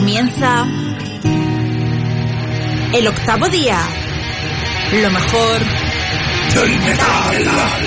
Comienza el octavo día. Lo mejor del metal.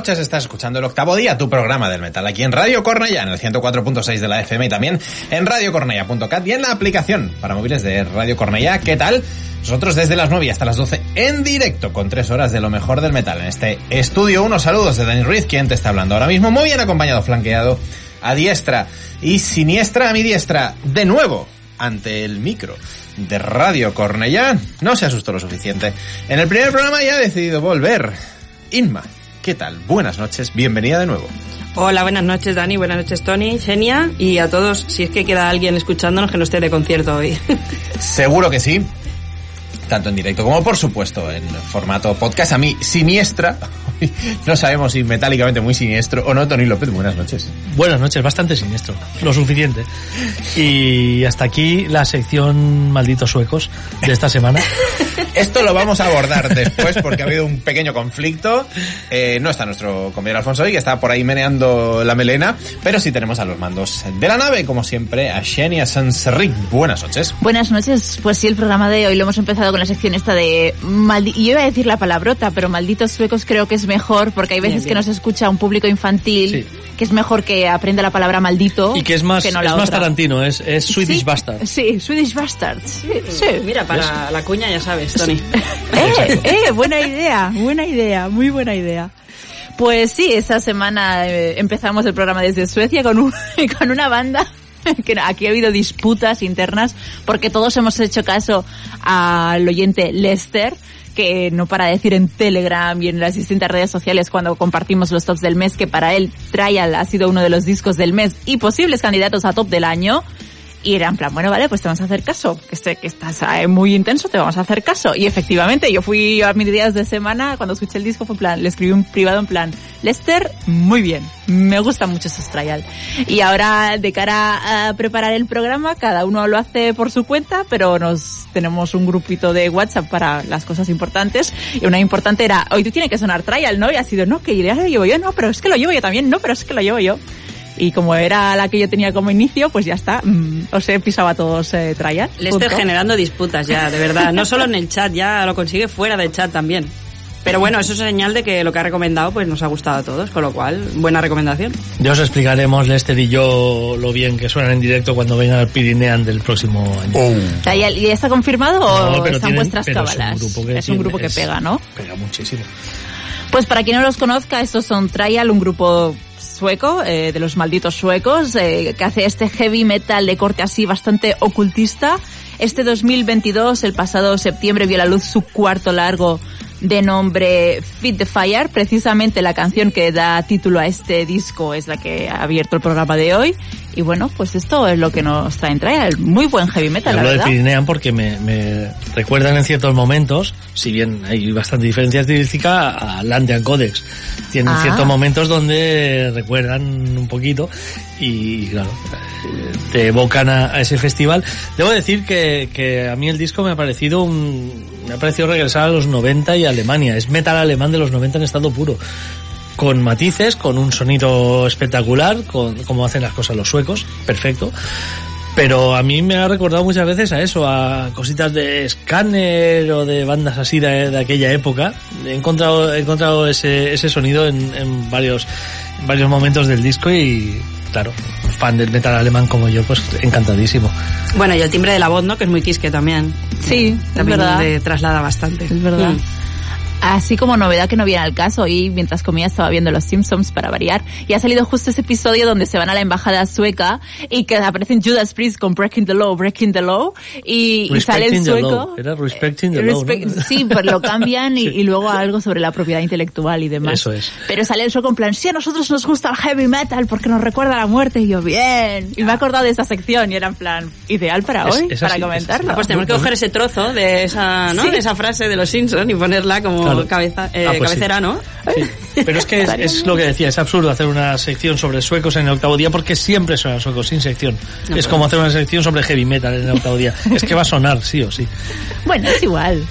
Noches, estás escuchando el octavo día, tu programa del metal, aquí en Radio Cornella, en el 104.6 de la FM y también en radiocornella.cat y en la aplicación para móviles de Radio Cornella. ¿Qué tal? Nosotros desde las 9 hasta las 12 en directo con tres horas de lo mejor del metal en este estudio. Unos saludos de Dani Ruiz, quien te está hablando ahora mismo, muy bien acompañado, flanqueado a diestra y siniestra a mi diestra, de nuevo ante el micro de Radio Cornella. No se asustó lo suficiente. En el primer programa ya ha decidido volver. Inma, ¿qué tal? Buenas noches, bienvenida de nuevo. Hola, buenas noches Dani, buenas noches Tony, Genia y a todos, si es que queda alguien escuchándonos que no esté de concierto hoy. Seguro que sí, tanto en directo como por supuesto en formato podcast. A mí, siniestra, no sabemos si metálicamente muy siniestro o no, Tony López, buenas noches. Buenas noches, bastante siniestro, lo suficiente. Y hasta aquí la sección Malditos Suecos de esta semana. Esto lo vamos a abordar después porque ha habido un pequeño conflicto. Eh, no está nuestro compañero Alfonso hoy, que está por ahí meneando la melena, pero sí tenemos a los mandos de la nave, como siempre, a Xenia Sanserric. Buenas noches. Buenas noches. Pues sí, el programa de hoy lo hemos empezado con la sección esta de... Maldi yo iba a decir la palabrota, pero malditos suecos creo que es mejor porque hay veces Bien, que bien. nos escucha un público infantil Sí. que es mejor que aprenda la palabra maldito Y que es más, que no es la más otra. Tarantino, es, es Swedish Sí, Bastard. Sí, Swedish Bastard. Sí, sí. Mira, para la cuña ya sabes, Tony. Eh, eh, buena idea, buena idea, muy buena idea. Pues sí, esa semana eh, empezamos el programa desde Suecia con, un, con una banda que aquí ha habido disputas internas porque todos hemos hecho caso al oyente Lester que no para decir en Telegram y en las distintas redes sociales cuando compartimos los tops del mes que para él Trial ha sido uno de los discos del mes y posibles candidatos a top del año y era en plan, bueno, vale, pues te vamos a hacer caso, que, este, que estás eh, muy intenso, te vamos a hacer caso. Y efectivamente, yo fui a mis días de semana, cuando escuché el disco, fue en plan, le escribí un privado en plan, Lester, muy bien, me gusta mucho ese trial. Y ahora, de cara a preparar el programa, cada uno lo hace por su cuenta, pero nos tenemos un grupito de WhatsApp para las cosas importantes. Y una importante era, hoy tú tiene que sonar trial, ¿no? Y ha sido, no, que ya lo llevo yo, no, pero es que lo llevo yo también, no, pero es que lo llevo yo. Y como era la que yo tenía como inicio, pues ya está. mm, os he pisado a todos eh, trial. Lester punto. generando disputas ya, de verdad. No solo en el chat, ya lo consigue fuera del chat también. Pero bueno, eso es señal de que lo que ha recomendado pues nos ha gustado a todos, con lo cual, buena recomendación. Ya os explicaremos, Lester y yo, lo bien que suenan en directo cuando venga al Pirinean del próximo año. Oh. ¿Trial ¿Y está confirmado o No, están tienen- vuestras pero es un cábalas? grupo que es un grupo que es- pega, ¿no? Pega muchísimo. Pues para quien no los conozca, estos son Trial, un grupo sueco, eh, de los malditos suecos, eh, que hace este heavy metal de corte así bastante ocultista. Este 2022, el pasado septiembre, vio la luz su cuarto largo de nombre Fit the Fire. Precisamente la canción que da título a este disco es la que ha abierto el programa de hoy. Y bueno, pues esto es lo que nos trae en Trial. Muy buen heavy metal, la Hablo de verdad. Pirinean porque me, me recuerdan en ciertos momentos, si bien hay bastante diferencia estilística, a Landian Codex. Tienen Ah. ciertos momentos donde recuerdan un poquito y, claro, eh, te evocan a, a ese festival. Debo decir que, que a mí el disco me ha parecido un, me ha parecido regresar a los 90 y a Alemania. Es metal alemán de los 90 en estado puro con matices, con un sonido espectacular, con cómo hacen las cosas los suecos, perfecto. Pero a mí me ha recordado muchas veces a eso, a cositas de Scanner o de bandas así de, de aquella época. He encontrado, he encontrado ese, ese sonido en, en varios, en varios momentos del disco y, claro, fan del metal alemán como yo, pues encantadísimo. Bueno, y el timbre de la voz, ¿no? Que es muy quisque también. Sí, es También verdad. le traslada bastante. Es verdad. Mm. Así como novedad que no viene al caso, y mientras comía estaba viendo Los Simpsons para variar, y ha salido justo ese episodio donde se van a la embajada sueca y que aparecen Judas Priest con Breaking the Law, Breaking the Law, y, y sale el sueco. law. Era Respecting the law, ¿no? Sí, pues lo cambian y, y luego algo sobre la propiedad intelectual y demás. Eso es. Pero sale el sueco en plan, sí, a nosotros nos gusta el heavy metal porque nos recuerda a la muerte, y yo, bien. Y me he acordado de esa sección y era en plan, ideal para Es- hoy, es para así, es comentarlo. Ah, pues tenemos que coger ese trozo de esa, ¿no? Sí. De esa frase de los Simpsons y ponerla como Claro. cabeza, eh, Ah, pues sí. cabecera, ¿no? Sí. Pero es que es, es lo que decía, es absurdo hacer una sección sobre suecos en el octavo día porque siempre suenan suecos sin sección. No, es pero- como hacer una sección sobre heavy metal en el octavo día. Es que va a sonar, sí o sí. Bueno, es igual.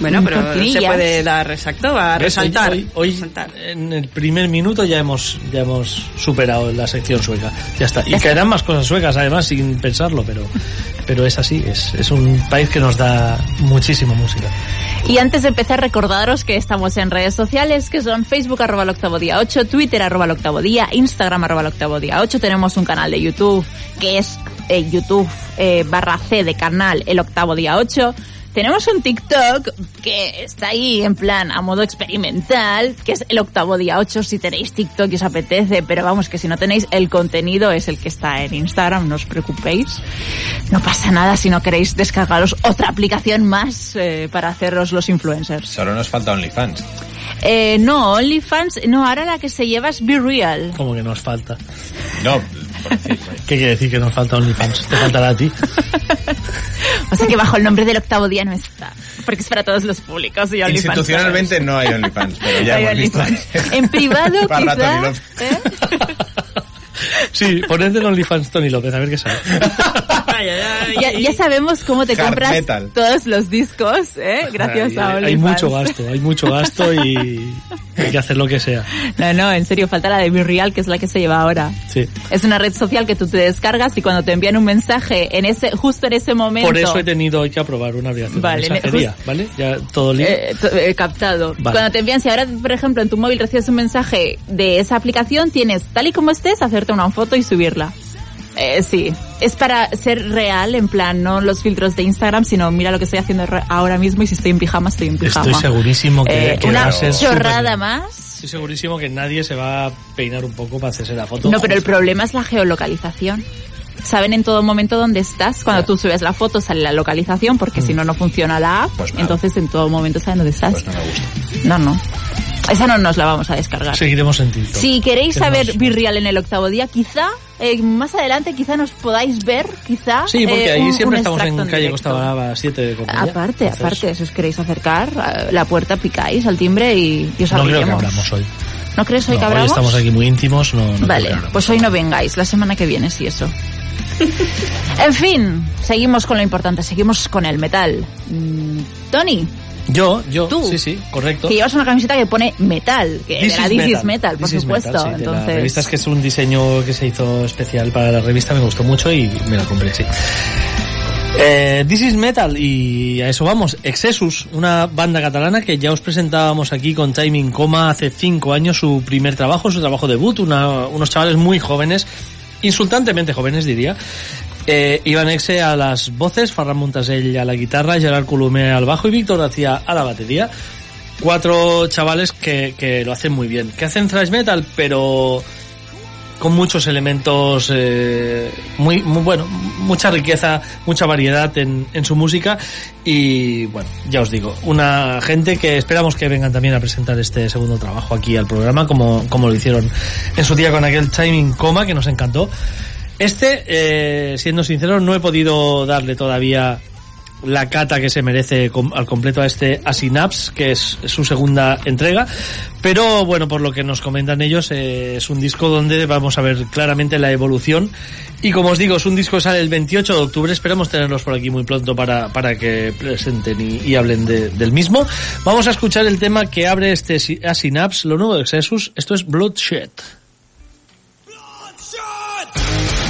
Bueno, pero se puede dar exacto a resaltar. Hoy, hoy, resaltar. en el primer minuto ya hemos ya hemos superado la sección sueca. Ya está. Y Ya está. caerán más cosas suecas además sin pensarlo, pero pero es así, es, es un país que nos da muchísima música. Y antes de empezar, recordaros que estamos en redes sociales, que son Facebook arroba el octavo día 8, Twitter arroba el octavo día, Instagram arroba el octavo día 8. Tenemos un canal de YouTube, que es eh, YouTube eh, barra C de canal el octavo día 8. Tenemos un TikTok que está ahí en plan a modo experimental, que es el octavo día 8 si tenéis TikTok y os apetece, pero vamos que si no tenéis el contenido es el que está en Instagram, no os preocupéis. No pasa nada si no queréis descargaros otra aplicación más eh, para haceros los influencers. Solo nos falta OnlyFans. Eh, no, OnlyFans, no, ahora la que se lleva es Be Real. Como que nos falta. No, por decir, ¿Qué quiere decir que nos falta OnlyFans? Te faltará a ti. O sea que bajo el nombre del octavo día no está, porque es para todos los públicos y OnlyFans. Institucionalmente no hay OnlyFans, pero ya Hay hemos visto. En privado Para quizá, Tony López. ¿eh? Sí, poned en OnlyFans Tony López, a ver qué sale. Ay, ay, ay. ya, ya sabemos cómo te Hard compras metal. todos los discos, ¿eh? gracias hay, a hay OnlyFans. mucho gasto, hay mucho gasto y hay que hacer lo que sea. No, no, en serio, falta la de Be Real, que es la que se lleva ahora. Sí. Es una red social que tú te descargas y cuando te envían un mensaje en ese, justo en ese momento. Por eso he tenido hoy que aprobar una aplicación Vale, de mensajería, ¿vale? Ya todo libre. eh, to- eh, captado. Vale. Cuando te envían, si ahora, por ejemplo, en tu móvil recibes un mensaje de esa aplicación, tienes, tal y como estés, hacerte una foto y subirla. Eh, sí, es para ser real, en plan, no los filtros de Instagram, sino mira lo que estoy haciendo ahora mismo y si estoy en pijama, estoy en pijama. Estoy segurísimo que, Eh, que va una a ser chorrada más. Estoy segurísimo que nadie se va a peinar un poco para hacerse la foto. No, pero el problema es la geolocalización. Saben en todo momento dónde estás. Cuando tú subes la foto sale la localización, porque si no, no funciona la app. Pues entonces en todo momento saben dónde estás. Pues no me gusta. No, no. Esa no nos la vamos a descargar. Seguiremos en. Si queréis Que saber Virreal en el octavo día, quizá eh, más adelante quizá nos podáis ver, quizá. Sí, porque eh, ahí un- siempre un estamos en calle directo. Costa Brava 7 de. Aparte, Entonces, aparte, si os queréis acercar, a la puerta picáis al timbre y, y os No creo que hablamos hoy. ¿No crees hoy No, que hoy hablamos? estamos aquí muy íntimos, no, Vale, pues hoy no vengáis, la semana que viene sí eso. en fin, seguimos con lo importante, seguimos con el metal. Mm, Tony, Yo, yo, Tú. sí, sí, correcto. que llevas una camiseta que pone metal, que This de la is This is Metal, por This is supuesto. Metal, sí, de la Entonces, revista es que es un diseño que se hizo especial para la revista, me gustó mucho y me la compré, sí. Eh, This is Metal y a eso vamos. Exesus, una banda catalana que ya os presentábamos aquí con Timing Coma hace cinco años su primer trabajo, su trabajo debut, una- unos chavales muy jóvenes, insultantemente jóvenes diría. Eh, Iván Exe a las voces, Ferran Montasell a la guitarra, Gerard Colomer al bajo y Víctor García a la batería. Cuatro chavales que, que lo hacen muy bien, que hacen thrash metal, pero con muchos elementos, eh, muy, muy bueno, mucha riqueza, mucha variedad en, en su música y bueno, ya os digo, una gente que esperamos que vengan también a presentar este segundo trabajo aquí al programa como, como lo hicieron en su día con aquel Timing Coma que nos encantó. Este, eh, siendo sincero, no he podido darle todavía la cata que se merece al completo a este Asynapse, que es su segunda entrega. Pero bueno, por lo que nos comentan ellos, eh, es un disco donde vamos a ver claramente la evolución. Y como os digo, es un disco que sale el 28 de octubre. Esperamos tenerlos por aquí muy pronto para, para que presenten y, hablen de- del mismo. Vamos a escuchar el tema que abre este Asynapse, lo nuevo de Exesus. Esto es Bloodshed. But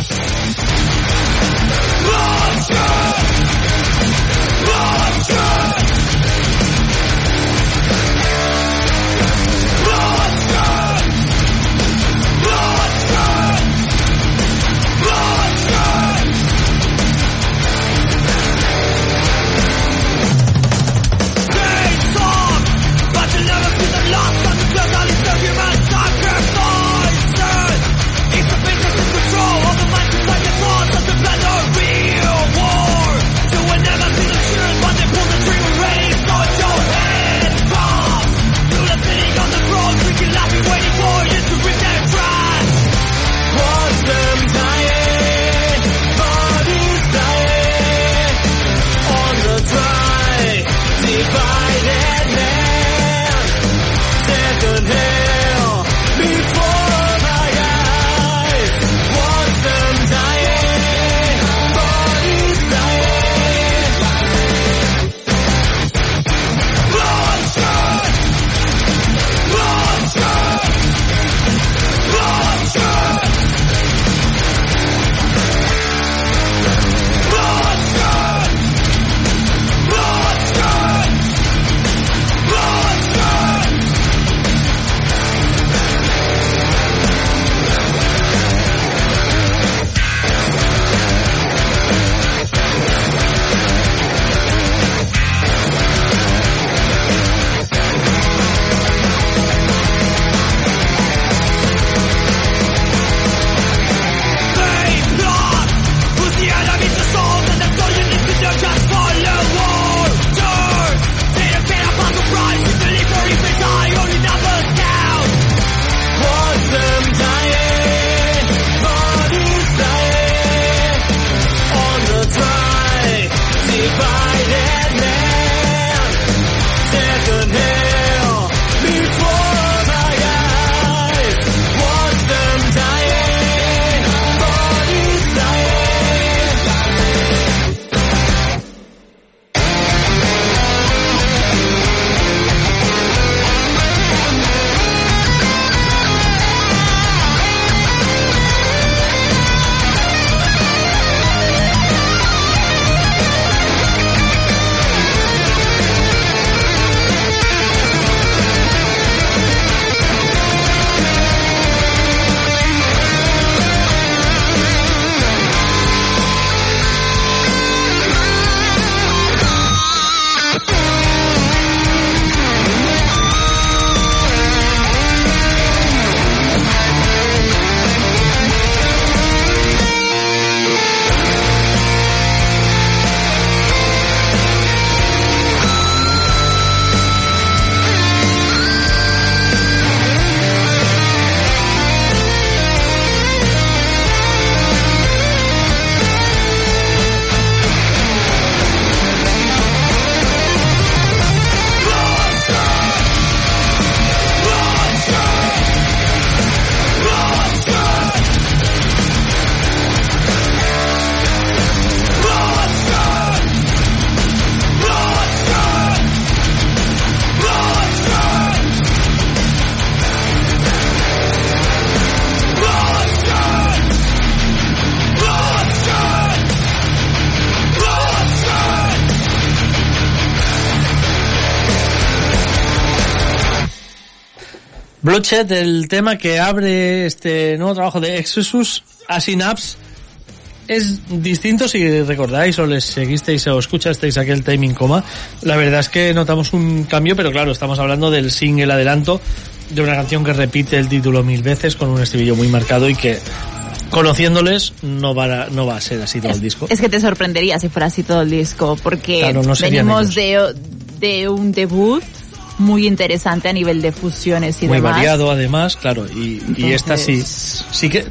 Bloodshed, el tema que abre este nuevo trabajo de Exodus a Synapse, es distinto si recordáis o les seguisteis o escuchasteis aquel timing coma. La verdad es que notamos un cambio, pero claro, estamos hablando del single adelanto de una canción que repite el título mil veces con un estribillo muy marcado y que conociéndoles no va a, no va a ser así todo el disco. Es que te sorprendería si fuera así todo el disco, porque Claro, no venimos de, de un debut muy interesante a nivel de fusiones y muy demás. variado además, claro, y, y esta sí, Entonces- sí que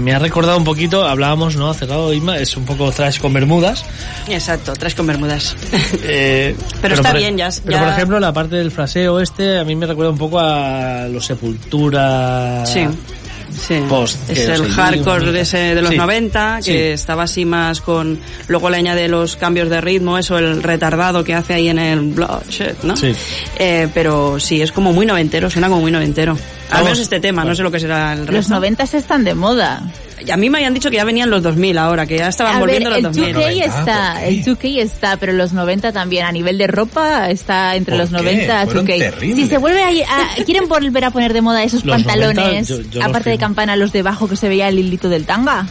me ha recordado un poquito, hablábamos, ¿no? Hace rato, Isma, es un poco trash con bermudas. Exacto, tres con bermudas. Eh, Pero está por- bien, ya- Pero ya- por ejemplo, la parte del fraseo este a mí me recuerda un poco a los Sepultura. Sí. Sí, Post, es el hardcore de, ese, de los Sí, 90, que sí. estaba así más con... Luego le añade los cambios de ritmo, eso, el retardado que hace ahí en el Bloodshed, ¿no? Sí. Eh, pero sí, es como muy noventero, suena como muy noventero. Al menos este tema, no sé lo que será el Los resto. noventas están de moda. A mí me habían dicho que ya venían los 2000 ahora, que ya estaban A ver, volviendo el los 2000. 2K 90, está, el 2K está, pero los 90 también. A nivel de ropa está entre ¿Por los qué? 90 Fueron 2K. terribles. Si se vuelve a, a- quieren volver a poner de moda esos Los 90, pantalones, yo- yo lo aparte de campana, los debajo que se veía el hilito del tanga.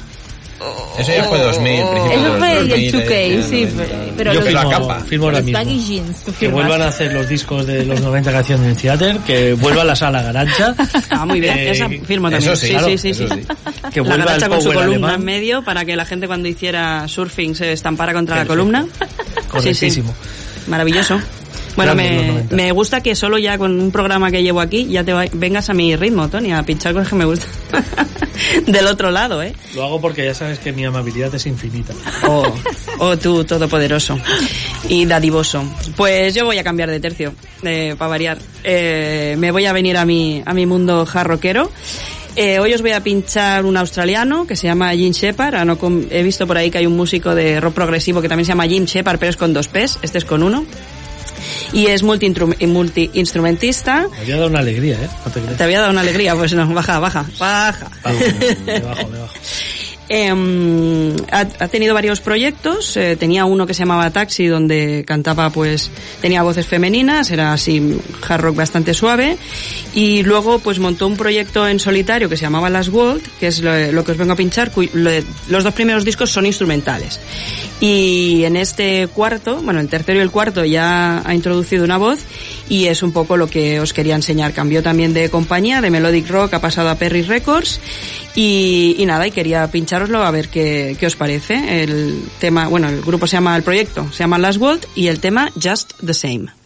Eso ya fue 2000, principios de Eso fue el 2000, 2K, eh, sí, 90. pero Yo los, la firmo, capa. firmo ahora mismo. jeans. Que vuelvan a hacer los discos de los 90 que hacían en Theater, que vuelva la sala Garancha. Ah, muy bien, Eh, esa firmo también. Eso sí, sí, claro, sí, sí, eso sí. sí. Que la vuelva el con su columna alemán. en medio para que la gente cuando hiciera surfing se estampara contra la Perfecto. columna. Correctísimo. Maravilloso. Bueno, me, 90. me gusta que solo ya con un programa que llevo aquí ya te va- vengas a mi ritmo, Tony, a pinchar cosas que me gustan. Del otro lado, ¿eh? Lo hago porque ya sabes que mi amabilidad es infinita. Oh, oh tú, todopoderoso y dadivoso. Pues yo voy a cambiar de tercio, para variar. Eh, me voy a venir a mi, a mi mundo jarroquero. Eh, hoy os voy a pinchar un australiano que se llama Jim Shepard. Ah, no con- he visto por ahí que hay un músico de rock progresivo que también se llama Jim Shepard, pero es con dos P's. Este es con uno. Y es multi-instrumentista. Multi. Me había dado una alegría, ¿eh? No te había dado una alegría, pues no, baja, baja, baja. Me bajo, me bajo. Ha, ha tenido varios proyectos. eh, tenía uno que se llamaba Taxi, donde cantaba, pues, tenía voces femeninas, era así hard rock bastante suave. Y luego, pues, montó un proyecto en solitario que se llamaba Last World, que es lo, lo que os vengo a pinchar. lo- los dos primeros discos son instrumentales. Y en este cuarto, bueno, el tercero y el cuarto ya ha introducido una voz y es un poco lo que os quería enseñar. Cambió también de compañía, de Melodic Rock ha pasado a Perry Records y, nada, y quería pinchároslo a ver qué, qué os parece. El tema, bueno, el grupo se llama, el proyecto se llama Last World y el tema Just the Same.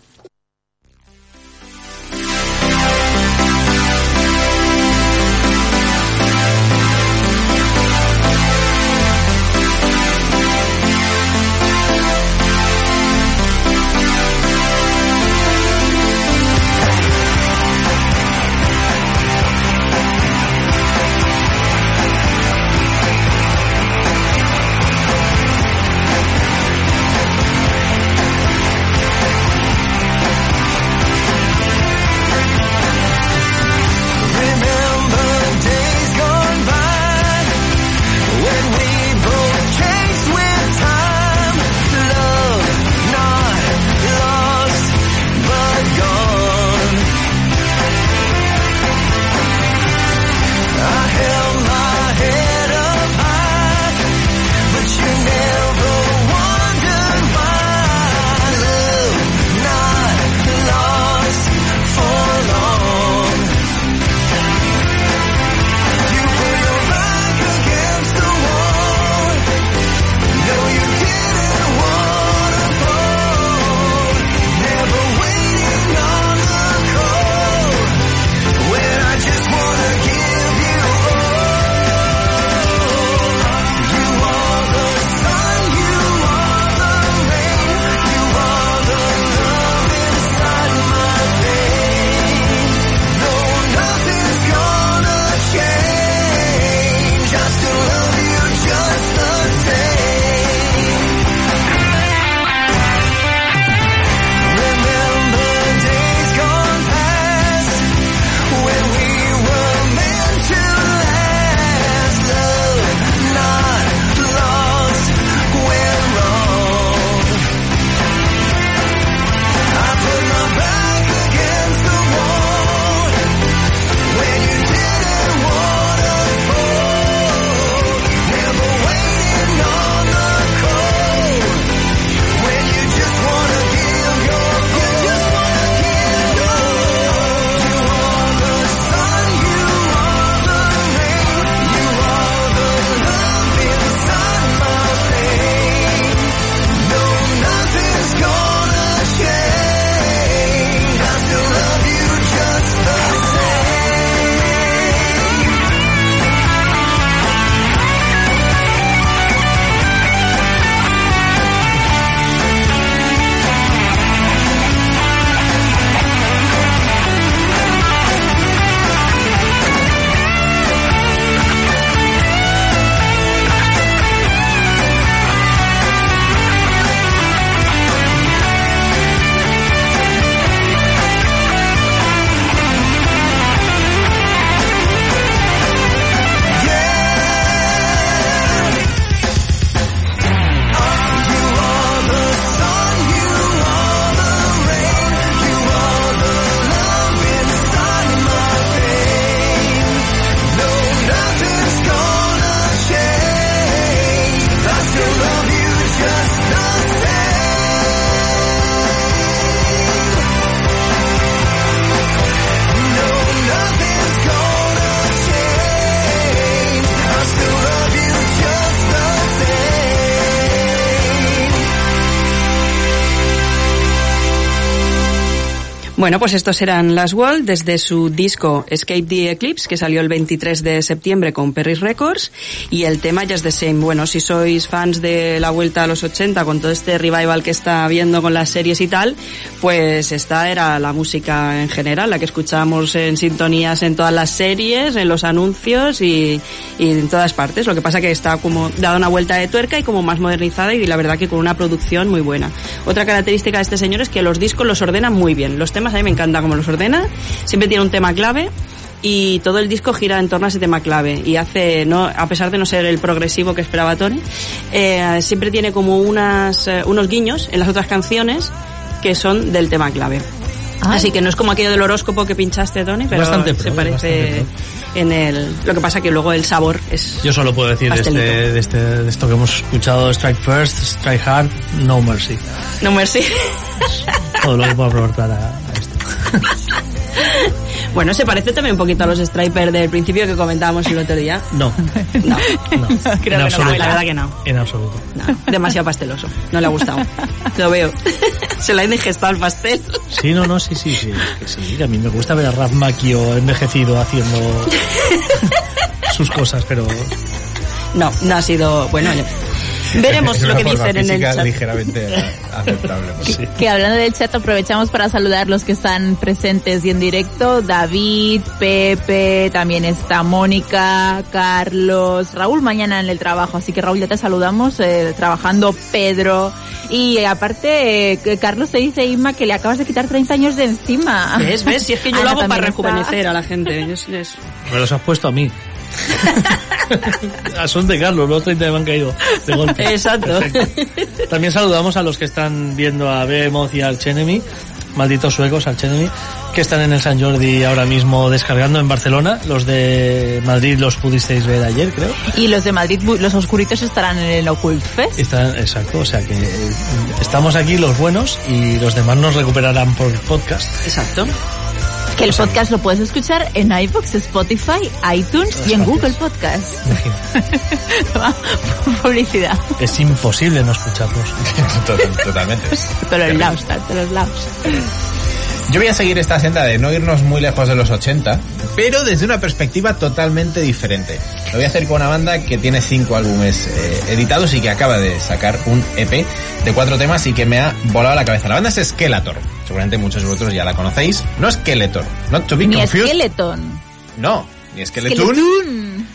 Bueno, pues estos eran Las Wall desde su disco Escape the Eclipse, que salió el 23 de septiembre con Perry Records, y el tema Just the Same. Bueno, si sois fans de la vuelta a los 80 con todo este revival que está habiendo con las series y tal, pues esta era la música en general, la que escuchamos en sintonías en todas las series, en los anuncios y, en todas partes. Lo que pasa que está como dada una vuelta de tuerca y como más modernizada y la verdad que con una producción muy buena. Otra característica de este señor es que los discos los ordena muy bien. Los temas a mí me encanta cómo los ordena. Siempre tiene un tema clave y todo el disco gira en torno a ese tema clave y hace a pesar de no ser el progresivo que esperaba Tony eh, siempre tiene como eh, unos guiños en las otras canciones que son del tema clave Ay. así que no es como aquello del horóscopo que pinchaste Tony pero Bastante se pro, parece en el lo que pasa que luego el sabor es Yo solo puedo decir de, este, de, este, de esto que hemos escuchado, Strike First, Strike Hard, No Mercy. no merci Todo lo que puedo aportar a, a esto. bueno se parece también un poquito a los Striper del principio que comentábamos el otro día No, no no, Creo que en no, absoluto. la verdad que no En absoluto. No, demasiado pasteloso. No le ha gustado. Lo veo. Se le ha indigestado el pastel. Sí, no, no, sí, sí, sí. Que sí, que a mí me gusta ver a Raf Macchio envejecido haciendo sus cosas, pero No, no ha sido... Bueno, veremos lo que dicen en el chat. ligeramente aceptable. pues. Que hablando del chat aprovechamos para saludar los que están presentes y en directo. David, Pepe, también está Mónica, Carlos, Raúl mañana en el trabajo, así que Raúl ya te saludamos, eh, trabajando Pedro. Y eh, aparte, eh, que Carlos te dice, Inma, que le acabas de quitar 30 años de encima. ¿Ves? ¿Ves? Si es que yo Ana lo hago para también está. rejuvenecer a la gente. Es- es- me los has puesto a mí. Ah, Son de Carlos, los 30 me han caído de golpe. Exacto. Perfecto. También saludamos a los que están viendo a Behemoth y al Chenemy, malditos suecos, al Chenemy, que están en el San Jordi ahora mismo descargando en Barcelona. Los de Madrid los pudisteis ver ayer, creo. Y los de Madrid, los oscuritos estarán en el Occult Fest. Están, exacto, o sea que eh, estamos aquí los buenos y los demás nos recuperarán por podcast. Exacto. Que el podcast lo puedes escuchar en iVoox, Spotify, iTunes y en. Google Podcast. Publicidad. Es imposible no escucharlos. Total- Totalmente. Todos los lados, los lados. Yo voy a seguir esta senda de no irnos muy lejos de los 80, pero desde una perspectiva totalmente diferente. Lo voy a hacer con una banda que tiene cinco álbumes eh, editados y que acaba de sacar un EP de cuatro temas y que me ha volado la cabeza. La banda es Skeletor. Seguramente muchos de vosotros ya la conocéis. No Skeletor, not to be Ni confused. Skeleton. No, ni Skeleton. Skeleton.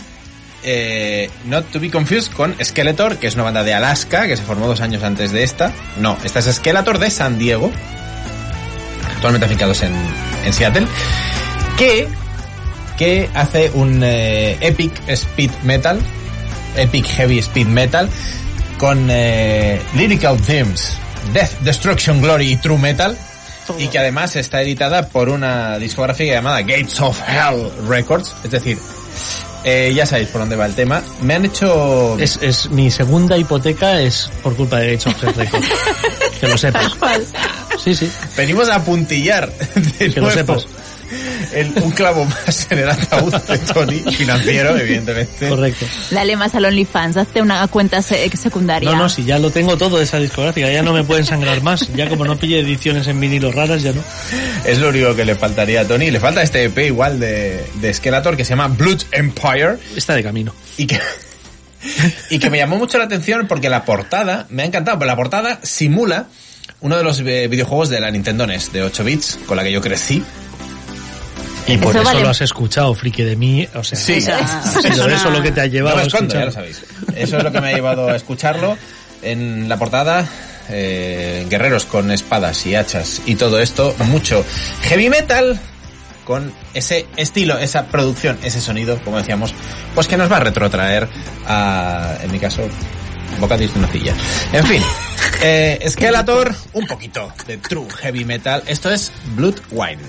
Eh, not to be confused con Skeletor, que es una banda de Alaska que se formó dos años antes de esta. No, esta es Skeletor de San Diego, actualmente afincados en, en Seattle, que, que hace un eh, epic speed metal, epic heavy speed metal, con eh, lyrical themes, death, destruction, glory y true metal. Y que además está editada por una discográfica llamada Gates of Hell Records. Es decir, eh, ya sabéis por dónde va el tema. Me han hecho... Es, es mi segunda hipoteca es por culpa de Gates of Hell Records. que lo sepas. Sí, sí. Venimos a puntillar de Que lo sepas. el- un clavo más en el ataúd de Tony, financiero, evidentemente. Correcto. Dale más al OnlyFans, hazte una cuenta se- secundaria. No, no, si ya lo tengo todo de esa discográfica, ya no me pueden sangrar más. Ya como no pille ediciones en vinilo raras, ya no. Es lo único que le faltaría a Tony. Le falta este EP igual de, de Skeletor que se llama Blood Empire Está de camino. y que... Y que me llamó mucho la atención porque la portada, me ha encantado, pero la portada simula uno de los eh, videojuegos de la Nintendo NES de 8 bits con la que yo crecí. Y por Eso eso, vale. lo has escuchado, friki de mí. O sea, Sí. ha sido eso lo que te ha llevado No a ya lo sabéis. Eso es lo que me ha llevado a escucharlo. En la portada, eh, guerreros con espadas y hachas y todo esto, mucho heavy metal con ese estilo, esa producción, ese sonido, como decíamos, pues que nos va a retrotraer a, en mi caso, bocadillos de nocilla. En fin, eh, Skeletor, un poquito de true heavy metal. Esto es Blood Wine.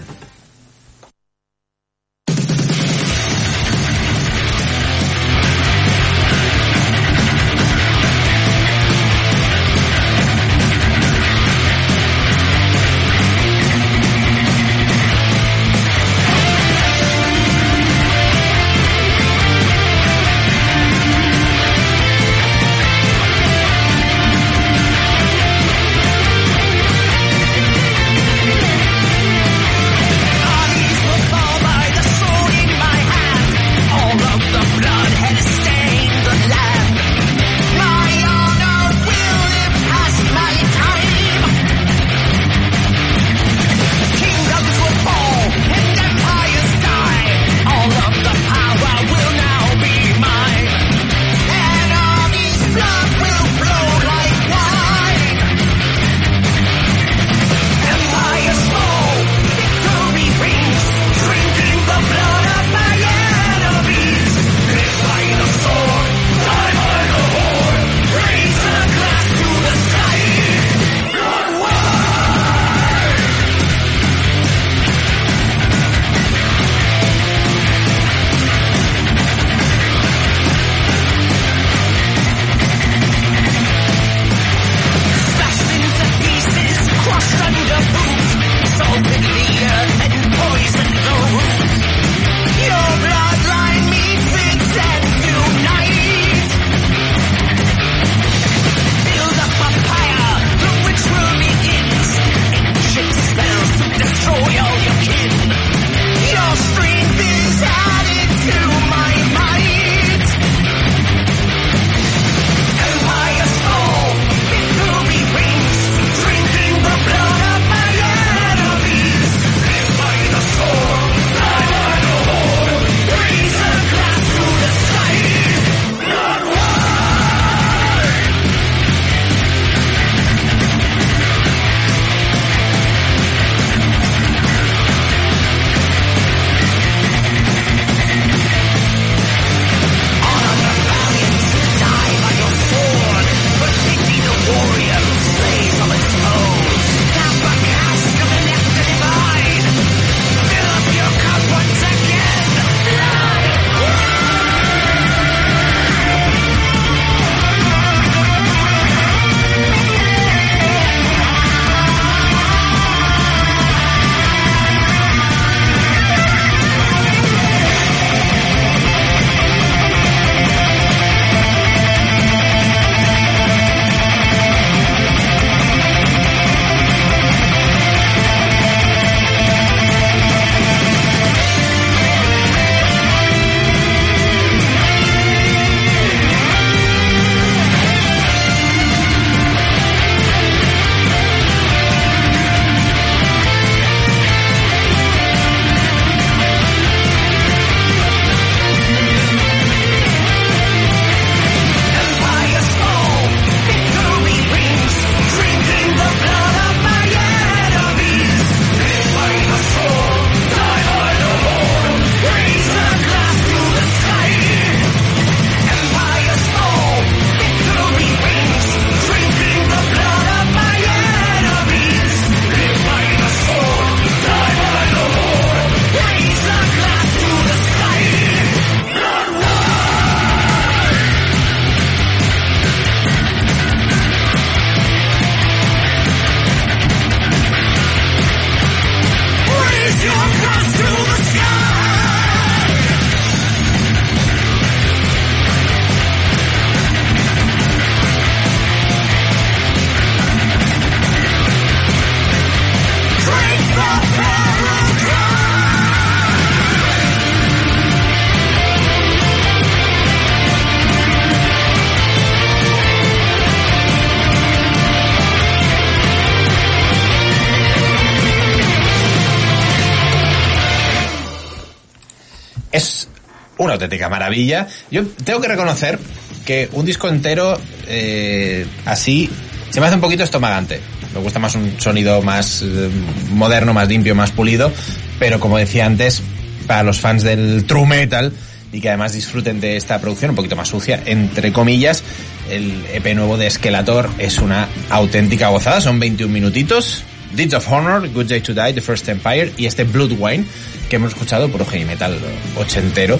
Auténtica maravilla. Yo tengo que reconocer que un disco entero eh, así se me hace un poquito estomagante. Me gusta más un sonido más eh, moderno, más limpio, más pulido, pero como decía antes, para los fans del true metal y que además disfruten de esta producción un poquito más sucia, entre comillas, el EP nuevo de Skeletor es una auténtica gozada, son 21 minutitos. Deeds of Honor, Good Day to Die, The First Empire y este Blood Wine que hemos escuchado por heavy metal ochentero.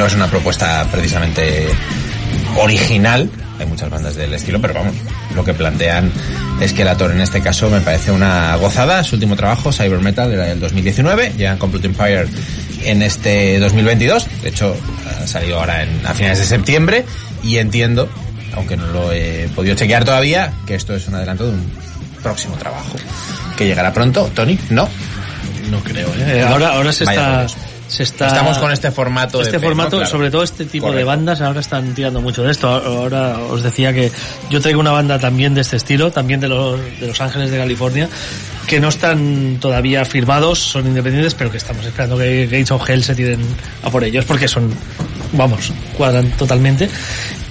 No es una propuesta precisamente original, hay muchas bandas del estilo, pero vamos, lo que plantean Skeletor en este caso me parece una gozada. Su último trabajo, Cyber Metal, era del 2019, llegan Complete Empire en este 2022, de hecho ha salido ahora en, a finales de septiembre y entiendo, aunque no lo he podido chequear todavía, que esto es un adelanto de un próximo trabajo que llegará pronto. Tony, ¿no? No creo, ¿eh? Ahora, ahora se Vaya está... Se está, Estamos con este formato este formato, Claro. sobre todo este tipo de bandas, ahora están tirando mucho de esto. Ahora os decía que yo traigo una banda también de este estilo, también de los, de los Ángeles de California, que no están todavía firmados, son independientes, pero que estamos esperando que Gates of Hell se tiren a por ellos, porque son, vamos, cuadran totalmente.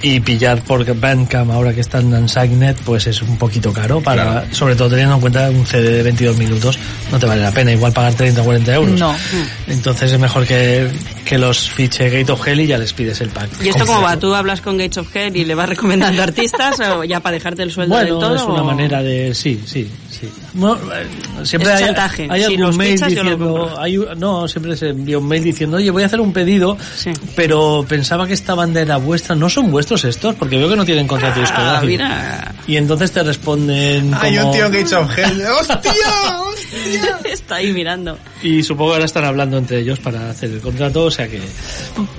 Y pillar por Bandcamp ahora que están en Signet, pues es un poquito caro, para, Claro. sobre todo teniendo en cuenta un CD de 22 minutos, no te vale la pena igual pagar 30 o 40 euros. No. Entonces es mejor que, que los fiche Gate of Hell y ya les pides el pack. ¿Y esto cómo va? ¿Tú hablas con Gates of Hell y le vas recomendando artistas o ya para dejarte el sueldo del Bueno, todo? es una o- manera de... Sí, sí, sí. Bueno, eh, siempre Es hay, chantaje. hay Si algún los mail lo diciendo... Hay, no, siempre se envía un mail diciendo, oye, voy a hacer un pedido, Sí. pero pensaba que esta banda era vuestra. ¿No son vuestros estos? Porque veo que no tienen contrato Ah, discográfico. mira. Y entonces te responden Hay como- un tío Gates of Hell. ¡Hostia! Está ahí mirando. Y supongo que ahora están hablando entre ellos para hacer el contrato, o sea que...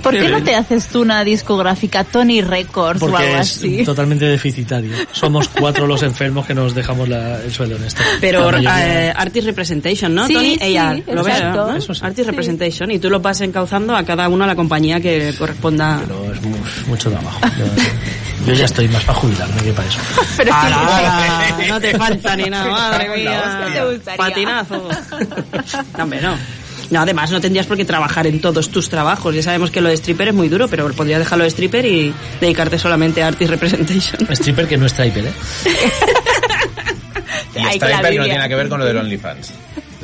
¿Por qué Qué no te haces tú una discográfica Tony Records o algo es así? totalmente deficitario. Somos cuatro los enfermos que nos dejamos la- el sueldo en esto. Pero eh, Artist Representation, ¿no, Sí, Tony? sí, AR, lo ves. ¿no? Eso sí. Artist Sí. Representation. Y tú lo vas encauzando a cada uno a la compañía que corresponda. pero es mu- mucho trabajo. Yo, yo ya estoy más para jubilarme que para eso. Pero ¡Hala! No te falta ni nada, madre mía. Te gustaría. No, hombre, no. No, además no tendrías por qué trabajar en todos tus trabajos. Ya sabemos que lo de stripper es muy duro, pero podrías dejarlo de stripper y dedicarte solamente a Artist Representation. Stripper que no es Striper, ¿eh? Y Striper no tiene nada que ver con lo del OnlyFans.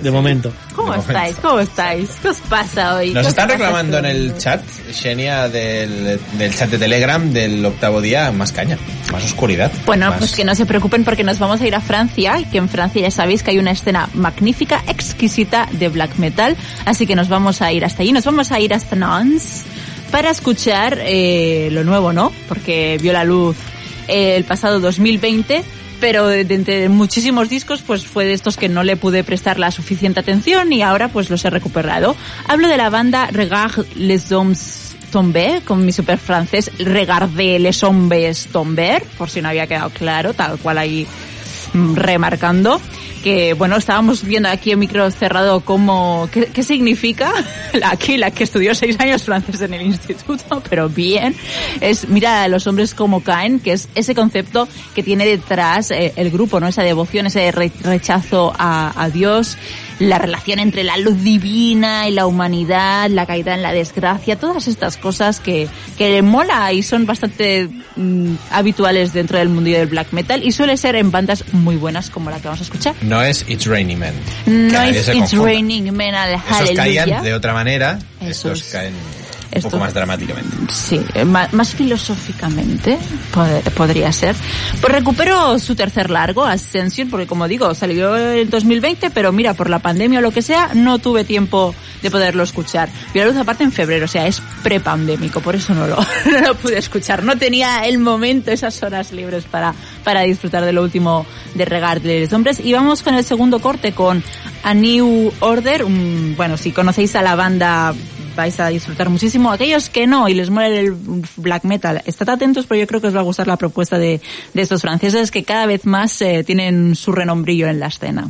De momento. ¿Cómo De momento. estáis? ¿Cómo estáis? ¿Qué os pasa hoy? Nos ¿Qué os están reclamando en el chat, Xenia, del, del chat de Telegram del octavo día, más caña, más oscuridad. Bueno, más- pues que no se preocupen porque nos vamos a ir a Francia y que en Francia ya sabéis que hay una escena magnífica, exquisita de black metal, así que nos vamos a ir hasta allí, nos vamos a ir hasta Nantes para escuchar eh, lo nuevo, ¿no? Porque vio la luz eh, el pasado 2020, pero de, entre muchísimos discos, pues fue de estos que no le pude prestar la suficiente atención y ahora pues los he recuperado. Hablo de la banda Regard les Hommes Tomber, con mi super francés, Regardez les Hommes Tomber, por si no había quedado claro, tal cual ahí mm, remarcando que bueno estábamos viendo aquí en micro cerrado cómo qué, qué significa aquí la que estudió seis años francés en el instituto pero bien es mira a los hombres como caen que es ese concepto que tiene detrás eh, el grupo no esa devoción ese re- rechazo a Dios la relación entre la luz divina y la humanidad, la caída en la desgracia, todas estas cosas que, que mola y son bastante mm, habituales dentro del mundo del black metal y suele ser en bandas muy buenas como la que vamos a escuchar. No es It's Raining Men. No es It's confunda. Raining Men, al- Esos caían de otra manera, estos caen un estos- poco más dramáticamente. Sí, eh, ma- más filosóficamente pod- podría ser. Pues recupero su tercer largo, Ascension, porque como digo, salió en 2020, pero mira, por la pandemia o lo que sea, no tuve tiempo de poderlo escuchar. Vi la luz aparte en febrero, o sea, es prepandémico, por eso no lo, no lo pude escuchar. No tenía el momento, esas horas libres para, para disfrutar de lo último de Regard de los Hombres. Y vamos con el segundo corte, con A New Order. un- bueno, si conocéis a la banda vais a disfrutar muchísimo. Aquellos que no y les muere el black metal, estad atentos porque yo creo que os va a gustar la propuesta de, de estos franceses que cada vez más eh, tienen su renombrillo en la escena.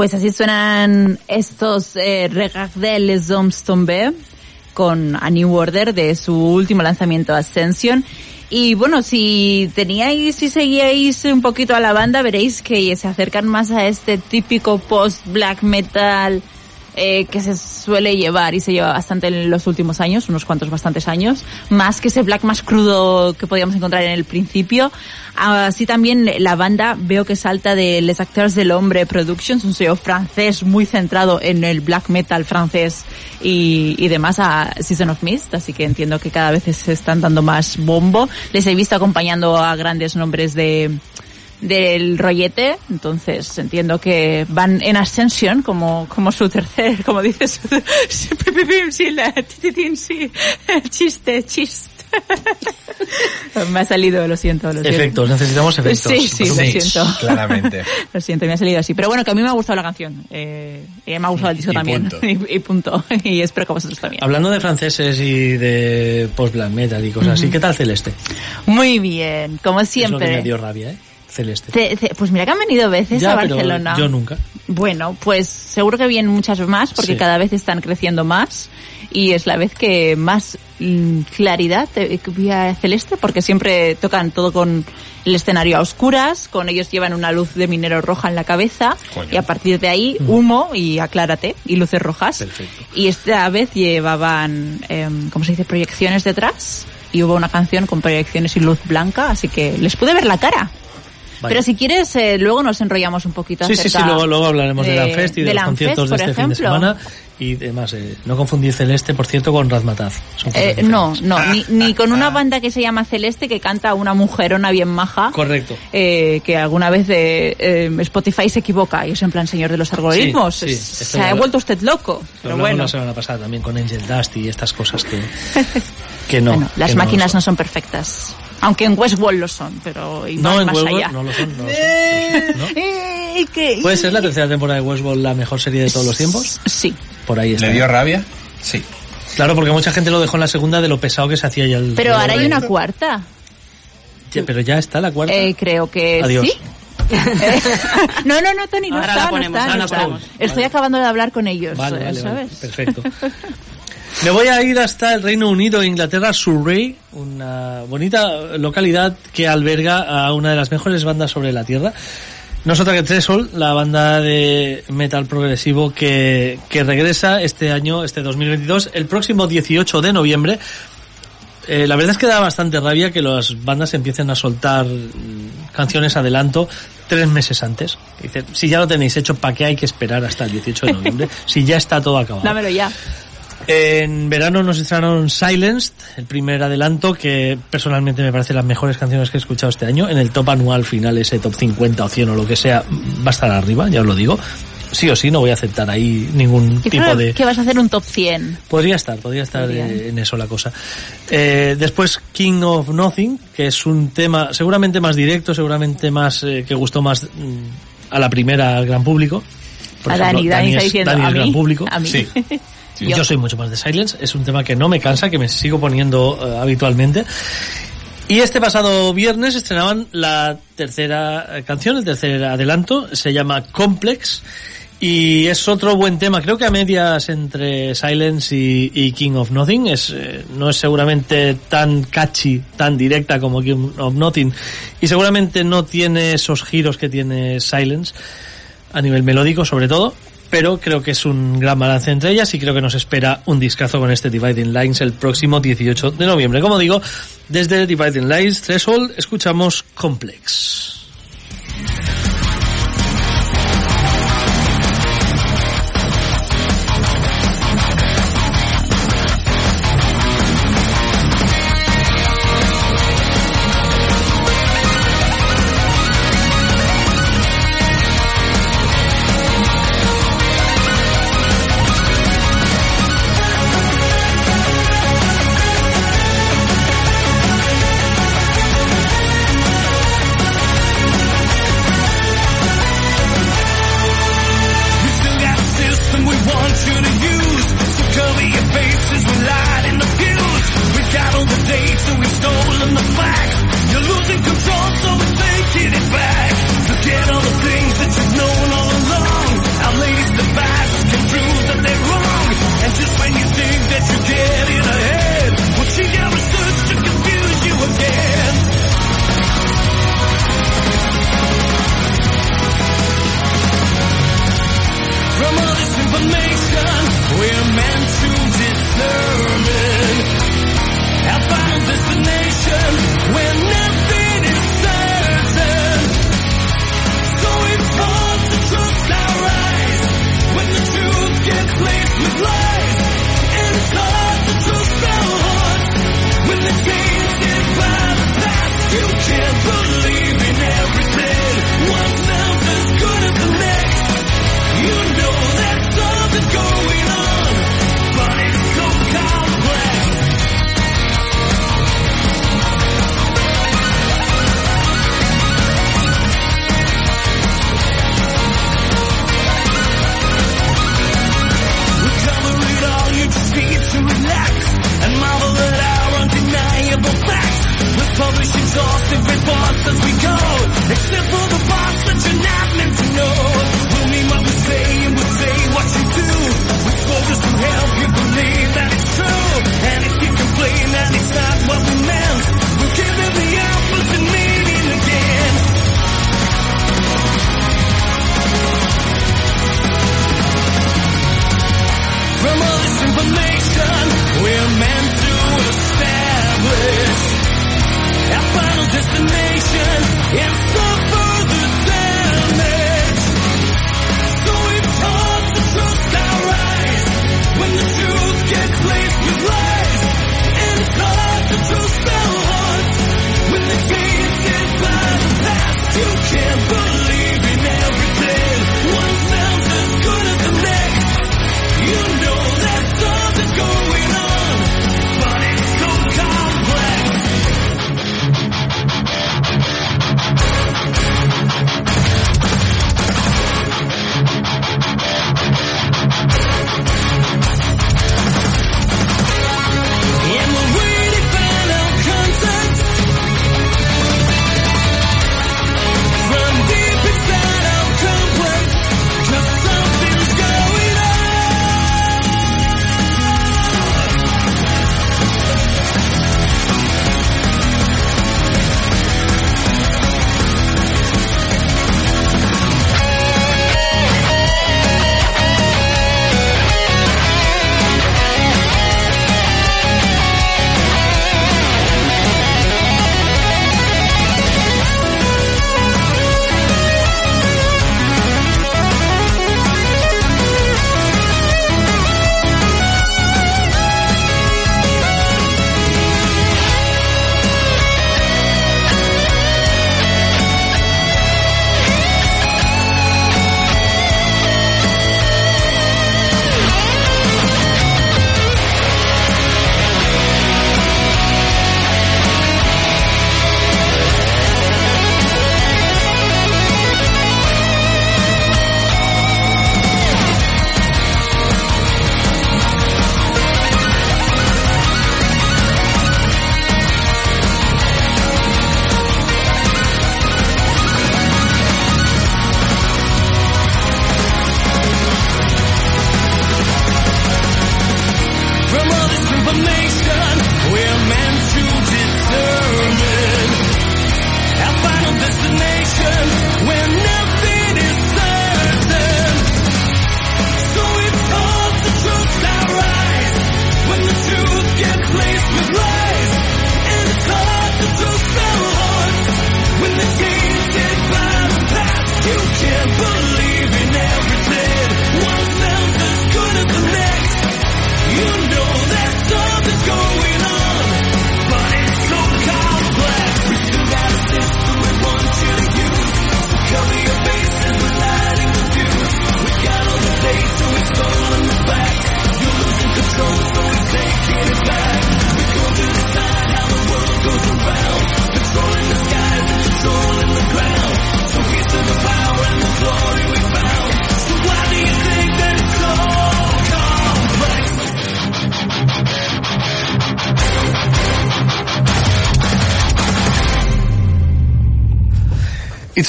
Pues así suenan estos eh, Regardez les Hommes Tombés con A New Order de su último lanzamiento Ascension. Y bueno, si teníais, si seguíais un poquito a la banda, veréis que se acercan más a este típico post-black metal eh, que se suele llevar y se lleva bastante en los últimos años, unos cuantos bastantes años, más que ese black más crudo que podíamos encontrar en el principio. Así también la banda veo que salta de Les Acteurs del Hombre Productions, un sello francés muy centrado en el black metal francés y, y demás a Season of Mist, así que entiendo que cada vez se están dando más bombo. Les he visto acompañando a grandes nombres de del rollete, entonces entiendo que van en ascensión como, como su tercer, como dices, sí, sí, chiste, chiste. Me ha salido, lo siento, lo siento. Efectos, necesitamos efectos. Sí, sí, lo siento. Claramente. lo siento, me ha salido así. Pero bueno, que a mí me ha gustado la canción. Eh, y me ha gustado el disco Y también. punto. Y, y punto. Y espero que a vosotros también. Hablando de franceses y de post-black metal y cosas así, ¿qué tal Celeste? Muy bien, como Es lo que siempre. me dio rabia, ¿eh? Celeste. Ce- ce- pues mira que han venido veces ya, a pero Barcelona. yo nunca. Bueno, pues seguro que vienen muchas más porque Sí. cada vez están creciendo más y es la vez que más mm, claridad eh, que vi a Celeste porque siempre tocan todo con el escenario a oscuras, con ellos llevan una luz de minero roja en la cabeza Coño. y a partir de ahí humo y aclárate y luces rojas. Perfecto. Y esta vez llevaban, em, ¿cómo se dice?, proyecciones detrás y hubo una canción con proyecciones y luz blanca, así que les pude ver la cara. Pero si quieres, eh, luego nos enrollamos un poquito Sí, sí, sí, luego, luego hablaremos de, de- la Fest y de, de los conciertos de este fin de semana. Y demás, eh, no confundir Celeste, por cierto, con Razmataz. Eh, no, no, ni, ni con una banda que se llama Celeste que canta una mujerona bien maja. Correcto. eh, que alguna vez eh, eh, Spotify se equivoca y es en plan señor de los algoritmos. sí, esto se ha vuelto usted loco. Lo Pero bueno, la semana pasada también con Angel Dust y estas cosas que, que no. Bueno, las que máquinas no, no son perfectas. Aunque en Westworld lo son, pero y No, en más Westworld allá. no lo son. No lo son. ¿No? Eh, ¿qué? ¿Puede ser la tercera temporada de Westworld la mejor serie de todos los tiempos? Sí. Por ahí está. ¿Le dio rabia? Sí. Claro, porque mucha gente lo dejó en la segunda de lo pesado que se hacía ya el... Pero ahora hay una cuarta. Ya, Pero ya está la cuarta. Eh, creo que Adiós. sí. Eh, no, no, no, Tony, no Ahora está, la no ponemos, está, ahora no está. ponemos. Estoy acabando de hablar con ellos, Vale, eh, vale, vale. ¿sabes? Perfecto. Me voy a ir hasta el Reino Unido, Inglaterra, Surrey, una bonita localidad que alberga a una de las mejores bandas sobre la Tierra. No es otra que Tresol, la banda de metal progresivo que, que regresa este año, este 2022, el próximo 18 de noviembre. Eh, la verdad es que da bastante rabia que las bandas empiecen a soltar mm, canciones adelanto tres meses antes. Dice, si ya lo tenéis hecho, ¿para qué hay que esperar hasta el 18 de noviembre? si ya está todo acabado. Dámelo ya. En verano nos estrenaron Silenced, el primer adelanto, que personalmente me parece las mejores canciones que he escuchado este año. En el top anual final, ese top 50 o 100 o lo que sea, va a estar arriba, ya os lo digo. Sí o sí, no voy a aceptar ahí ningún Yo tipo creo de... que vas a hacer un top 100. Podría estar, podría estar Podría. eh, en eso la cosa. Eh, después King of Nothing, que es un tema seguramente más directo, seguramente más eh, que gustó más mm, a la primera al gran público. Por a ejemplo, Dani, Dani está es- diciendo, Dani a es gran mí, público. a mí. Sí. Yo. Yo. soy mucho más de Silence, es un tema que no me cansa, que me sigo poniendo eh, habitualmente. Y este pasado viernes estrenaban la tercera eh, canción, el tercer adelanto, se llama Complex. Y es otro buen tema, creo que a medias entre Silence y, y King of Nothing. Es, eh, no es seguramente tan catchy, tan directa como King of Nothing. Y seguramente no tiene esos giros que tiene Silence, a nivel melódico sobre todo. Pero creo que es un gran balance entre ellas y creo que nos espera un discazo con este Dividing Lines el próximo 18 de noviembre. Como digo, desde Dividing Lines Threshold escuchamos Complex.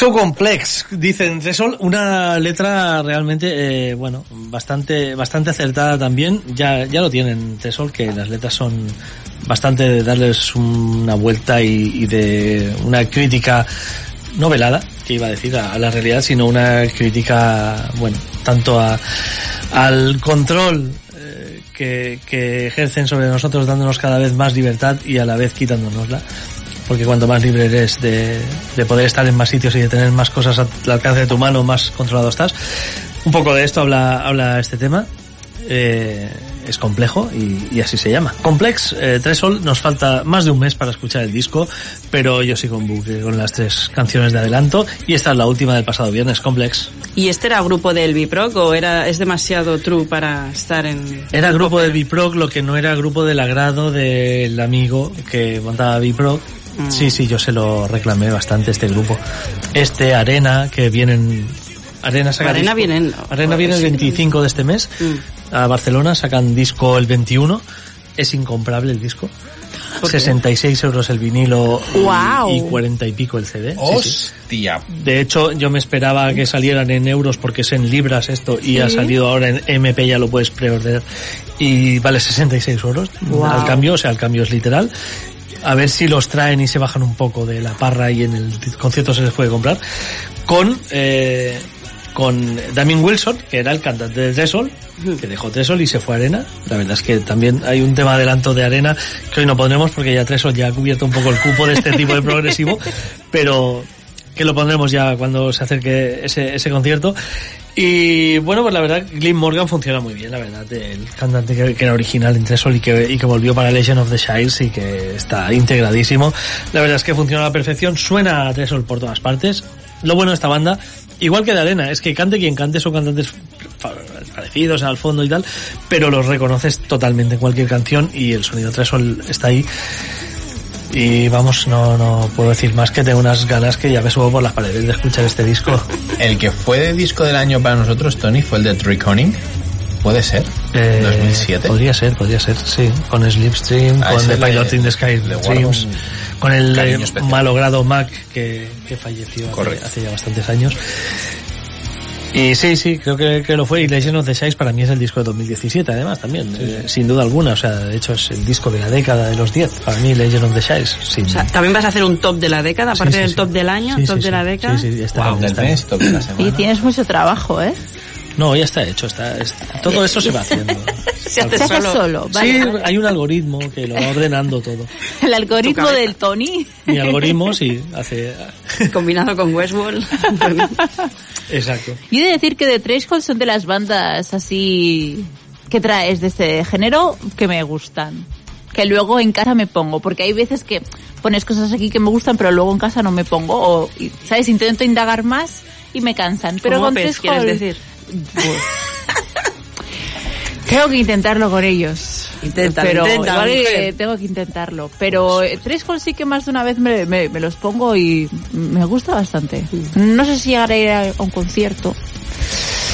Complex, dicen Tresol, una letra realmente, eh, bueno, bastante, bastante acertada también. Ya, ya lo tienen Tresol, que las letras son bastante de darles una vuelta y, de una crítica novelada, que iba a decir, a, a la realidad, sino una crítica, bueno, tanto a, al control eh, que, que ejercen sobre nosotros, dándonos cada vez más libertad y a la vez quitándonosla porque cuanto más libre eres de, de poder estar en más sitios y de tener más cosas al alcance de tu mano, más controlado estás. Un poco de esto habla, habla este tema. Eh, es complejo y, y así se llama. Complex, eh, Tresol, nos falta más de un mes para escuchar el disco, pero yo sigo en bucle con las tres canciones de adelanto y esta es la última del pasado viernes, Complex. ¿Y este era grupo del Biproc o era, es demasiado true para estar en... Era grupo del Biproc, lo que no era grupo del agrado del amigo que montaba Biproc. Sí, sí, yo se lo reclamé bastante este grupo. Este, Arena, que vienen... Arena saca Arena disco- vienen- Arena viene el sí. 25 de este mes Mm. a Barcelona, sacan disco el 21. Es incomparable el disco. ¿Por qué? 66 euros el vinilo y- Guau. y 40 y pico el CD. Sí, sí. Hostia. De hecho, yo me esperaba que salieran en euros porque es en libras esto y ha salido ahora en MP, ya lo puedes preordenar y vale 66 euros Wow. al cambio, o sea, el cambio es literal. A ver si los traen y se bajan un poco de la parra y en el concierto se les puede comprar. Con, eh, con Damien Wilson, que era el cantante de Tresol, que dejó Tresol y se fue a Arena. La verdad es que también hay un tema adelanto de Arena que hoy no pondremos porque ya Tresol ya ha cubierto un poco el cupo de este tipo de progresivo, pero que lo pondremos ya cuando se acerque ese, ese concierto. Y bueno, pues la verdad, Glyn Morgan funciona muy bien, la verdad, el cantante que, era original en Tresol y que, y que volvió para Legend of the Shires y que está integradísimo. La verdad es que funciona a la perfección, suena a Tresol por todas partes. Lo bueno de esta banda, igual que de Arena, es que cante quien cante son cantantes parecidos al fondo y tal, pero los reconoces totalmente en cualquier canción y el sonido Tresol está ahí. Y vamos, no, no puedo decir más que tengo unas ganas que ya me subo por las paredes de escuchar este disco. El que fue de disco del año para nosotros, Tony, fue el de Triconing. ¿Puede ser? Eh, 2007. Podría ser, podría ser, sí. Con Slipstream, A con The Pilot in the Sky Dreams, con el malogrado Mac que, que falleció hace ya bastantes años. Y sí, sí, creo que, que lo fue. Y Legend of the Shires para mí es el disco de 2017, además, también, eh, sin duda alguna. O sea, de hecho es el disco de la década de los 10. Para mí, Legend of the Shires. Sin... O sea, también vas a hacer un top de la década, aparte Sí, sí, del sí. top del año, Sí, top sí, de la sí. década. Sí, sí, está Wow, bien, del está mes, top de la semana. Y tienes mucho trabajo, ¿eh? No, ya está hecho. Está, es- todo eso se va haciendo. Se hace solo. solo. Vale, sí, hay un algoritmo que lo va ordenando todo. El algoritmo del Tony. Mi algoritmo sí hace... Combinado con Westworld. Exacto. Yo he de decir que The Threshold son de las bandas así que traes de este género que me gustan. Que luego en casa me pongo, porque hay veces que pones cosas aquí que me gustan, pero luego en casa no me pongo. O, ¿sabes? Intento indagar más y me cansan. Pero Como con Threshold... quieres decir. Tengo que intentarlo con ellos. Inténtalo, pero que mujer. tengo que intentarlo. Pero eh, Threshold sí que más de una vez me, me- me los pongo y me gusta bastante. No sé si llegaré a ir a un concierto.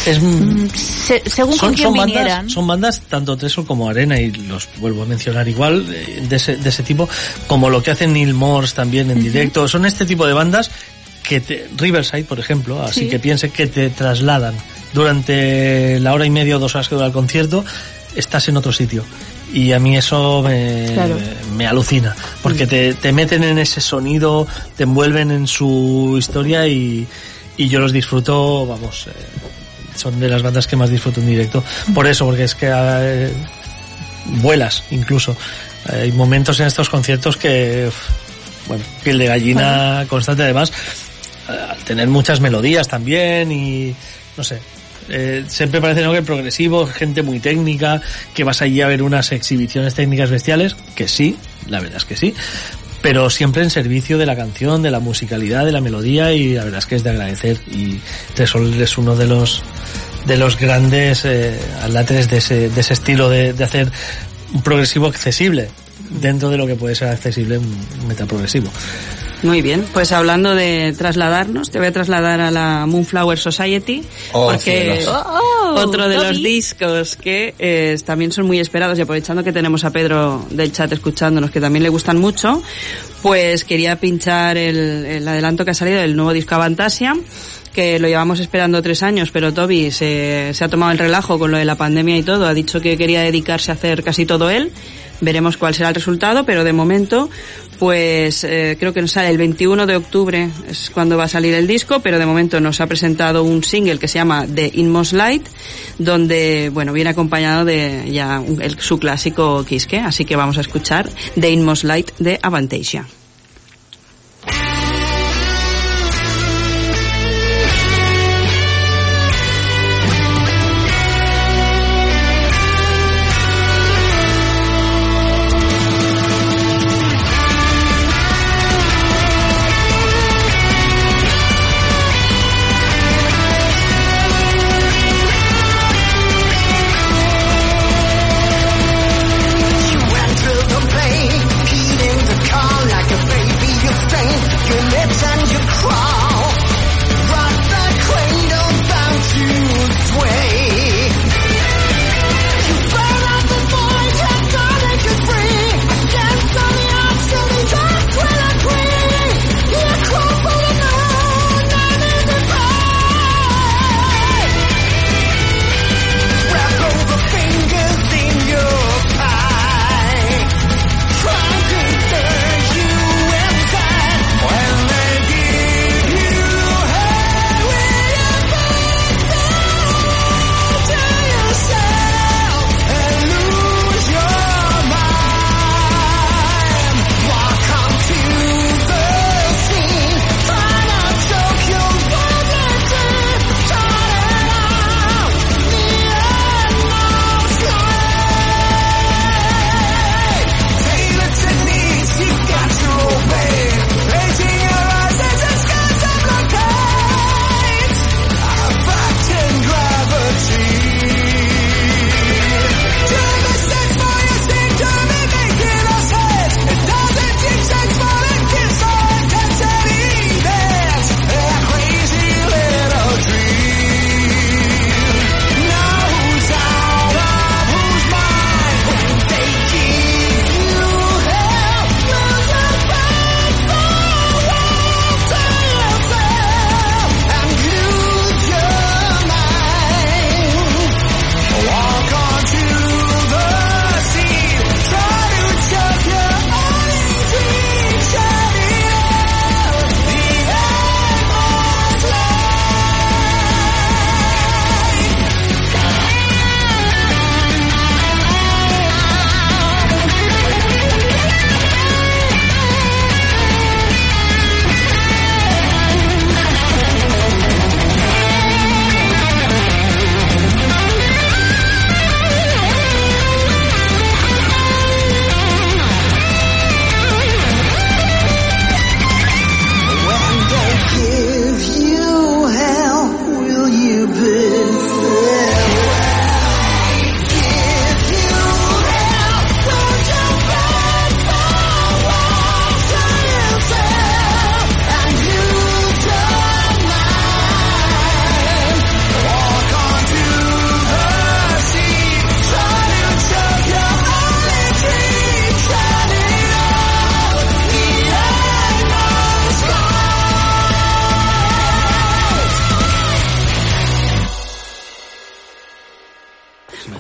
Es, Mm, se- según con son, quién son vinieran. bandas, son bandas tanto Tresol como Arena y los vuelvo a mencionar igual eh, de ese, de ese tipo como lo que hacen Neil Morse también en directo son este tipo de bandas que te, Riverside por ejemplo así Sí. que piense que te trasladan durante la hora y media o dos horas que dura el concierto estás en otro sitio y a mí eso me, Claro. me alucina porque te, te meten en ese sonido te envuelven en su historia y, y yo los disfruto vamos eh, son de las bandas que más disfruto en directo. Por eso, porque es que eh, vuelas incluso. Hay momentos en estos conciertos que, bueno, piel de gallina constante además, eh, al tener muchas melodías también y, no sé, eh, siempre parece ¿no? que progresivo, gente muy técnica, que vas allí a ver unas exhibiciones técnicas bestiales, que sí, la verdad es que sí, pero siempre en servicio de la canción, de la musicalidad, de la melodía y la verdad es que es de agradecer y Tresol es uno de los de los grandes eh, de ese, de ese estilo de, de hacer un progresivo accesible dentro de lo que puede ser accesible un metaprogresivo. Muy bien, pues hablando de trasladarnos, te voy a trasladar a la Moonflower Society, Oh, porque. Oh, otro de los discos que eh, también son muy esperados y aprovechando que tenemos a Pedro del chat escuchándonos, que también le gustan mucho, pues quería pinchar el, el adelanto que ha salido del nuevo disco Avantasia, que lo llevamos esperando tres años, pero Toby se, se ha tomado el relajo con lo de la pandemia y todo, ha dicho que quería dedicarse a hacer casi todo él. Veremos cuál será el resultado, pero de momento, pues eh, creo que nos sale el 21 de octubre, es cuando va a salir el disco, pero de momento nos ha presentado un single que se llama The Inmost Light, donde, bueno, viene acompañado de ya su clásico Kiske, así que vamos a escuchar The Inmost Light de Avantasia.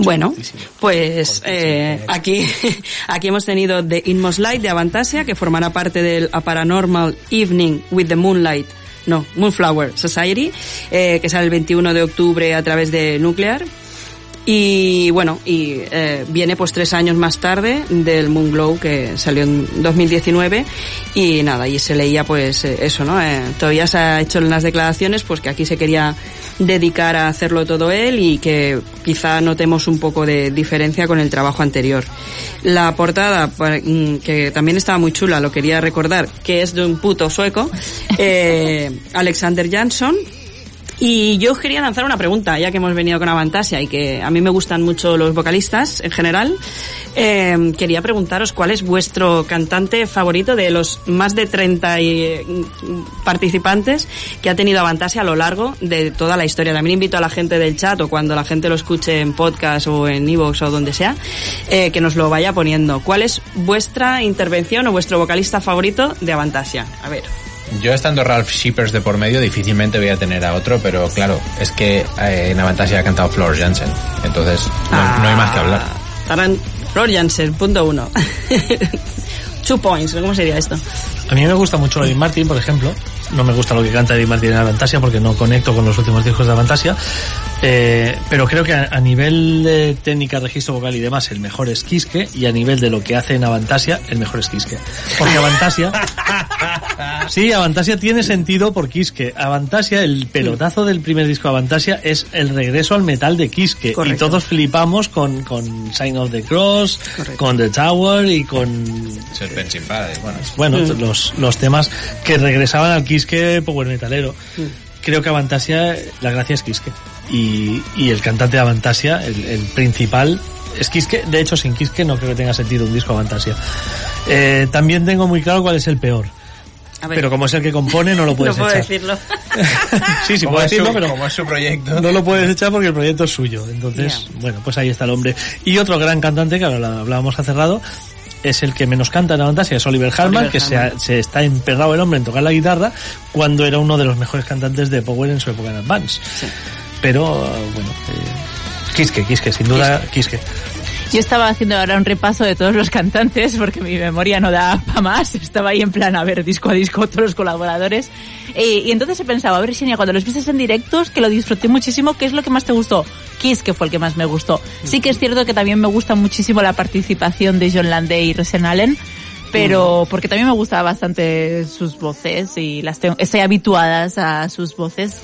Bueno, pues eh, aquí, aquí hemos tenido The Inmost Light de Avantasia, que formará parte del A Paranormal Evening with the Moonlight, no, Moonflower Society, eh, que sale el 21 de octubre a través de Nuclear. Y bueno, y eh, viene pues tres años más tarde del Moonglow que salió en 2019 y nada, y se leía pues eh, eso, ¿no? Todavía se ha hecho en las declaraciones pues que aquí se quería dedicar a hacerlo todo él y que quizá notemos un poco de diferencia con el trabajo anterior. La portada, mm, que también estaba muy chula, lo quería recordar, que es de un puto sueco, eh, Alexander Jansson, y yo quería lanzar una pregunta, ya que hemos venido con Avantasia y que a mí me gustan mucho los vocalistas en general. Eh, quería preguntaros cuál es vuestro cantante favorito de los más de 30 y, eh, participantes que ha tenido Avantasia a lo largo de toda la historia. También invito a la gente del chat o cuando la gente lo escuche en podcast o en iVoox o donde sea, eh, que nos lo vaya poniendo. ¿Cuál es vuestra intervención o vuestro vocalista favorito de Avantasia? A ver. Yo estando Ralph Shippers de por medio, difícilmente voy a tener a otro, pero claro, es que eh, en Avantasia ha cantado Flor Jansen, entonces no, no hay más que hablar. Taran Flor Jansen, punto uno. Two points, ¿cómo sería esto? A mí me gusta mucho Eddie Martin, por ejemplo. No me gusta lo que canta Eddie Martin en Avantasia porque no conecto con los últimos discos de Avantasia. Eh, pero creo que a, a nivel de técnica, registro vocal y demás, el mejor es Kiske. Y a nivel de lo que hace en Avantasia, el mejor es Kiske. Porque Avantasia... sí, Avantasia tiene sentido por Kiske. Avantasia, el pelotazo del primer disco de Avantasia es el regreso al metal de Kiske. Y todos flipamos con, con Sign of the Cross, Correcto. con The Tower y con Serpent in Paradise, bueno. bueno, Mm. los, los temas que regresaban al Kiske Power Metalero. Mm. Creo que Avantasia, la gracia es Kiske. Y, y el cantante de Avantasia, el, el principal, es Kiske. De hecho, sin Kiske no creo que tenga sentido un disco Avantasia. Eh, también tengo muy claro cuál es el peor. A ver. Pero como es el que compone, no lo no puedes puedo echar. decirlo. sí, sí, puedo su- decirlo, pero como es su proyecto. no lo puedes echar porque el proyecto es suyo. Entonces, bueno, pues ahí está el hombre. Y otro gran cantante, que ahora lo hablábamos hace rato, es el que menos canta en Avantasia, es Oliver Harman, Oliver que se, ha- se está emperrado el hombre en tocar la guitarra cuando era uno de los mejores cantantes de Power en su época en Advance. Pero, bueno, eh, Kiske, Kiske, sin duda, Kiske. Yo estaba haciendo ahora un repaso de todos los cantantes porque mi memoria no da para más. Estaba ahí en plan a ver disco a disco todos los colaboradores. Eh, y entonces he pensado, a ver, Xenia, cuando los viste en directos, que lo disfruté muchísimo, ¿qué es lo que más te gustó? Kiss, que fue el que más me gustó. Sí que es cierto que también me gusta muchísimo la participación de John Landé y Resen Allen. Pero porque también me gustaba bastante sus voces y las tengo, estoy habituadas a sus voces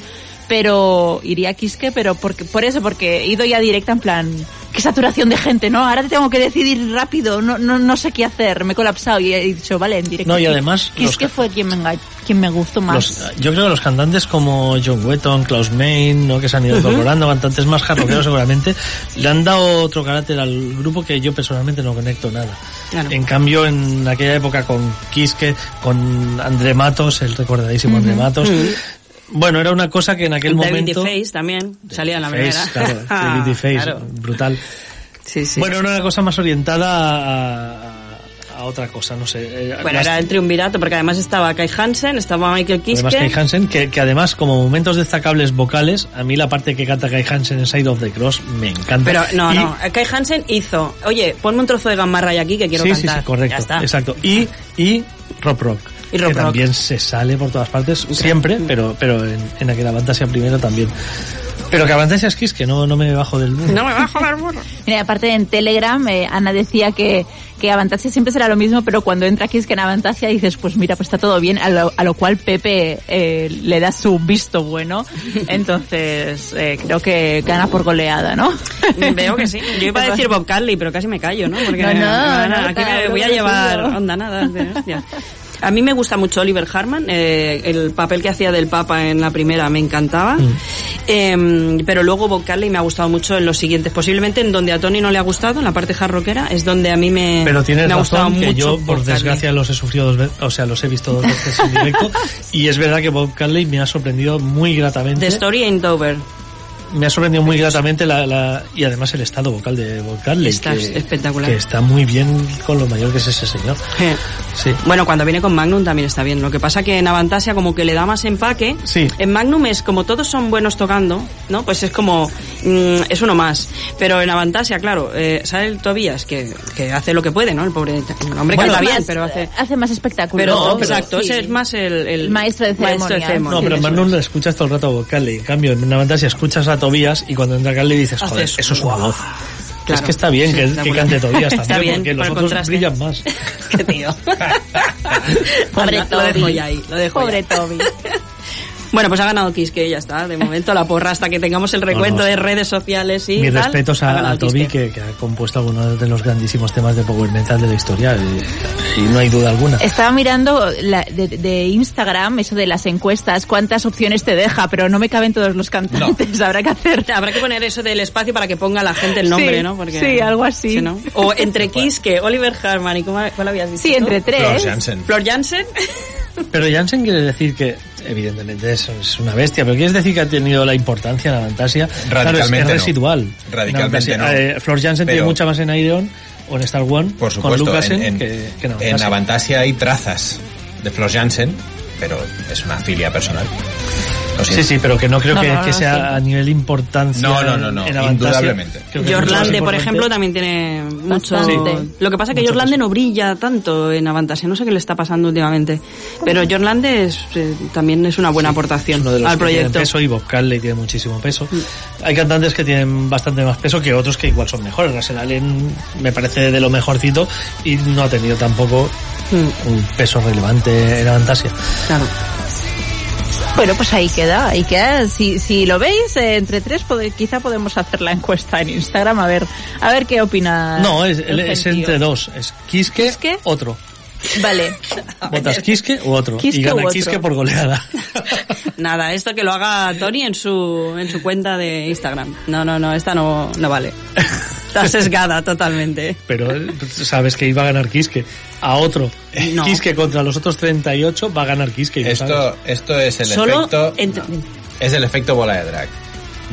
pero iría a Kiske, pero porque, por eso, porque he ido ya directa en plan, qué saturación de gente, ¿no? Ahora te tengo que decidir rápido, no, no, no sé qué hacer, me he colapsado y he dicho, vale, en directo. No, y además, ca- fue quien me, enga- quien me gustó más. Los- yo creo que los cantantes como John Wetton, Klaus Main, ¿no? que se han ido incorporando, cantantes más jarroqueros seguramente, le han dado otro carácter al grupo que yo personalmente no conecto nada. Claro. En cambio, en aquella época con Kiske, con André Matos, el recordadísimo André Matos, bueno, era una cosa que en aquel David momento... Face también salía en la primera. claro, David D. Face, Claro. brutal. Sí, sí. Bueno, era una cosa más orientada a, a- otra cosa, no sé. eh, Bueno, más- era el triunvirato, porque además estaba Kai Hansen, estaba Michael Kiske. Además Kai Hansen, que, que además como momentos destacables vocales, a mí la parte que canta Kai Hansen en Side of the Cross me encanta. Pero no, Y- no, Kai Hansen hizo, oye, ponme un trozo de Gamarra aquí que quiero sí, cantar. sí, sí, correcto, Ya está. exacto. Y, y Rock Rock. Y Rock que Rock. también se sale por todas partes, siempre, pero, pero en, en aquella Avantasia primero también. Pero que Avantasia es Kiss, que no, no me bajo del burro. No me bajo del burro. Mira, aparte en Telegram, eh, Ana decía que, que Avantasia siempre será lo mismo, pero cuando entra Kiske en Avantasia dices, pues mira, pues está todo bien, a lo, a lo cual Pepe eh, le da su visto bueno. Entonces, eh, creo que gana por goleada, ¿no? Veo que sí. Yo iba a decir Bob Carley, pero casi me callo, ¿no? Porque No, no, nada, no, aquí me voy a llevar onda nada. de hostia. A mí me gusta mucho Oliver Harman, eh, el papel que hacía del Papa en la primera me encantaba, Mm. Eh, pero luego Bob Carley me ha gustado mucho en los siguientes, posiblemente en donde a Tony no le ha gustado, en la parte hard rockera, es donde a mí me, Pero tienes me ha gustado razón que mucho yo, Bob por Carley. desgracia, los he sufrido dos veces, o sea, los he visto dos veces en directo, y es verdad que Bob Carley me ha sorprendido muy gratamente. The Story Ain't Over. Me ha sorprendido muy gratamente la, la- y además el estado vocal de Carley, Está que, espectacular. que está muy bien con lo mayor que es ese señor. Eh. Sí. Bueno, cuando viene con Magnum también está bien. Lo que pasa que en Avantasia como que le da más empaque. Sí. En Magnum es como todos son buenos tocando, ¿no? Pues es como mm, es uno más. Pero en Avantasia, claro, eh, sale el Tobías, que, que hace lo que puede, ¿no? El pobre el hombre Bueno, canta bien, más, pero hace... hace más espectáculo. Pero, ¿no? exacto, sí. ese es más el, el maestro de ceremonias. No, pero en Magnum escuchas todo el rato vocal y en cambio en una fantasía escuchas a Tobías y cuando entra Carly dices, joder, Haces, eso es una voz. Claro. Es que está bien Sí, que, está que cante. Tobías Está también, bien, porque por los otros contraste. brillan más. Qué tío. Pobre Anda, Lo dejo Toby. ya ahí, lo dejo Pobre ya. Toby. Bueno, pues ha ganado Kiske, ya está. De momento la porra hasta que tengamos el recuento no. de redes sociales y Mis tal, respetos a, a Toby que, que ha compuesto algunos de los grandísimos temas de Power Metal de la historia y, y no hay duda alguna. Estaba mirando la- de, de Instagram, eso de las encuestas, cuántas opciones te deja, pero no me caben todos los cantantes, habrá que hacer. Habrá que poner eso del espacio para que ponga la gente el nombre, Sí, ¿no? Porque, sí, algo así. Sí, ¿no? O entre Kiske, Oliver Harman y ¿cómo, ¿cuál habías dicho? Sí, tú? entre Flor tres. Jansen. Flor Jansen. Pero Jansen quiere decir que, evidentemente, es, es una bestia, pero ¿quieres decir que ha tenido la importancia en la Fantasia? Claro, es- Radicalmente es, no. residual. Radicalmente la Fantasia, no. eh, Flor Jansen Pero- tiene mucha más en Iron o en Star One Por con supuesto, Lucasen en, en, que, que en en. Avantasia hay trazas de Flor Jansen, pero es una filia personal. Lo. Sí, sí, pero que no creo No, que, no, que no, sea sí. a nivel importancia. No, no, no, no, indudablemente. Jorlande, por ejemplo, también tiene mucho... Bastante. Lo que pasa es que peso. no brilla tanto en Avantasia, no sé qué le está pasando últimamente. Pero Jorlande es, eh, también es una buena aportación uno de los al que proyecto. peso y Bob Calle tiene muchísimo peso. Hay cantantes que tienen bastante más peso que otros que igual son mejores. Russell Allen me parece de lo mejorcito y no ha tenido tampoco Mm, un peso relevante en Avantasia. claro. Bueno, pues ahí queda, ahí queda. Si, si lo veis, eh, entre tres pode- quizá podemos hacer la encuesta en Instagram a ver, a ver qué opina. No, es, el es entre dos. Es Kiske, ¿Kiske? otro. Vale. Votas Kiske u otro. Kiske y gana otro. Kiske por goleada. Nada, esto que lo haga Tony en su, en su cuenta de Instagram. No, no, no, esta no, no vale. Está sesgada totalmente. Pero eh, sabes que iba a ganar Kiske. A otro. No. Kiske contra los otros 38 va a ganar Kiske. y lo sabes. Esto, esto es el Solo efecto. entre- Es el efecto bola de drag.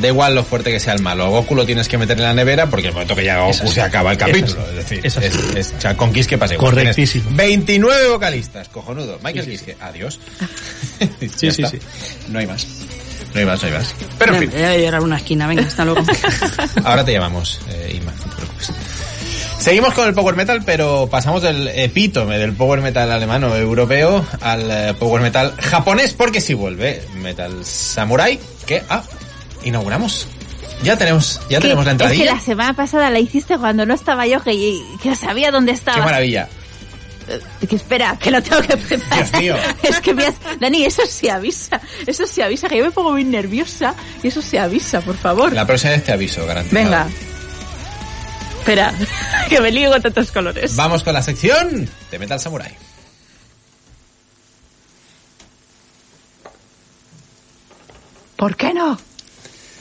Da igual lo fuerte que sea el malo. Goku lo tienes que meter en la nevera porque el momento que llega Goku se acaba el capítulo. Es decir, Es es, es- o sea, con Kiske pasa igual. Correctísimo. Tienes 29 vocalistas, cojonudo. Michael Sí, sí, Kiske, adiós. Sí, sí, está. sí. No hay más. Más, no hay más. Pero en fin, Voy a llorar una esquina, venga, hasta luego. ahora te llamamos, eh, Inma, no te preocupes. Seguimos con el power metal, pero pasamos del epítome del power metal alemán o europeo al eh, power metal japonés, porque si vuelve Metal Samurai, que ah, inauguramos. Ya tenemos, ya tenemos la Es que entradilla. la semana pasada la hiciste cuando no estaba yo, que, que sabía dónde estaba. Qué maravilla. Que espera, que lo tengo que preparar. Dios mío. Es que me has- Dani, eso se avisa. Eso se avisa, que yo me pongo muy nerviosa y eso se avisa, por favor. La próxima vez te aviso, garantizado. Venga. Espera, que me lío con tantos colores. Vamos con la sección de Metal Samurai. ¿Por qué no?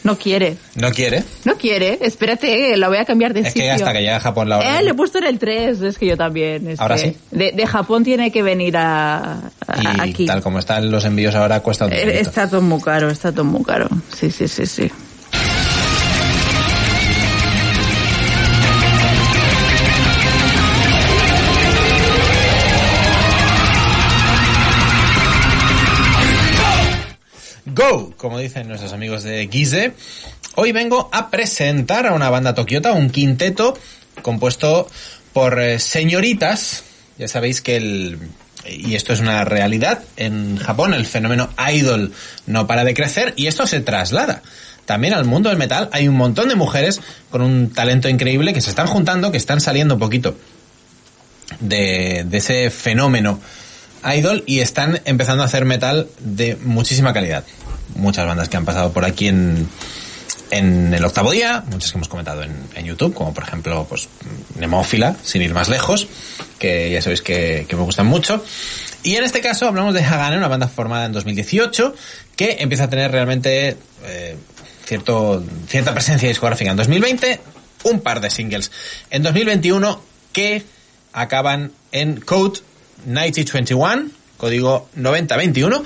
No quiere. ¿No quiere? No quiere. Espérate, la voy a cambiar de Es sitio. que hasta que llegue a Japón la hora. Eh, le he puesto en el 3, es que yo también. es Ahora que sí. De, de Japón tiene que venir a, a- y aquí. tal como están los envíos ahora cuesta un Eh. Está todo muy caro, está todo muy caro. Sí, sí, sí, sí. Go, como dicen nuestros amigos de Gize. Hoy vengo a presentar a una banda tokiota, un quinteto compuesto por eh, señoritas. Ya sabéis que el y esto es una realidad en Japón, el fenómeno idol no para de crecer y esto se traslada también al mundo del metal. Hay un montón de mujeres con un talento increíble que se están juntando, que están saliendo un poquito de, de ese fenómeno idol y están empezando a hacer metal de muchísima calidad. Muchas bandas que han pasado por aquí en, en el octavo día, muchas que hemos comentado en, en YouTube, como por ejemplo, pues, Nemófila, sin ir más lejos, que ya sabéis que, que me gustan mucho. Y en este caso hablamos de Hagane, una banda formada en 2018, que empieza a tener realmente eh, cierto, cierta presencia discográfica en 2020, un par de singles en 2021 que acaban en Code 9021, código 9021,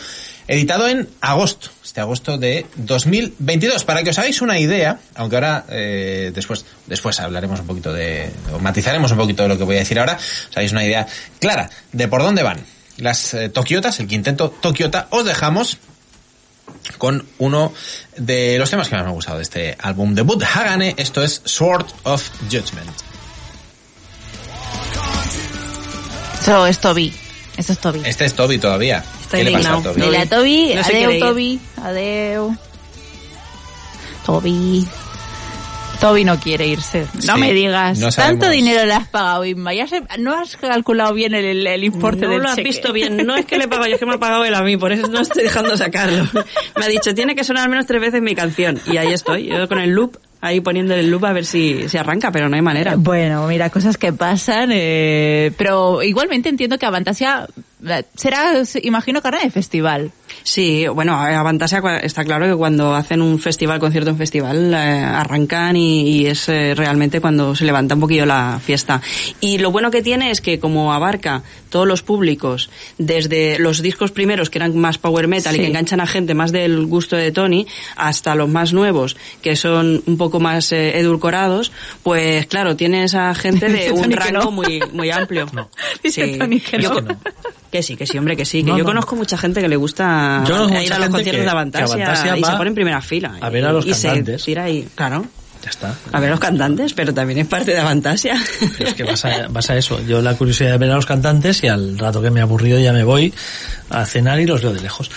editado en agosto, este agosto de 2022. Para que os hagáis una idea, aunque ahora eh, después después hablaremos un poquito de, o matizaremos un poquito de lo que voy a decir ahora, os hagáis una idea clara de por dónde van las eh, Tokiotas, el quinteto Tokiota, os dejamos con uno de los temas que más me ha gustado de este álbum debut, Hagane, esto es Sword of Judgment. Eso es Toby. Eso es Toby. Este es Toby todavía. Está ¿Qué le pasa a. Toby? Dile a Toby, No adeu. Toby, adeu. Toby. Toby no quiere irse. No Sí, me digas. no Tanto dinero le has pagado, Inma. Ya se- no has calculado bien el, el importe no del lo has cheque. visto bien. No es que le he pagado yo, es que me ha pagado él a mí, por eso no estoy dejando sacarlo. Me ha dicho, tiene que sonar al menos tres veces mi canción. Y ahí estoy, yo con el loop, ahí poniéndole el loop a ver si se arranca, pero no hay manera. Bueno, mira, cosas que pasan. eh, pero igualmente entiendo que Avantasia será, imagino, cara de festival. Sí, bueno, a Avantasia está claro que cuando hacen un festival, concierto en festival, eh, arrancan y, y es eh, realmente cuando se levanta un poquillo la fiesta. Y lo bueno que tiene es que como abarca todos los públicos, desde los discos primeros que eran más power metal y Sí. que enganchan a gente más del gusto de Tony, hasta los más nuevos, que son un poco más eh, edulcorados, pues claro, tienes a gente de un rango no. muy, muy amplio. Dice Tony que no. Que sí, que sí, hombre, que sí. Que No, yo no. conozco mucha gente que le gusta Yo ir mucha a los conciertos que- de Avantasia, y se pone en primera fila. a ver a los y se cantantes. tira ahí, claro, Ya está. a ver a los cantantes, pero también es parte de Avantasia. Es que vas a, vas a eso. Yo la curiosidad de ver a los cantantes y al rato que me he aburrido ya me voy a cenar y los veo de lejos.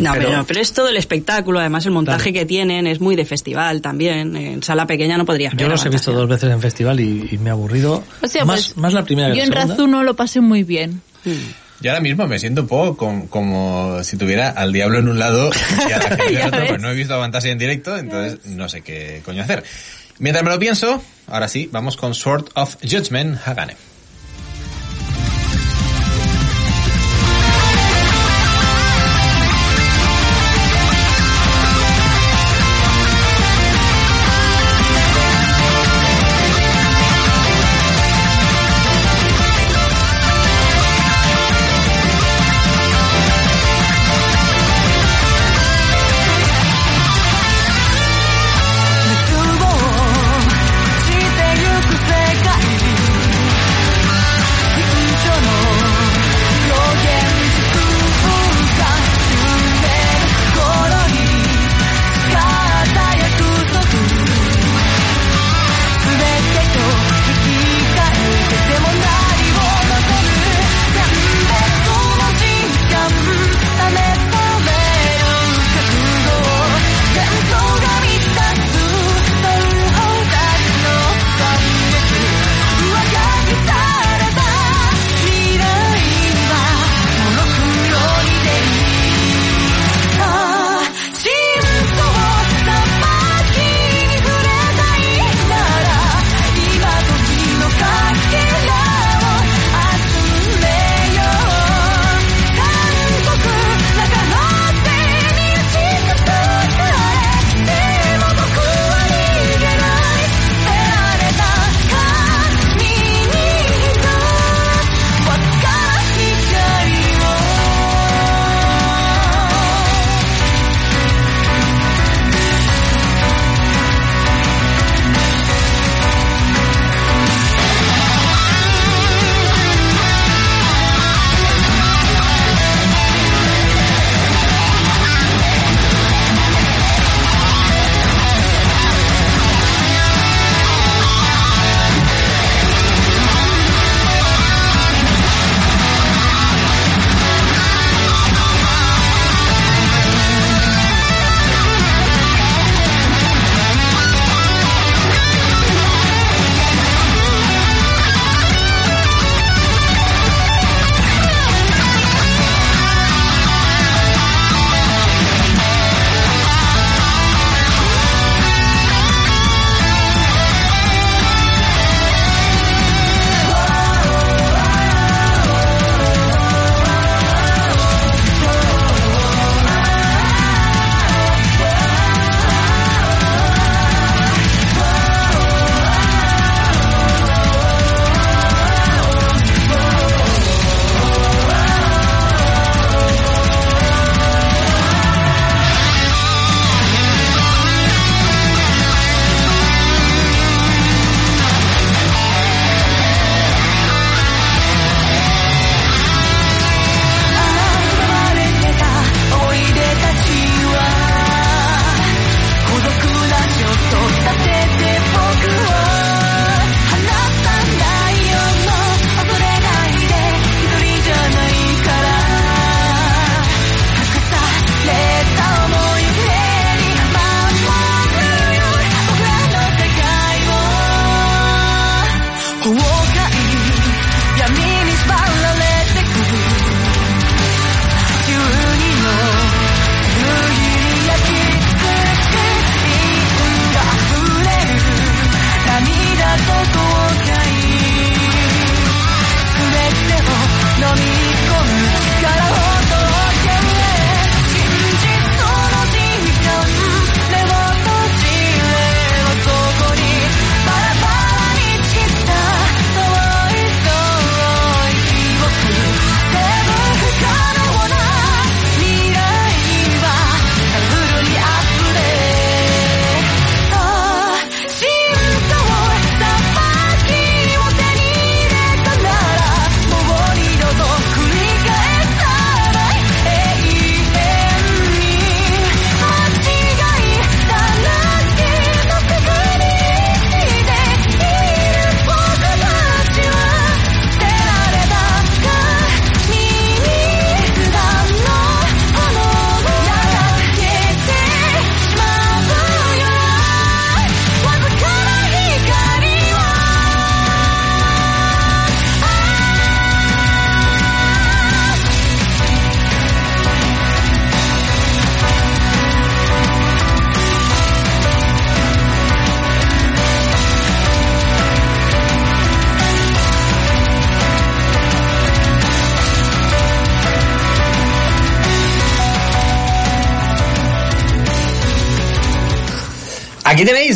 No, pero- pero, pero es todo el espectáculo, además el montaje que tienen es muy de festival también. En sala pequeña no podrías ver Yo los he visto dos veces en festival y, y me he aburrido. O sea, más, pues, más la primera que Yo la en segunda. Razuno lo pasé muy bien. Yo ahora mismo me siento un poco com- como si tuviera al diablo en un lado y a la gente en otro, pues no he visto Avantasia en directo, entonces no sé qué coño hacer. Mientras me lo pienso, ahora sí, vamos con Sword of Judgment, Hagane.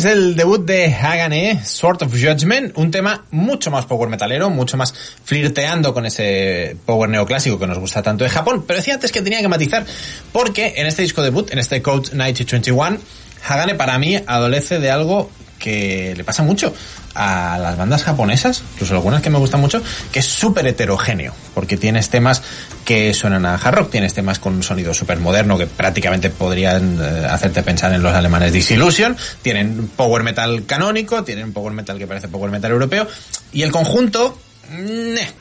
Tenéis el debut de Hagane, Sword of Judgment, un tema mucho más power metalero, mucho más flirteando con ese power neoclásico que nos gusta tanto de Japón, pero decía antes que tenía que matizar porque en este disco debut, en este Code 9021, Hagane para mí adolece de algo que le pasa mucho a las bandas japonesas, incluso algunas que me gustan mucho, que es súper heterogéneo, porque tienes temas que suenan a hard rock, tienes temas con un sonido súper moderno que prácticamente podrían eh, hacerte pensar en los alemanes Disillusion, tienen power metal canónico, tienen power metal que parece power metal europeo, y el conjunto, meh,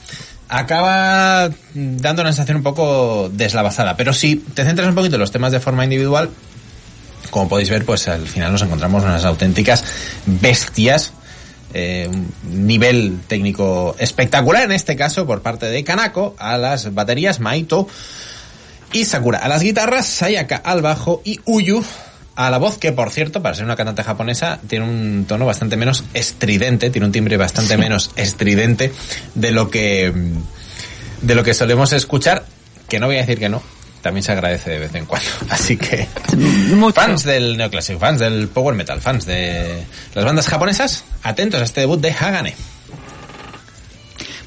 acaba dando una sensación un poco deslavazada, pero si te centras un poquito en los temas de forma individual, como podéis ver, pues al final nos encontramos unas auténticas bestias. eh, un nivel técnico espectacular en este caso por parte de Kanako a las baterías Maito y Sakura a las guitarras, Sayaka al bajo y Uyu a la voz que por cierto para ser una cantante japonesa tiene un tono bastante menos estridente, tiene un timbre bastante menos estridente de lo que de lo que solemos escuchar, que no voy a decir que no, también se agradece de vez en cuando. Así que Mucho. fans del neoclásico, fans del power metal, fans de las bandas japonesas, atentos a este debut de Hagane.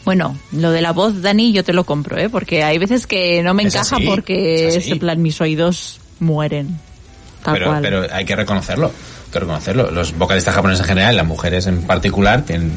Bueno, lo de la voz, Dani, yo te lo compro, ¿eh? Porque hay veces que no me Es encaja así, porque es en plan mis oídos mueren. Tal Pero, cual. pero hay que reconocerlo, hay que reconocerlo. Los vocalistas japoneses en general, las mujeres en particular, tienen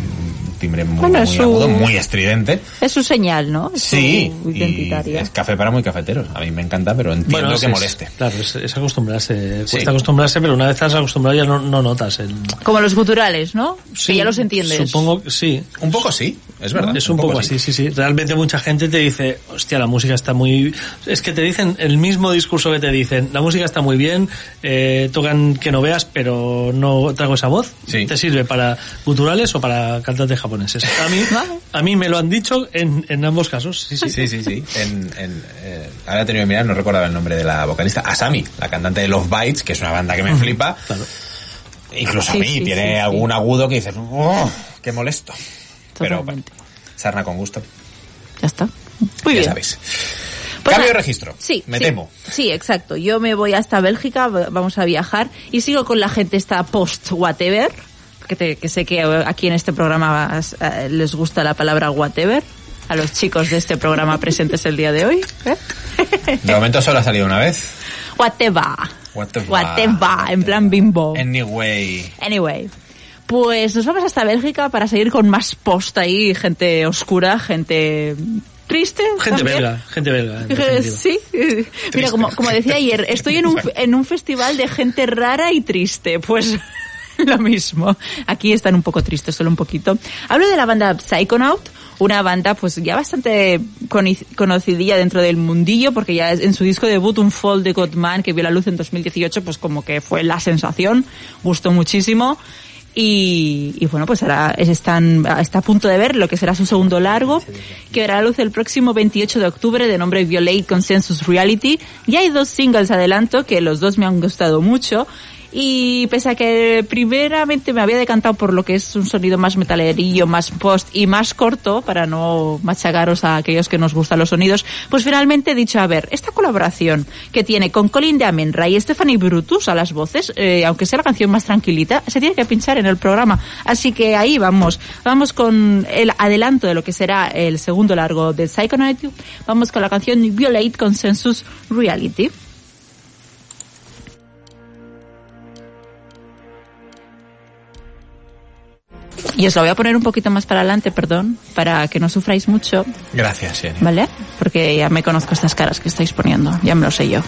timbre muy, Bueno, muy es su- agudo, muy estridente. Es su señal, ¿no? Es Sí, su y identitaria. es café para muy cafeteros. A mí me encanta, pero entiendo Bueno, que es- moleste. Claro, es, es acostumbrarse. Sí. Cuesta acostumbrarse, pero una vez estás acostumbrado ya no, no notas el... Como los guturales, ¿no? que ya los entiendes. Supongo que sí. Un poco sí, es verdad. Es un, poco, así, sí, sí. Realmente mucha gente te dice, hostia, la música está muy... Es que te dicen el mismo discurso que te dicen, la música está muy bien, eh, tocan que no veas, pero no traigo esa voz. Sí. ¿Te sirve para guturales o para cantantes japoneses? A mí, a mí me lo han dicho en, en ambos casos, sí, sí. Sí, sí, sí. En, en, eh, ahora he tenido que mirar, no recordaba el nombre de la vocalista. Asami, la cantante de Love Bites, que es una banda que me flipa. Claro. Incluso a mí sí, tiene sí, sí. algún agudo que dices, ¡oh! ¡Qué molesto! Pero bueno, Totalmente. sarna con gusto. Ya está. Muy ya bien. sabéis. Pues Cambio de registro. Sí. Me sí. temo. Sí, exacto. Yo me voy hasta Bélgica, vamos a viajar y sigo con la gente esta post-whatever, que, te- que sé que aquí en este programa eh, les gusta la palabra whatever, a los chicos de este programa presentes el día de hoy. ¿eh? De momento solo ha salido una vez. Whatever. Whatever. Whatever, en plan bimbo. Anyway. Anyway. Pues nos vamos hasta Bélgica para seguir con más post ahí, gente oscura, gente triste. Gente también. belga, gente belga. en. Sí, mira, como, como decía ayer, estoy en un, en un festival de gente rara y triste, pues lo mismo. Aquí están un poco tristes, solo un poquito. Hablo de la banda Psychonaut, una banda pues ya bastante conocidilla dentro del mundillo, porque ya en su disco debut, un Fall de Godman, que vio la luz en 2018, pues como que fue la sensación, gustó muchísimo. Y, y bueno, pues ahora es- están, está a punto de ver lo que será su segundo largo, que verá la luz el próximo 28 de octubre de nombre Violate Consensus Reality. Ya hay dos singles adelanto que los dos me han gustado mucho. Y pese a que primeramente me había decantado por lo que es un sonido más metalerillo, más post y más corto, para no machacaros a aquellos que nos gustan los sonidos, pues finalmente he dicho, a ver, esta colaboración que tiene con Colin de Amenra y Stephanie Brutus a las voces, eh, aunque sea la canción más tranquilita, se tiene que pinchar en el programa. Así que ahí vamos, vamos con el adelanto de lo que será el segundo largo de Psychonaut, vamos con la canción Violate Consensus Reality. Y os lo voy a poner un poquito más para adelante, perdón, para que no sufráis mucho, Gracias, Jenny. ¿vale? Porque ya me conozco estas caras que estáis poniendo, ya me lo sé yo.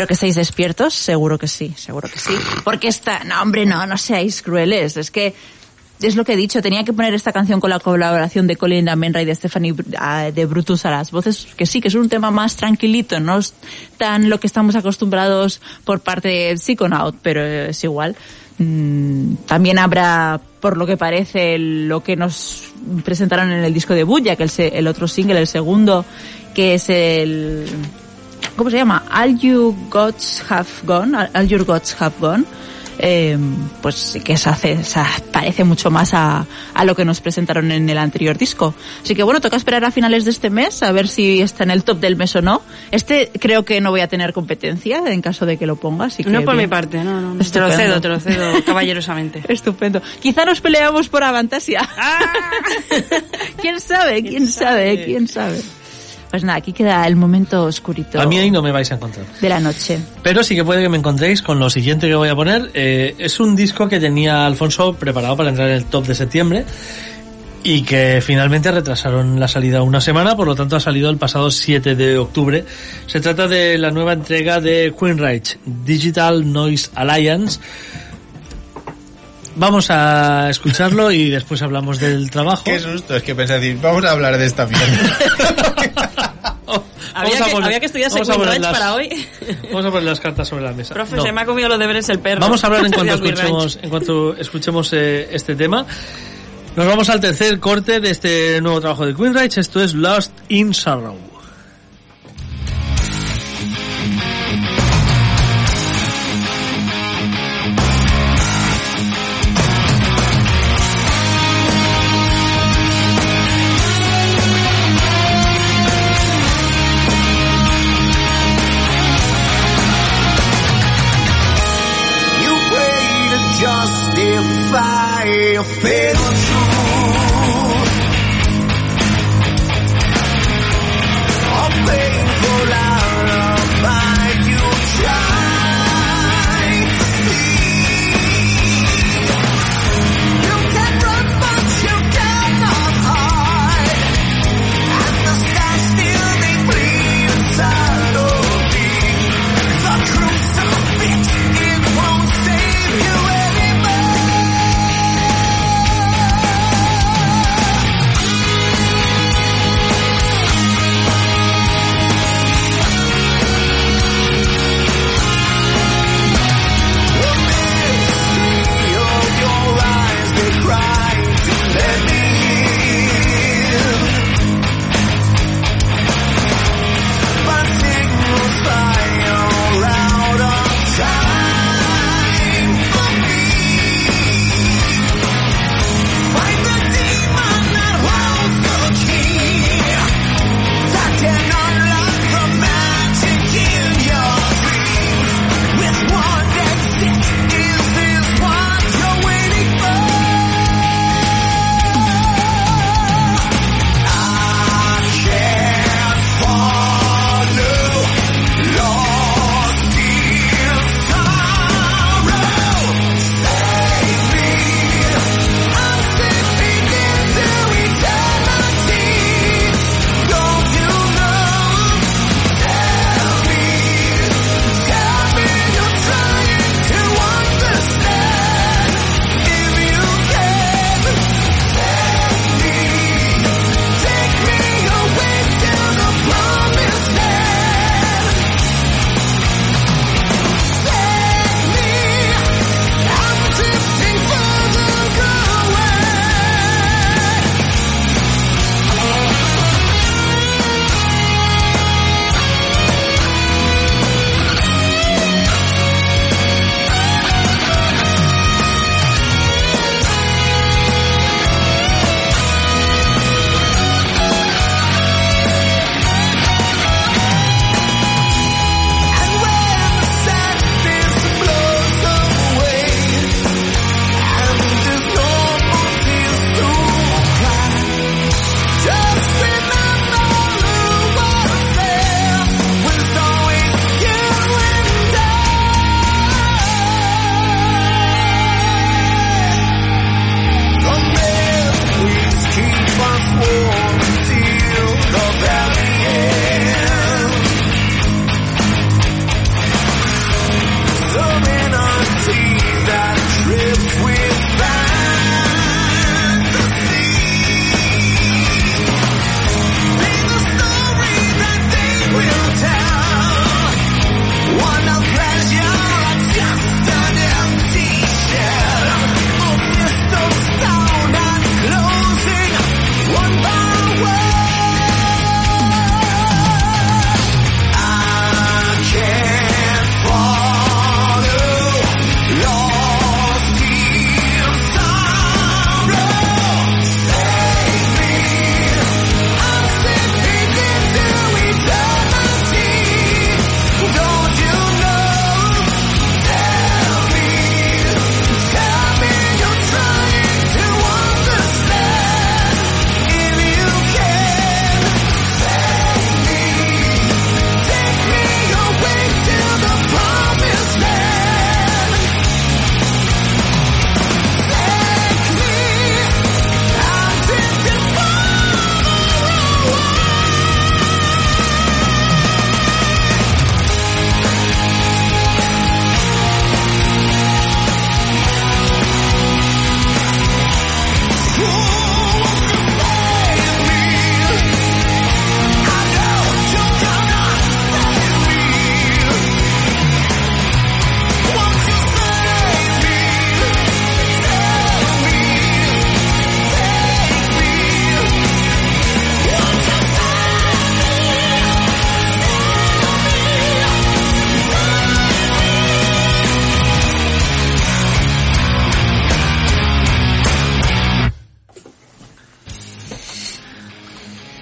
Espero que estéis despiertos, seguro que sí, seguro que sí. Porque esta, no hombre, no, no seáis crueles, es que es lo que he dicho, tenía que poner esta canción con la colaboración de Colin Menra y de Stephanie ah, de Brutus a las voces, que sí, que es un tema más tranquilito, no es tan lo que estamos acostumbrados por parte de Psychonaut, pero es igual. Mm, también habrá, por lo que parece, lo que nos presentaron en el disco de Buya, que el, el otro single, el segundo, que es el... ¿Cómo se llama? All You Gods Have Gone, All- Your Gods Have Gone. Eh, pues sí que se hace, se parece mucho más a, a lo que nos presentaron en el anterior disco. Así que bueno, toca esperar a finales de este mes a ver si está en el top del mes o no. Este creo que no voy a tener competencia en caso de que lo ponga, así que No por bien. mi parte, no, no. Te lo cedo, te lo cedo caballerosamente. Estupendo. Quizá nos peleamos por Avantasia. ¿Quién sabe? ¿Quién sabe? ¿Quién sabe? Pues nada, aquí queda el momento oscurito A mí ahí no me vais a encontrar. de la noche. Pero sí que puede que me encontréis con lo siguiente que voy a poner. Eh, es un disco que tenía Alfonso preparado para entrar en el top de septiembre y que finalmente retrasaron la salida una semana, por lo tanto ha salido el pasado 7 de octubre. Se trata de la nueva entrega de Queenreich, Digital Noise Alliance. Vamos a escucharlo y después hablamos del trabajo. Qué susto, es que pensé decir, vamos a hablar de esta mierda. Había Vamos a que, poner- había que Ranch las- para hoy. Vamos a poner las cartas sobre la mesa. Profe, No. se me ha comido los deberes el perro. Vamos a hablar en cuanto escuchemos, en cuanto escuchemos eh, este tema. Nos vamos al tercer corte de este nuevo trabajo de Queenreich. Esto es Lost in Sorrow.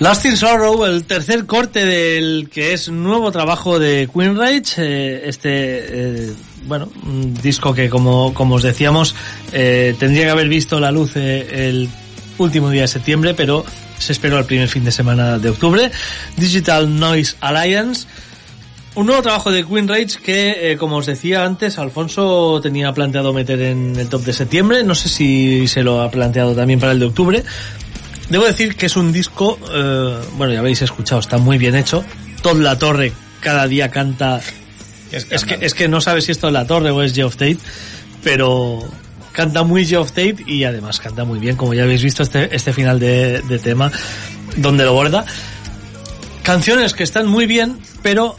Last in Sorrow, el tercer corte del que es nuevo trabajo de Queen Rage, eh, este, eh, bueno, disco que como, como os decíamos, eh, tendría que haber visto la luz eh, el último día de septiembre, pero se esperó el primer fin de semana de octubre. Digital Noise Alliance, un nuevo trabajo de Queen Rage que, como os decía antes, Alfonso tenía planteado meter en el top de septiembre. No sé si se lo ha planteado también para el de octubre. Debo decir que es un disco, eh, bueno, ya habéis escuchado, está muy bien hecho. Todd La Torre cada día canta. Es que, es que no sabes si esto es La Torre o es Geoff Tate, pero canta muy Geoff Tate y además canta muy bien, como ya habéis visto este, este final de, de tema, donde lo borda. Canciones que están muy bien, pero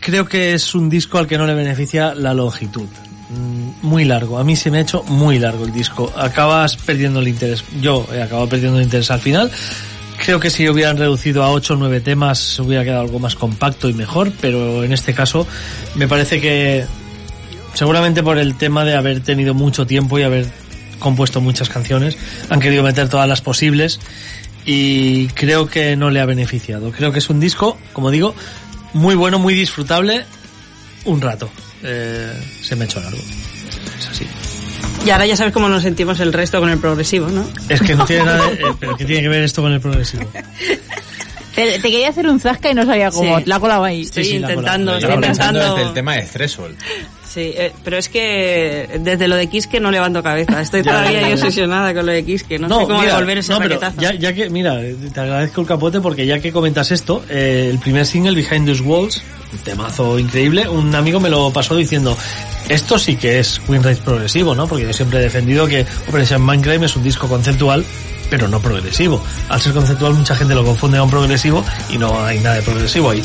creo que es un disco al que no le beneficia la longitud. Mm, Muy largo, a mí se me ha hecho muy largo el disco. Acabas perdiendo el interés. Yo he acabado perdiendo el interés al final. Creo que si hubieran reducido a 8 o 9 temas se hubiera quedado algo más compacto y mejor, pero en este caso me parece que seguramente por el tema de haber tenido mucho tiempo y haber compuesto muchas canciones, han querido meter todas las posibles y creo que no le ha beneficiado. Creo que es un disco, como digo, muy bueno, muy disfrutable, un rato. Eh, se me ha hecho largo. Es así. Y ahora ya sabes cómo nos sentimos el resto con el progresivo, ¿no? Es que no tiene nada, de- eh, pero ¿qué tiene que ver esto con el progresivo? Te, te quería hacer un zasca y no sabía cómo. Sí. La colaba ahí. Estoy sí, intentando, La estoy intentando. desde el tema de Threshold. Sí, eh, pero es que desde lo de Kiss que no levanto cabeza. Estoy todavía obsesionada con lo de Kiss que no, sé cómo mira, devolver ese no, ya, ya que, mira, te agradezco el capote porque ya que comentas esto, eh, el primer single, Behind These Walls, un temazo increíble, un amigo me lo pasó diciendo, esto sí que es Queen Rage progresivo, ¿no? Porque yo siempre he defendido que Operation Mindcrime es un disco conceptual, pero no progresivo. Al ser conceptual mucha gente lo confunde con progresivo y no hay nada de progresivo ahí.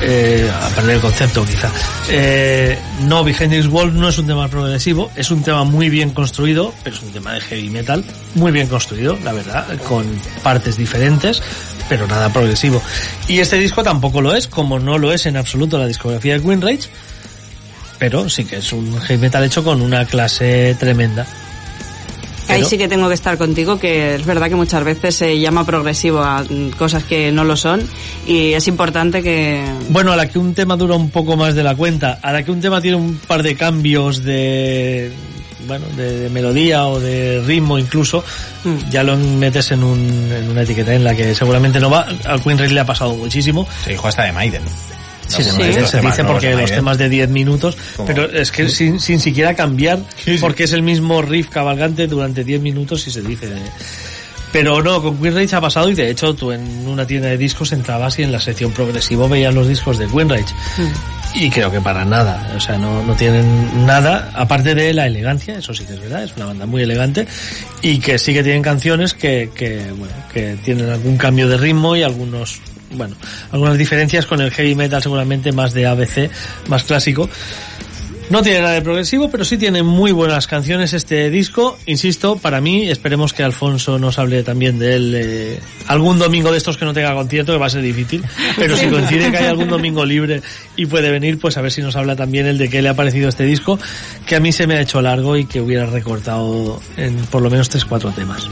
Eh, a perder el concepto quizá. Eh, no, Behind Walls no es un tema progresivo, es un tema muy bien construido, pero es un tema de heavy metal muy bien construido, la verdad, con partes diferentes, pero nada progresivo. Y este disco tampoco lo es, como no lo es en absoluto la discografía de Queen Rage, pero sí que es un heavy metal hecho con una clase tremenda. Ahí Pero- sí que tengo que estar contigo, que es verdad que muchas veces se llama progresivo a cosas que no lo son y es importante que... Bueno, a la que un tema dura un poco más de la cuenta, a la que un tema tiene un par de cambios de bueno, de, de melodía o de ritmo incluso, Mm. ya lo metes en, un, en una etiqueta en la que seguramente no va. Al Queen Rage le ha pasado muchísimo. Se dijo hasta de Maiden. Sí, de estos se dice porque los temas de 10 minutos, pero es que sin, sin siquiera cambiar, Sí, sí. porque es el mismo riff cabalgante durante 10 minutos y se dice. Pero no, con Queen Rage ha pasado y de hecho tú en una tienda de discos entrabas y en la sección progresivo veías los discos de Queen Rage. Y creo que para nada, o sea, no, no tienen nada, aparte de la elegancia, eso sí que es verdad, es una banda muy elegante, y que sí que tienen canciones que, que, bueno, que tienen algún cambio de ritmo y algunos, bueno, algunas diferencias con el heavy metal seguramente más de ABC, más clásico. No tiene nada de progresivo, pero sí tiene muy buenas canciones este disco. Insisto, para mí, esperemos que Alfonso nos hable también de él eh, algún domingo de estos que no tenga concierto, que va a ser difícil. Pero si coincide que hay algún domingo libre y puede venir, pues a ver si nos habla también el de qué le ha parecido este disco, que a mí se me ha hecho largo y que hubiera recortado en por lo menos tres cuatro temas.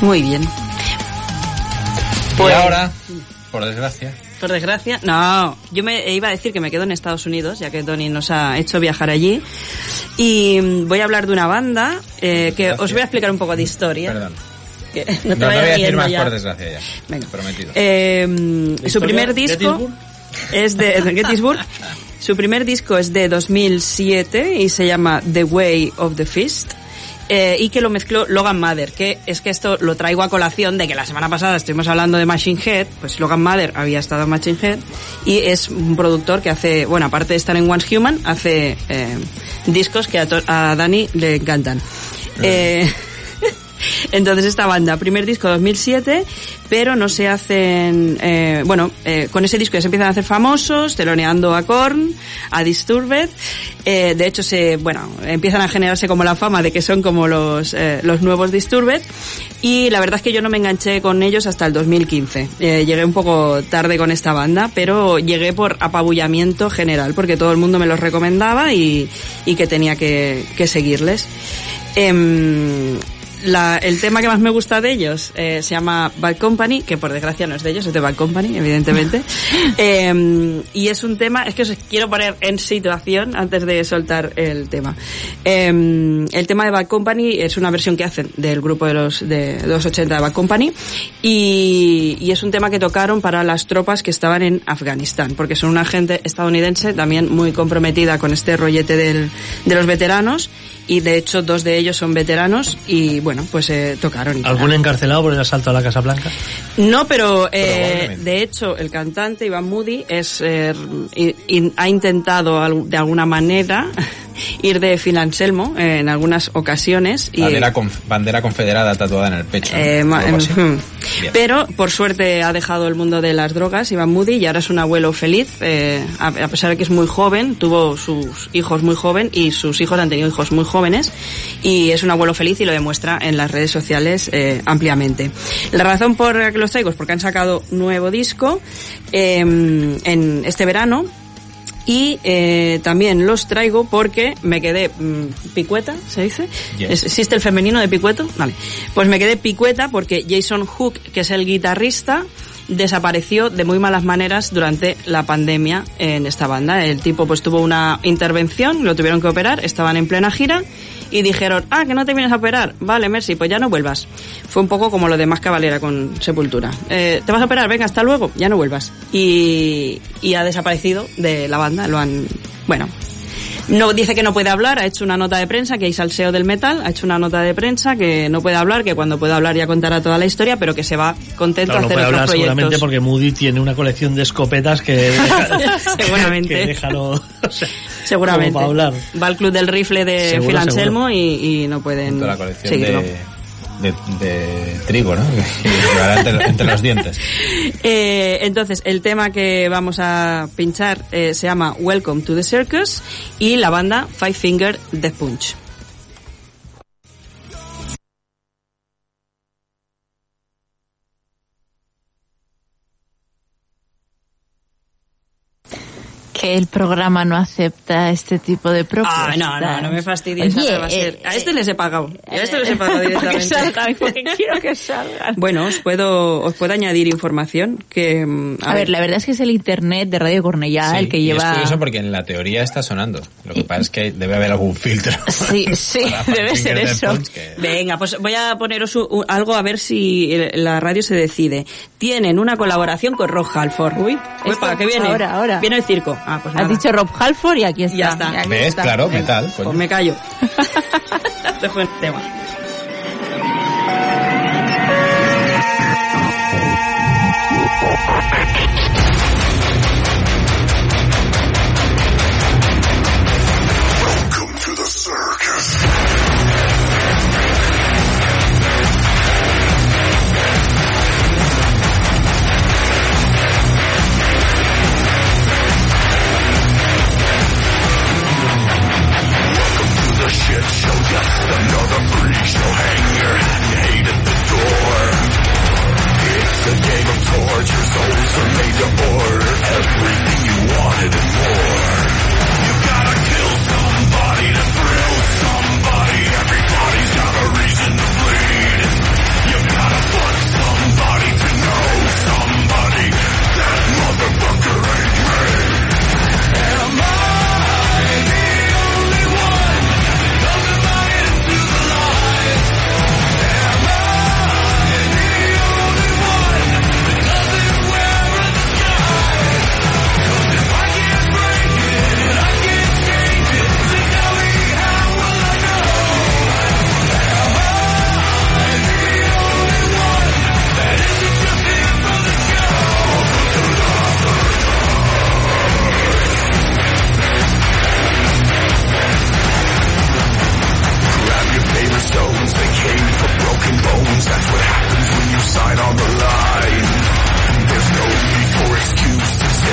Muy bien. Y Pues- ahora, por desgracia, Por desgracia, no, yo me iba a decir que me quedo en Estados Unidos, ya que Tony nos ha hecho viajar allí. Y voy a hablar de una banda eh, que os voy a explicar un poco de historia. perdón. Que No, te vayas voy a decir más ya. por desgracia ya. Venga. Prometido. Eh, su primer disco ¿Gettysburg? es de, de Gettysburg. Su primer disco es de 2007 y se llama The Way of the Fist. Eh, y que lo mezcló Logan Mather, que es que esto lo traigo a colación de que la semana pasada estuvimos hablando de Machine Head, pues Logan Mather había estado en Machine Head y es un productor que hace, bueno, aparte de estar en Once Human, hace eh, discos que a, a Dani le encantan. Eh, entonces esta banda, primer disco 2007, pero no se hacen, eh, bueno, eh, con ese disco ya se empiezan a hacer famosos, teloneando a Korn, a Disturbed, eh, de hecho se, bueno, empiezan a generarse como la fama de que son como los, los nuevos Disturbed, y la verdad es que yo no me enganché con ellos hasta el 2015. Eh, llegué un poco tarde con esta banda, pero llegué por apabullamiento general, porque todo el mundo me los recomendaba y, y que tenía que, que seguirles. Em, la- el tema que más me gusta de ellos eh, se llama Bad Company, que por desgracia no es de ellos, es de Bad Company, evidentemente. Eh, y es un tema, es que os quiero poner en situación antes de soltar el tema. Eh, el tema de Bad Company es una versión que hacen del grupo de los de los 80 de Bad Company y, y es un tema que tocaron para las tropas que estaban en Afganistán, porque son una gente estadounidense también muy comprometida con este rollete del- de los veteranos y de hecho dos de ellos son veteranos y bueno, pues eh, tocaron. ¿Algún encarcelado por el asalto a la Casa Blanca? No, pero eh, de hecho el cantante Iván Moody es eh, in- ha intentado de alguna manera ir de Phil Anselmo eh, en algunas ocasiones y Bandera, conf- bandera confederada tatuada en el pecho. eh. Pero por suerte ha dejado el mundo de las drogas, Iván Moody, y ahora es un abuelo feliz, eh, a, a pesar de que es muy joven, tuvo sus hijos muy joven y sus hijos han tenido hijos muy jóvenes, y es un abuelo feliz y lo demuestra en las redes sociales ampliamente. La razón por la que los traigo es porque han sacado nuevo disco en este verano, y eh, también los traigo porque me quedé mm, picueta, ¿se dice? Yes. Es- ¿Existe el femenino de picueto? Vale. Pues me quedé picueta porque Jason Hook, que es el guitarrista, desapareció de muy malas maneras durante la pandemia en esta banda. El tipo pues tuvo una intervención, lo tuvieron que operar, estaban en plena gira y dijeron, ah, que no te vienes a operar. Vale, Mercy, pues ya no vuelvas. Fue un poco como lo de Más Cavalera con Sepultura. Eh, ¿Te vas a operar? Venga, hasta luego. Ya no vuelvas. Y, y ha desaparecido de la banda. Lo han, bueno, no dice que no puede hablar, ha hecho una nota de prensa, que hay salseo del metal, ha hecho una nota de prensa que no puede hablar, que cuando pueda hablar ya contará toda la historia, pero que se va contento Claro, a no hacer puede otros hablar seguramente porque Moody tiene una colección de escopetas que deja- Seguramente. que déjalo, o sea, Seguramente. como para hablar. Va al club del rifle de Phil. Anselmo y, y no pueden Toda la colección seguirlo. de, de, de trigo, ¿no? Entre, entre los dientes. Eh, entonces, el tema que vamos a pinchar eh, se llama Welcome to the Circus y la banda Five Finger Death Punch. Que el programa no acepta este tipo de propuestas. Ah, no, no, no me fastidies. Oye, ahora va a ser- eh, a este les he pagado. A este les he pagado que directamente. salgan, porque quiero que salgan. Bueno, os puedo, os puedo añadir información que... mm, A ver, la verdad es que es el internet de Radio Cornellá Sí, el que y lleva... es curioso porque en la teoría está sonando. Lo que pasa es que debe haber algún filtro. Sí, sí, debe ser eso. Que- Venga, pues voy a poneros u- u- algo a ver si el- la radio se decide. Tienen una colaboración con Rob Halford. Uy, Esto, Uepa, ¿qué viene? ahora, ahora. Viene el circo. Ah, pues Has nada. dicho Rob Halford y aquí está. Ya está. aquí ¿Ves? está. Claro, metal. coño. Pues me callo. Dejo el tema. It show just another breach They'll hang your hat and hate at the door. It's a game of torture Souls are made to order Everything you wanted and more.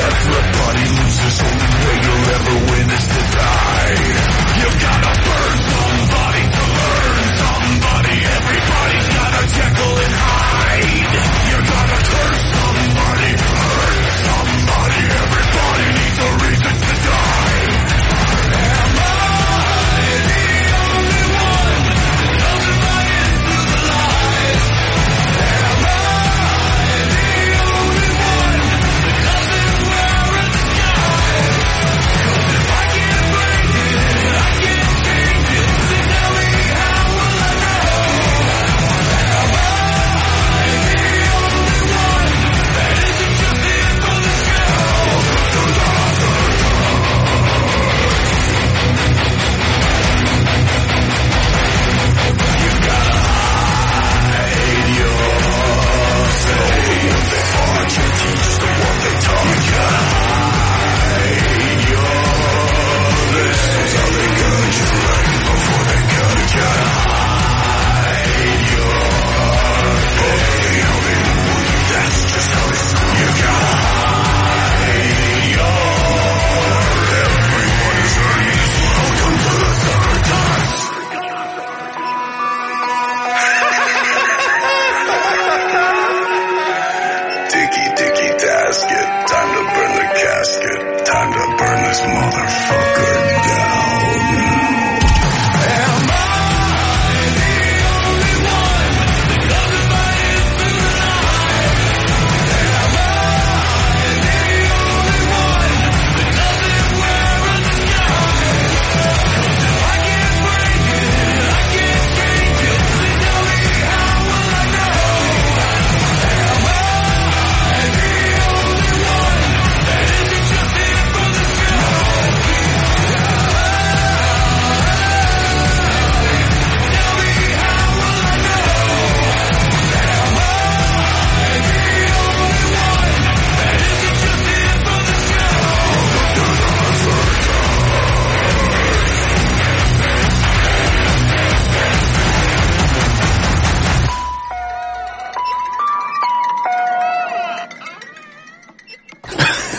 Everybody loses, only way you'll ever win is to die. You've gotta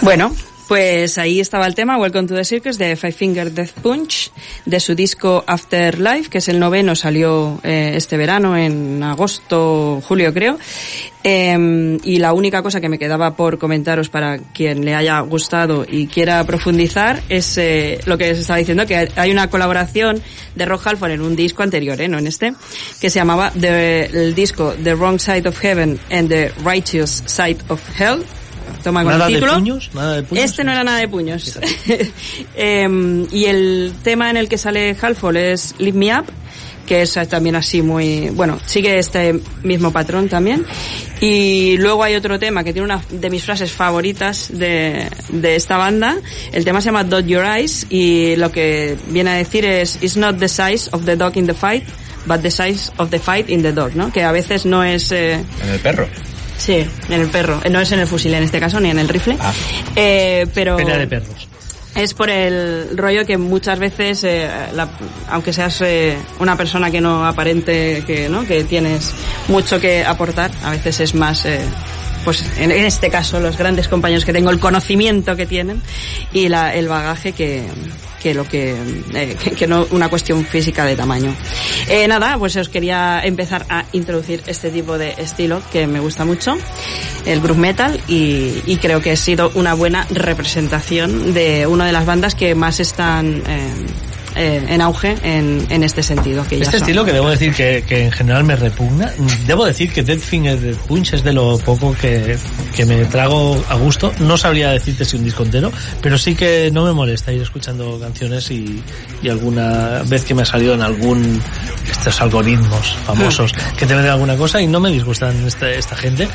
Bueno, pues ahí estaba el tema, Welcome to the Circus, de Five Finger Death Punch, de su disco Afterlife, que es el noveno, salió eh, este verano, en agosto, julio creo. Eh, y la única cosa que me quedaba por comentaros para quien le haya gustado y quiera profundizar es eh, lo que se estaba diciendo, que hay una colaboración de Rock Halford en un disco anterior, ¿eh? no en este, que se llamaba The- el disco The Wrong Side of Heaven and the Righteous Side of Hell. Toma con Nada el de título. puños, nada de puños. Este no era nada de puños. Em, y el tema en el que sale Halford es Lift Me Up, que es también así muy, bueno, sigue este mismo patrón también. Y luego hay otro tema que tiene una de mis frases favoritas de, de esta banda. El tema se llama Dot Your Eyes y lo que viene a decir es It's not the size of the dog in the fight, but the size of the fight in the dog, ¿no? Que a veces no es... eh, En el perro. Sí, en el perro. Eh, No es en el fusil en este caso, ni en el rifle. Ah. Eh, pero Pelea de perros. es por el rollo que muchas veces, eh, la- aunque seas eh, una persona que no aparente, que no, que tienes mucho que aportar, a veces es más, eh, pues en, en este caso los grandes compañeros que tengo, el conocimiento que tienen y la, el bagaje que que lo que, eh, que, que no una cuestión física de tamaño. Eh, nada, pues os quería empezar a introducir este tipo de estilo que me gusta mucho, el groove metal, y, y creo que ha sido una buena representación de una de las bandas que más están eh, eh, en auge en, en este sentido. Que ya Este son. estilo que debo decir que, que en general me repugna. Debo decir que Dead Finger Punch es de lo poco que, que me trago a gusto. No sabría decirte si un disco entero, pero sí que no me molesta ir escuchando canciones y, y alguna vez que me ha salido en algún estos algoritmos famosos que te venden alguna cosa y no me disgustan esta, esta gente.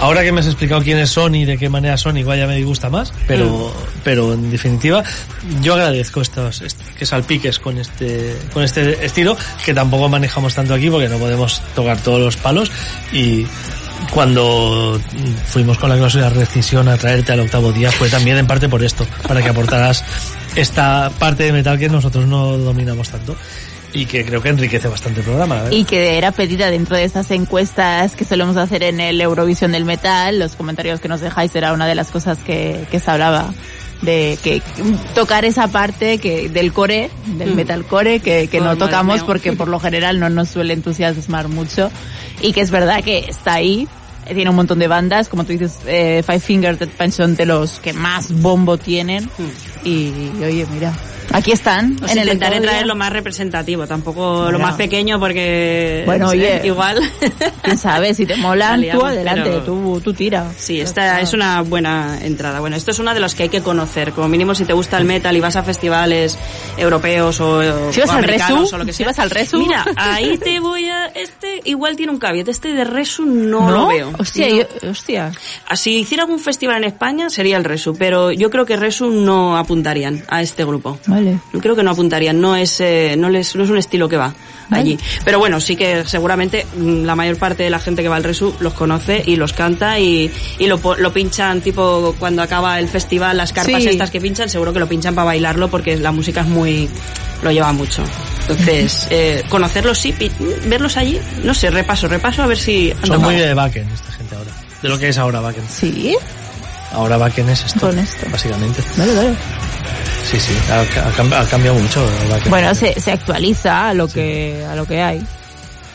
Ahora que me has explicado quiénes son y de qué manera son, igual ya me disgusta más, pero, pero en definitiva, yo agradezco estos, est- que salpiques con este, con este estilo, que tampoco manejamos tanto aquí porque no podemos tocar todos los palos y cuando fuimos con la cláusula de rescisión a traerte al octavo día fue también en parte por esto, para que aportaras esta parte de metal que nosotros no dominamos tanto y que creo que enriquece bastante el programa. ¿eh? Y que era pedida dentro de esas encuestas que solemos hacer en el Eurovisión del Metal. Los comentarios que nos dejáis era una de las cosas que, que se hablaba de que tocar esa parte que del core, del Mm. metalcore, que, que no tocamos porque por lo general no nos suele entusiasmar mucho. Y que es verdad que está ahí, tiene un montón de bandas, como tú dices, eh, Five Finger Death Punch son de los que más bombo tienen. Mm. Y, oye, mira, aquí están, Os en el intentaré octavo traer lo más representativo, tampoco lo más pequeño porque Bueno, oye. igual. Quién sabe, si te La molan, liamos, tú adelante, pero- tú, tú tira. Sí, esta es una buena entrada. Bueno, esto es una de los que hay que conocer. Como mínimo, si te gusta el metal y vas a festivales europeos o, o Si vas al Resu, o lo que si sea. vas al Resu. Mira, ahí te voy a... Este igual tiene un caveat. Este de Resu no, lo veo. Hostia, No. yo- hostia. Ah, Si hiciera algún festival en España sería el Resu, pero yo creo que Resu no apuntarían a este grupo. Vale. Yo creo que no apuntarían, no es, eh, no les, no es un estilo que va allí. Pero bueno, sí que seguramente mm, la mayor parte de la gente que va al Resu los conoce y los canta y, y lo, lo pinchan tipo cuando acaba el festival, las carpas Sí. estas que pinchan, seguro que lo pinchan para bailarlo porque la música es muy, lo lleva mucho. Entonces, eh, conocerlos sí, verlos allí, no sé, repaso, repaso a ver si han Son tocado. muy de backend esta gente ahora. De lo que es ahora backend. Sí, Ahora backend es esto, Con esto. básicamente. vale, vale. Sí, sí, ha, ha cam- ha cambiado mucho el backend. Bueno, se, se actualiza a lo que, a lo que hay.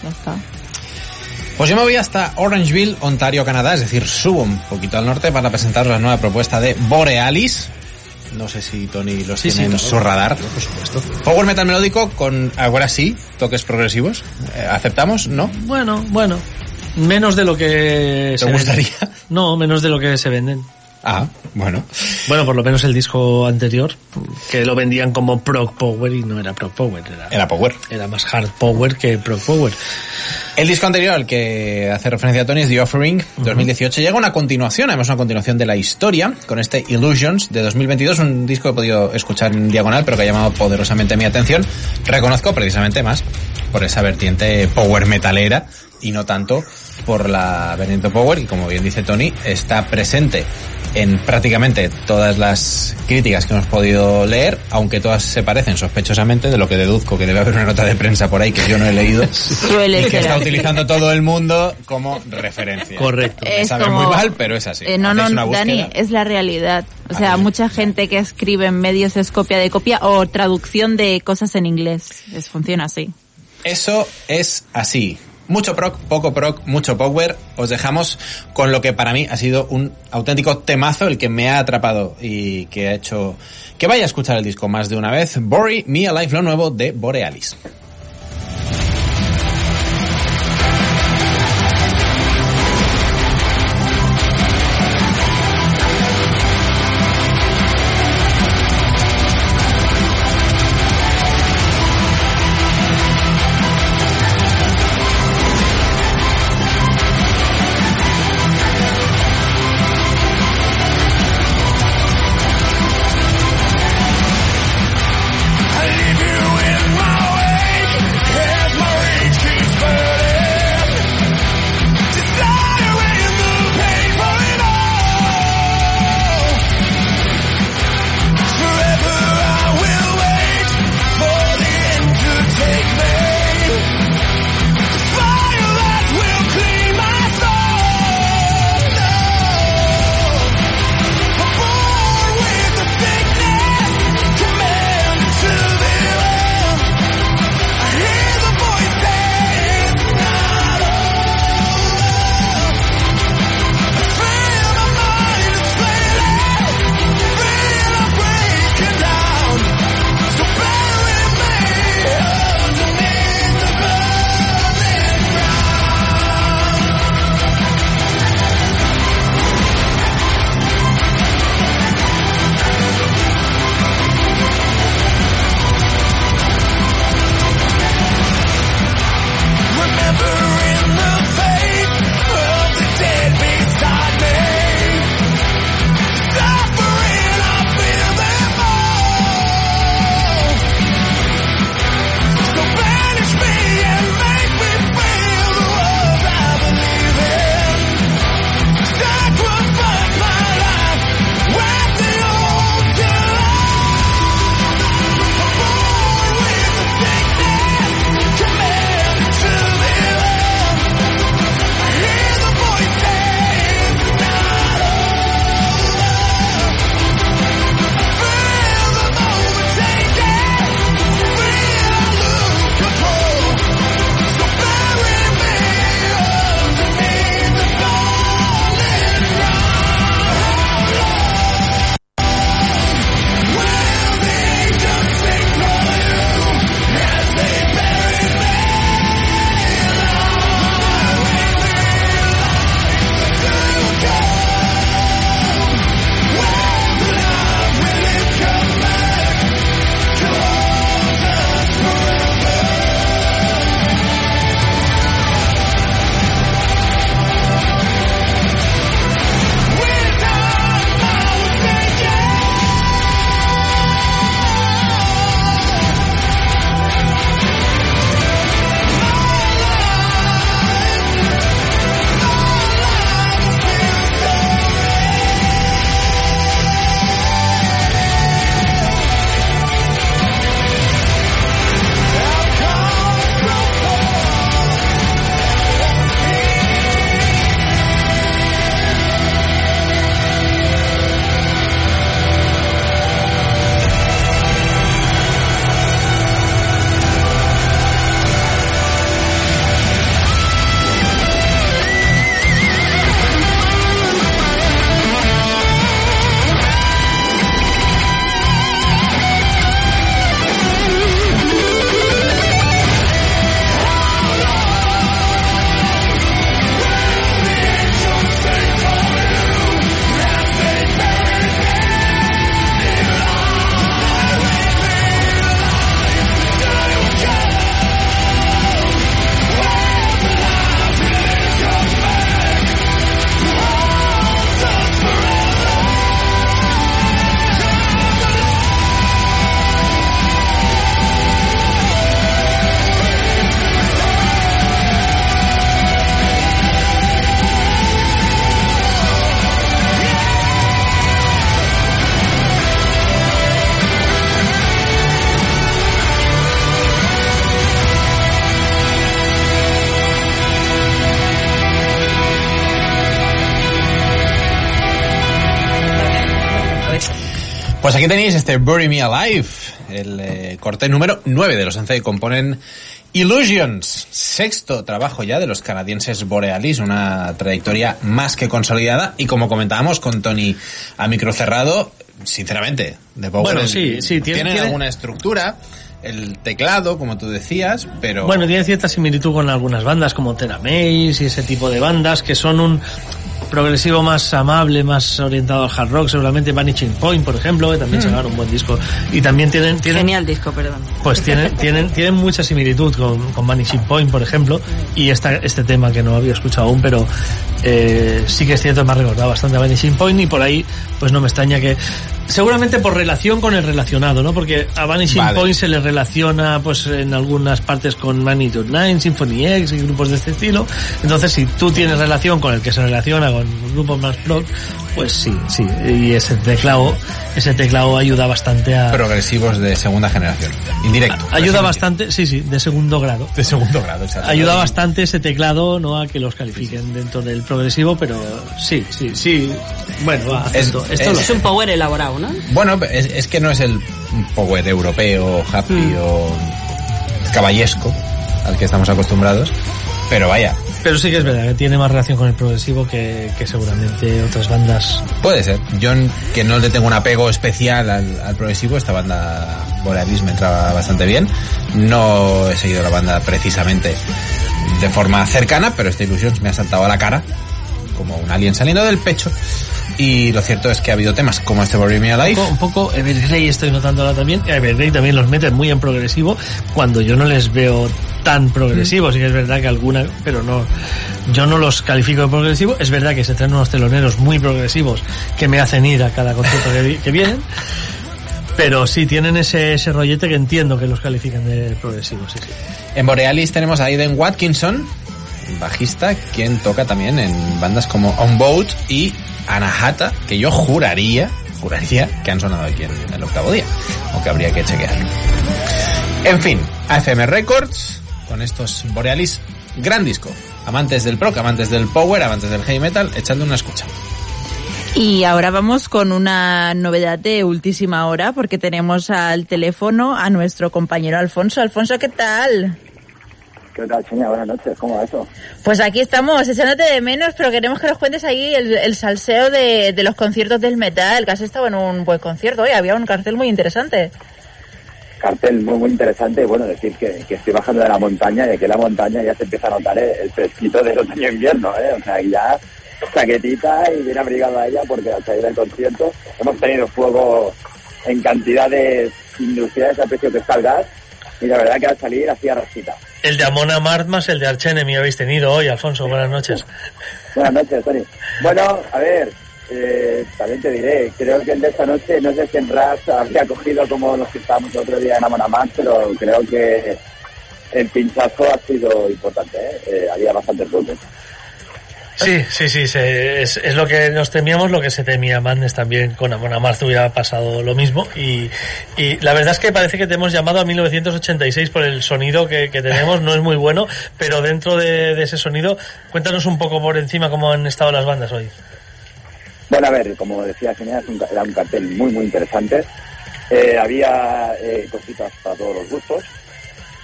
Ya está. Pues yo me voy hasta Orangeville, Ontario, Canadá, es decir, subo un poquito al norte para presentaros la nueva propuesta de Borealis. No sé si Tony los Sí, sí, tiene en claro. su radar. Por supuesto. Power metal melódico con ahora sí toques progresivos. Eh, ¿Aceptamos? ¿No? Bueno, bueno. Menos de lo que ¿Te se gustaría? venden. No, menos de lo que se venden. Ah, bueno. Bueno, por lo menos el disco anterior, que lo vendían como prog power y no era prog power, era, Era Power. era más hard power que prog power. El disco anterior al que hace referencia Tony es The Offering 2018. Llega una continuación, además una continuación de la historia, con este Illusions de 2022, un disco que he podido escuchar en diagonal, pero que ha llamado poderosamente mi atención. Reconozco precisamente más por esa vertiente power metalera y no tanto por la vertiente power, y como bien dice Tony, está presente en prácticamente todas las críticas que hemos podido leer, aunque todas se parecen sospechosamente, de lo que deduzco que debe haber una nota de prensa por ahí que yo no he leído Suele y que ser está utilizando todo el mundo como referencia. Correcto. Me Es sabe como- muy mal, pero es así. Eh, no, Hacéis. Dani, es la realidad. O sea, mucha gente que escribe en medios es copia de copia o traducción de cosas en inglés. Es, funciona así. Eso es así. Mucho proc, poco proc, mucho power. Os dejamos con lo que para mí ha sido un auténtico temazo, el que me ha atrapado y que ha hecho que vaya a escuchar el disco más de una vez. Bury Me Alive, lo nuevo de Borealis. Aquí tenéis este Bury Me Alive, el eh, corte número 9 de los 11 que componen Illusions, sexto trabajo ya de los canadienses Borealis, una trayectoria más que consolidada. Y como comentábamos con Tony a micro cerrado, sinceramente, de Power Bueno, sí, sí, tiene- tienen tiene- alguna estructura, el teclado, como tú decías, pero Bueno, tiene cierta similitud con algunas bandas como Tena Mace y ese tipo de bandas que son un progresivo más amable, más orientado al hard rock, seguramente Vanishing Point, por ejemplo, que también sacaron un buen disco. Y también tienen, tienen Genial disco, perdón. pues tienen, tienen, tienen mucha similitud con, con Vanishing Point, por ejemplo, y esta, este tema que no había escuchado aún, pero eh, sí que es cierto, me ha recordado bastante a Vanishing Point y por ahí, pues no me extraña que, seguramente por relación con el relacionado, ¿no? Porque a Vanishing Vale. Point se le relaciona, pues en algunas partes con Magnitude 9, Symphony X y grupos de este estilo, entonces si tú tienes relación con el que se relaciona con grupos más prog, pues sí, sí, y ese teclado, ese teclado ayuda bastante a... progresivos de segunda generación, indirecto. Ayuda bastante, sí, sí, de segundo grado. De segundo grado, exacto. Ayuda bastante ese teclado, ¿no? A que los califiquen dentro del progresivo, pero sí, sí, sí. Bueno, va, Es- esto, esto es- lo- Es un power elaborado, ¿no? Bueno, es, es que no es el power europeo, happy Hmm. o caballesco al que estamos acostumbrados, pero vaya, Pero sí que es verdad que tiene más relación con el progresivo que, que seguramente otras bandas. puede ser. Yo, que no le tengo un apego especial al, al progresivo, esta banda Borealis me entraba bastante bien. No he seguido la banda precisamente de forma cercana, pero esta ilusión me ha saltado a la cara como un alien saliendo del pecho. Y lo cierto es que ha habido temas como este Bury Me Un Alive, poco, un poco Evergrey estoy notando ahora también. Evergrey también los mete muy en progresivo cuando yo no les veo tan progresivos. Sí que es verdad que alguna, pero no, yo no los califico de progresivo. Es verdad que se traen unos teloneros muy progresivos que me hacen ir a cada concierto que, vi- que vienen. Pero sí, tienen ese, ese rollete que entiendo que los califican de progresivos. Sí, sí. En Borealis tenemos a Aiden Watkinson, bajista, quien toca también en bandas como On Boat y Anahata, que yo juraría, juraría que han sonado aquí en el octavo día, aunque habría que chequearlo. En fin, AFM Records, con estos Borealis, gran disco. Amantes del prog, amantes del power, amantes del heavy metal, echadle una escucha. Y ahora vamos con una novedad de ultísima hora porque tenemos al teléfono a nuestro compañero Alfonso. Alfonso, ¿qué tal? ¿Qué tal? Buenas noches, ¿cómo va eso? Pues aquí estamos, echándote de menos, pero queremos que nos cuentes ahí el, el salseo de, de los conciertos del metal, que has estado en un buen concierto hoy, había un cartel muy interesante. Cartel muy, muy interesante. Bueno, decir que, que estoy bajando de la montaña y aquí en la montaña ya se empieza a notar el, el fresquito del otoño-invierno, ¿eh? O sea, y ya chaquetita y bien abrigado a ella porque al salir del concierto hemos tenido fuego en cantidades industriales a precio que está el gas y la verdad que al salir hacía rasquita. El de Amona Mart más el de Archenemy habéis tenido hoy, Alfonso. Buenas noches. Buenas noches, Tony. Bueno, a ver, eh, también te diré, creo que el de esta noche, no sé si en RAS habría cogido como los que estábamos el otro día en Amonamar, pero creo que el pinchazo ha sido importante, ¿eh? Eh, había bastante puntos. Sí, sí, sí, se- es, lo que nos temíamos, lo que se temía Madness también con Amon Amarth hubiera pasado lo mismo y, y la verdad es que parece que te hemos llamado a 1986 por el sonido que, tenemos, no es muy bueno, pero dentro de, ese sonido, cuéntanos un poco por encima cómo han estado las bandas hoy. Bueno, a ver, como decía Genia, es un ca- era un cartel muy, muy interesante. Eh, había eh, cositas para todos los gustos.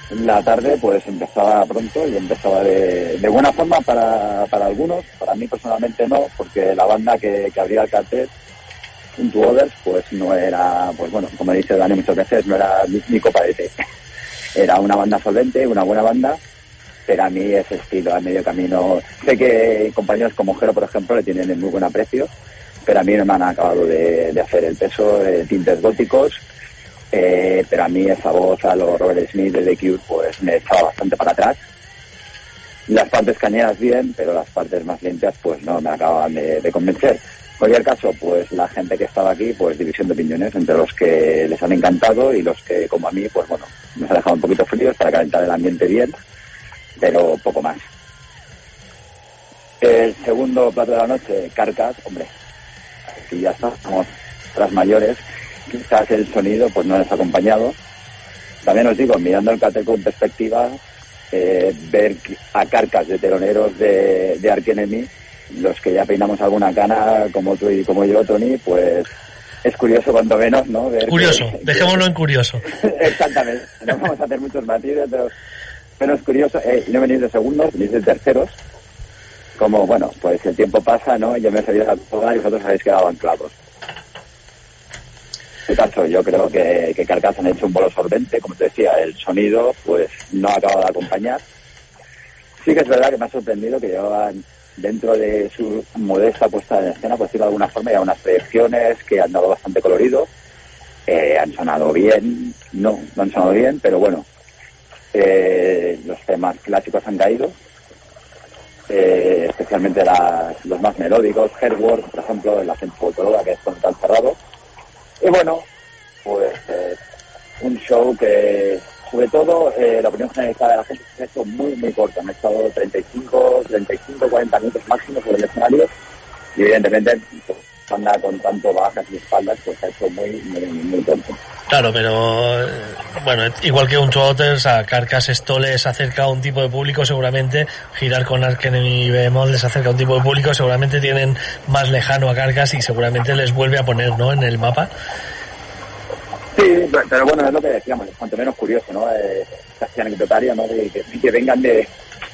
La tarde pues empezaba pronto y empezaba de, de buena forma para, para algunos, para mí personalmente no, porque la banda que, que abría el cartel, Into Others, pues no era, pues bueno, como dice Dani muchas veces, no era mi, copa de té. Era una banda solvente, una buena banda, pero a mí ese estilo a medio camino, sé que compañeros como Jero, por ejemplo, le tienen en muy buen aprecio, pero a mí no me han acabado de, de hacer el peso, eh, tintes góticos, eh, pero a mí esa voz a los Robert Smith de The pues me echaba bastante para atrás. Las partes cañeras bien, pero las partes más limpias pues no me acababan de, convencer. Cualquier caso, pues la gente que estaba aquí, pues división de opiniones entre los que les han encantado y los que, como a mí, pues bueno, nos ha dejado un poquito fríos para calentar el ambiente bien, pero poco más. El segundo plato de la noche, Carcas, hombre, aquí ya estamos tras mayores, quizás el sonido pues no les ha acompañado. También os digo, mirando el cartel con perspectiva, eh, ver a Carcas de teloneros de, de Ark Enemy, los que ya peinamos alguna cana, como tú y como yo, Tony, pues es curioso cuanto menos, ¿no? Ver Curioso, que- dejémoslo en curioso. Exactamente, no vamos a hacer muchos matices, pero, es curioso, eh, y no venís de segundos, venís de terceros, como, bueno, pues el tiempo pasa, ¿no? Yo me he salido a toda y vosotros habéis quedado anclados. Caso, yo creo que, que Carcass han hecho un bolo solvente, como te decía, el sonido, pues, no ha acabado de acompañar. Sí que es verdad que me ha sorprendido que llevaban dentro de su modesta puesta en escena, decirlo de alguna forma, ya unas proyecciones que han dado bastante colorido, eh, han sonado bien, no, no han sonado bien, pero bueno, eh, los temas clásicos han caído, eh, especialmente los más melódicos, Headward, por ejemplo, el acento que es con cerrado. Y bueno, pues eh, un show que, sobre todo, eh, la opinión generalizada de la gente es hecho muy, muy corto. Han estado 35, 35, 40 minutos máximo sobre el escenario y evidentemente, pues, banda con tanto bajas y espaldas, pues ha hecho muy, muy, muy corto. Claro, pero eh, bueno, igual que un Trotters, a Carcass esto les acerca a un tipo de público, seguramente girar con Ark Enemy y Behemoth les acerca a un tipo de público, seguramente tienen más lejano a Carcass y seguramente les vuelve a poner, ¿no? En el mapa. Sí, pero, bueno, es lo que decíamos, es cuanto menos curioso, ¿no? Eh, casi anecdotario, ¿no? De que, que vengan de,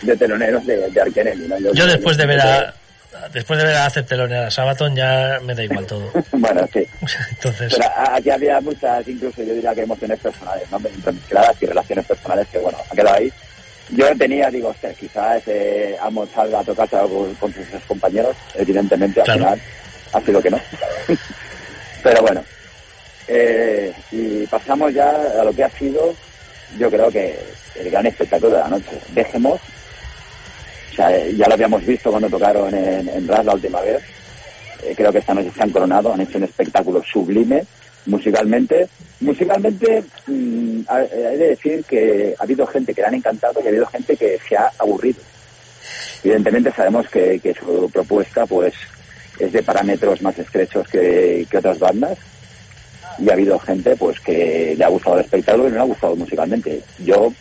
de teloneros de, de ¿no? Yo después de ver a después de ver a Ceptelonear a Sabaton ya me da igual todo. Bueno, sí. Entonces, Pero aquí había muchas, incluso yo diría que emociones personales, ¿no? Entremezcladas y relaciones personales que, bueno, ha quedado ahí. Yo tenía, digo, hostia, quizás eh, Amos salga a tocarse algo con sus compañeros. Evidentemente, al Claro. final ha sido que no. Pero bueno. Eh, y pasamos ya a lo que ha sido, yo creo que el gran espectáculo de la noche. Dejemos, o sea, eh, ya lo habíamos visto cuando tocaron en, en la última vez. Eh, creo que esta noche se han coronado, han hecho un espectáculo sublime musicalmente. Musicalmente, mm, ha- eh, hay de decir que ha habido gente que le han encantado y ha habido gente que se ha aburrido. Evidentemente sabemos que, su propuesta pues es de parámetros más estrechos que, que otras bandas y ha habido gente pues que le ha gustado el espectáculo y no le ha gustado musicalmente. Yo,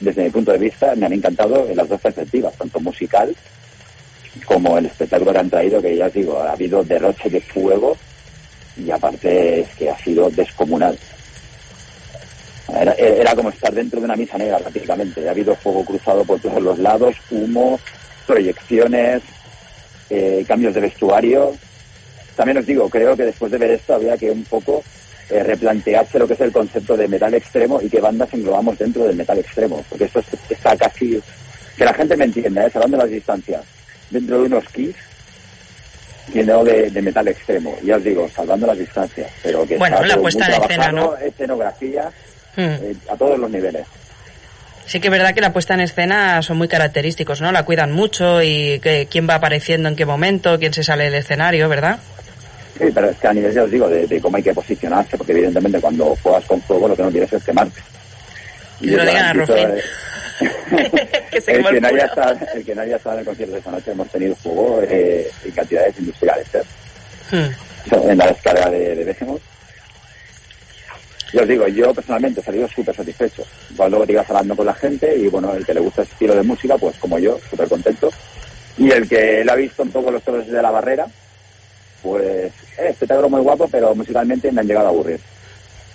desde mi punto de vista, me han encantado en las dos perspectivas, tanto musical como el espectáculo que han traído, que ya os digo, ha habido derroche de fuego y aparte es que ha sido descomunal. Era, era como estar dentro de una misa negra prácticamente. Ha habido fuego cruzado por todos los lados, humo, proyecciones, eh, cambios de vestuario. También os digo, creo que después de ver esto había que un poco eh, replantearse lo que es el concepto de metal extremo y qué bandas englobamos dentro del metal extremo. Porque esto es- está casi... Que la gente me entienda, ¿eh? salvando las distancias. Dentro de unos Kiss y no de, de metal extremo. Ya os digo, salvando las distancias. Pero que Bueno, está la puesta en escena, ¿no? Escenografía, Hmm. eh, a todos los niveles. Sí que es verdad que la puesta en escena son muy característicos, ¿no? La cuidan mucho y que, quién va apareciendo en qué momento, quién se sale del escenario, ¿verdad? Sí, pero es que a nivel, ya os digo, de, de cómo hay que posicionarse, porque evidentemente cuando juegas con fuego lo que no quieres es quemarte. Que se lo yo digan a eh, Que se el, que no haya estado, el que no haya estado en el concierto de esa noche hemos tenido fuego eh, en cantidades industriales. ¿eh? Hmm. en la descarga de, de Behemoth. Yo os digo, yo personalmente he salido súper satisfecho. Igual luego te ibas hablando con la gente y bueno, el que le gusta ese estilo de música, pues como yo, súper contento. Y el que lo ha visto un poco los toros de la barrera, pues eh, espectáculo muy guapo, pero musicalmente me han llegado a aburrir.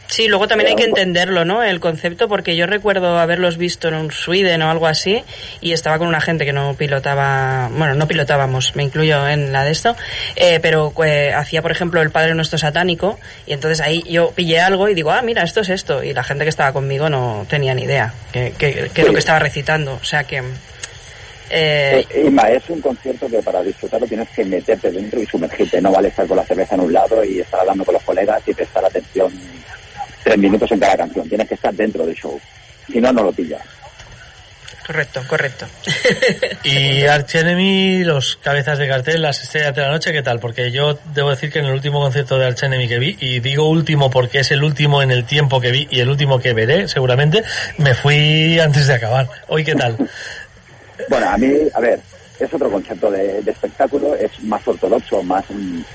Sí, luego también hay que Pero, entenderlo, ¿no? El concepto, porque yo recuerdo haberlos visto en un Sweden o algo así, y estaba con una gente que no pilotaba, bueno, no pilotábamos, me incluyo en la de esto, eh, pero eh, hacía, por ejemplo, el Padre Nuestro Satánico, y entonces ahí yo pillé algo y digo, ah, mira, esto es esto, y la gente que estaba conmigo no tenía ni idea que, que, que es lo que estaba recitando, o sea que... Eh, Eh, Inma, es un concierto que para disfrutarlo tienes que meterte dentro y sumergirte. No vale estar con la cerveza en un lado y estar hablando con los colegas y prestar atención tres minutos en cada canción. Tienes que estar dentro del show. Si no, no lo pillas. correcto, correcto. Y Arch Enemy, los cabezas de cartel, las estrellas de la noche, ¿qué tal? Porque yo debo decir que en el último concierto de Arch Enemy que vi, y digo último porque es el último en el tiempo que vi y el último que veré, seguramente, me fui antes de acabar. Hoy, ¿qué tal? Bueno, a mí, a ver, es otro concepto de, espectáculo, es más ortodoxo, más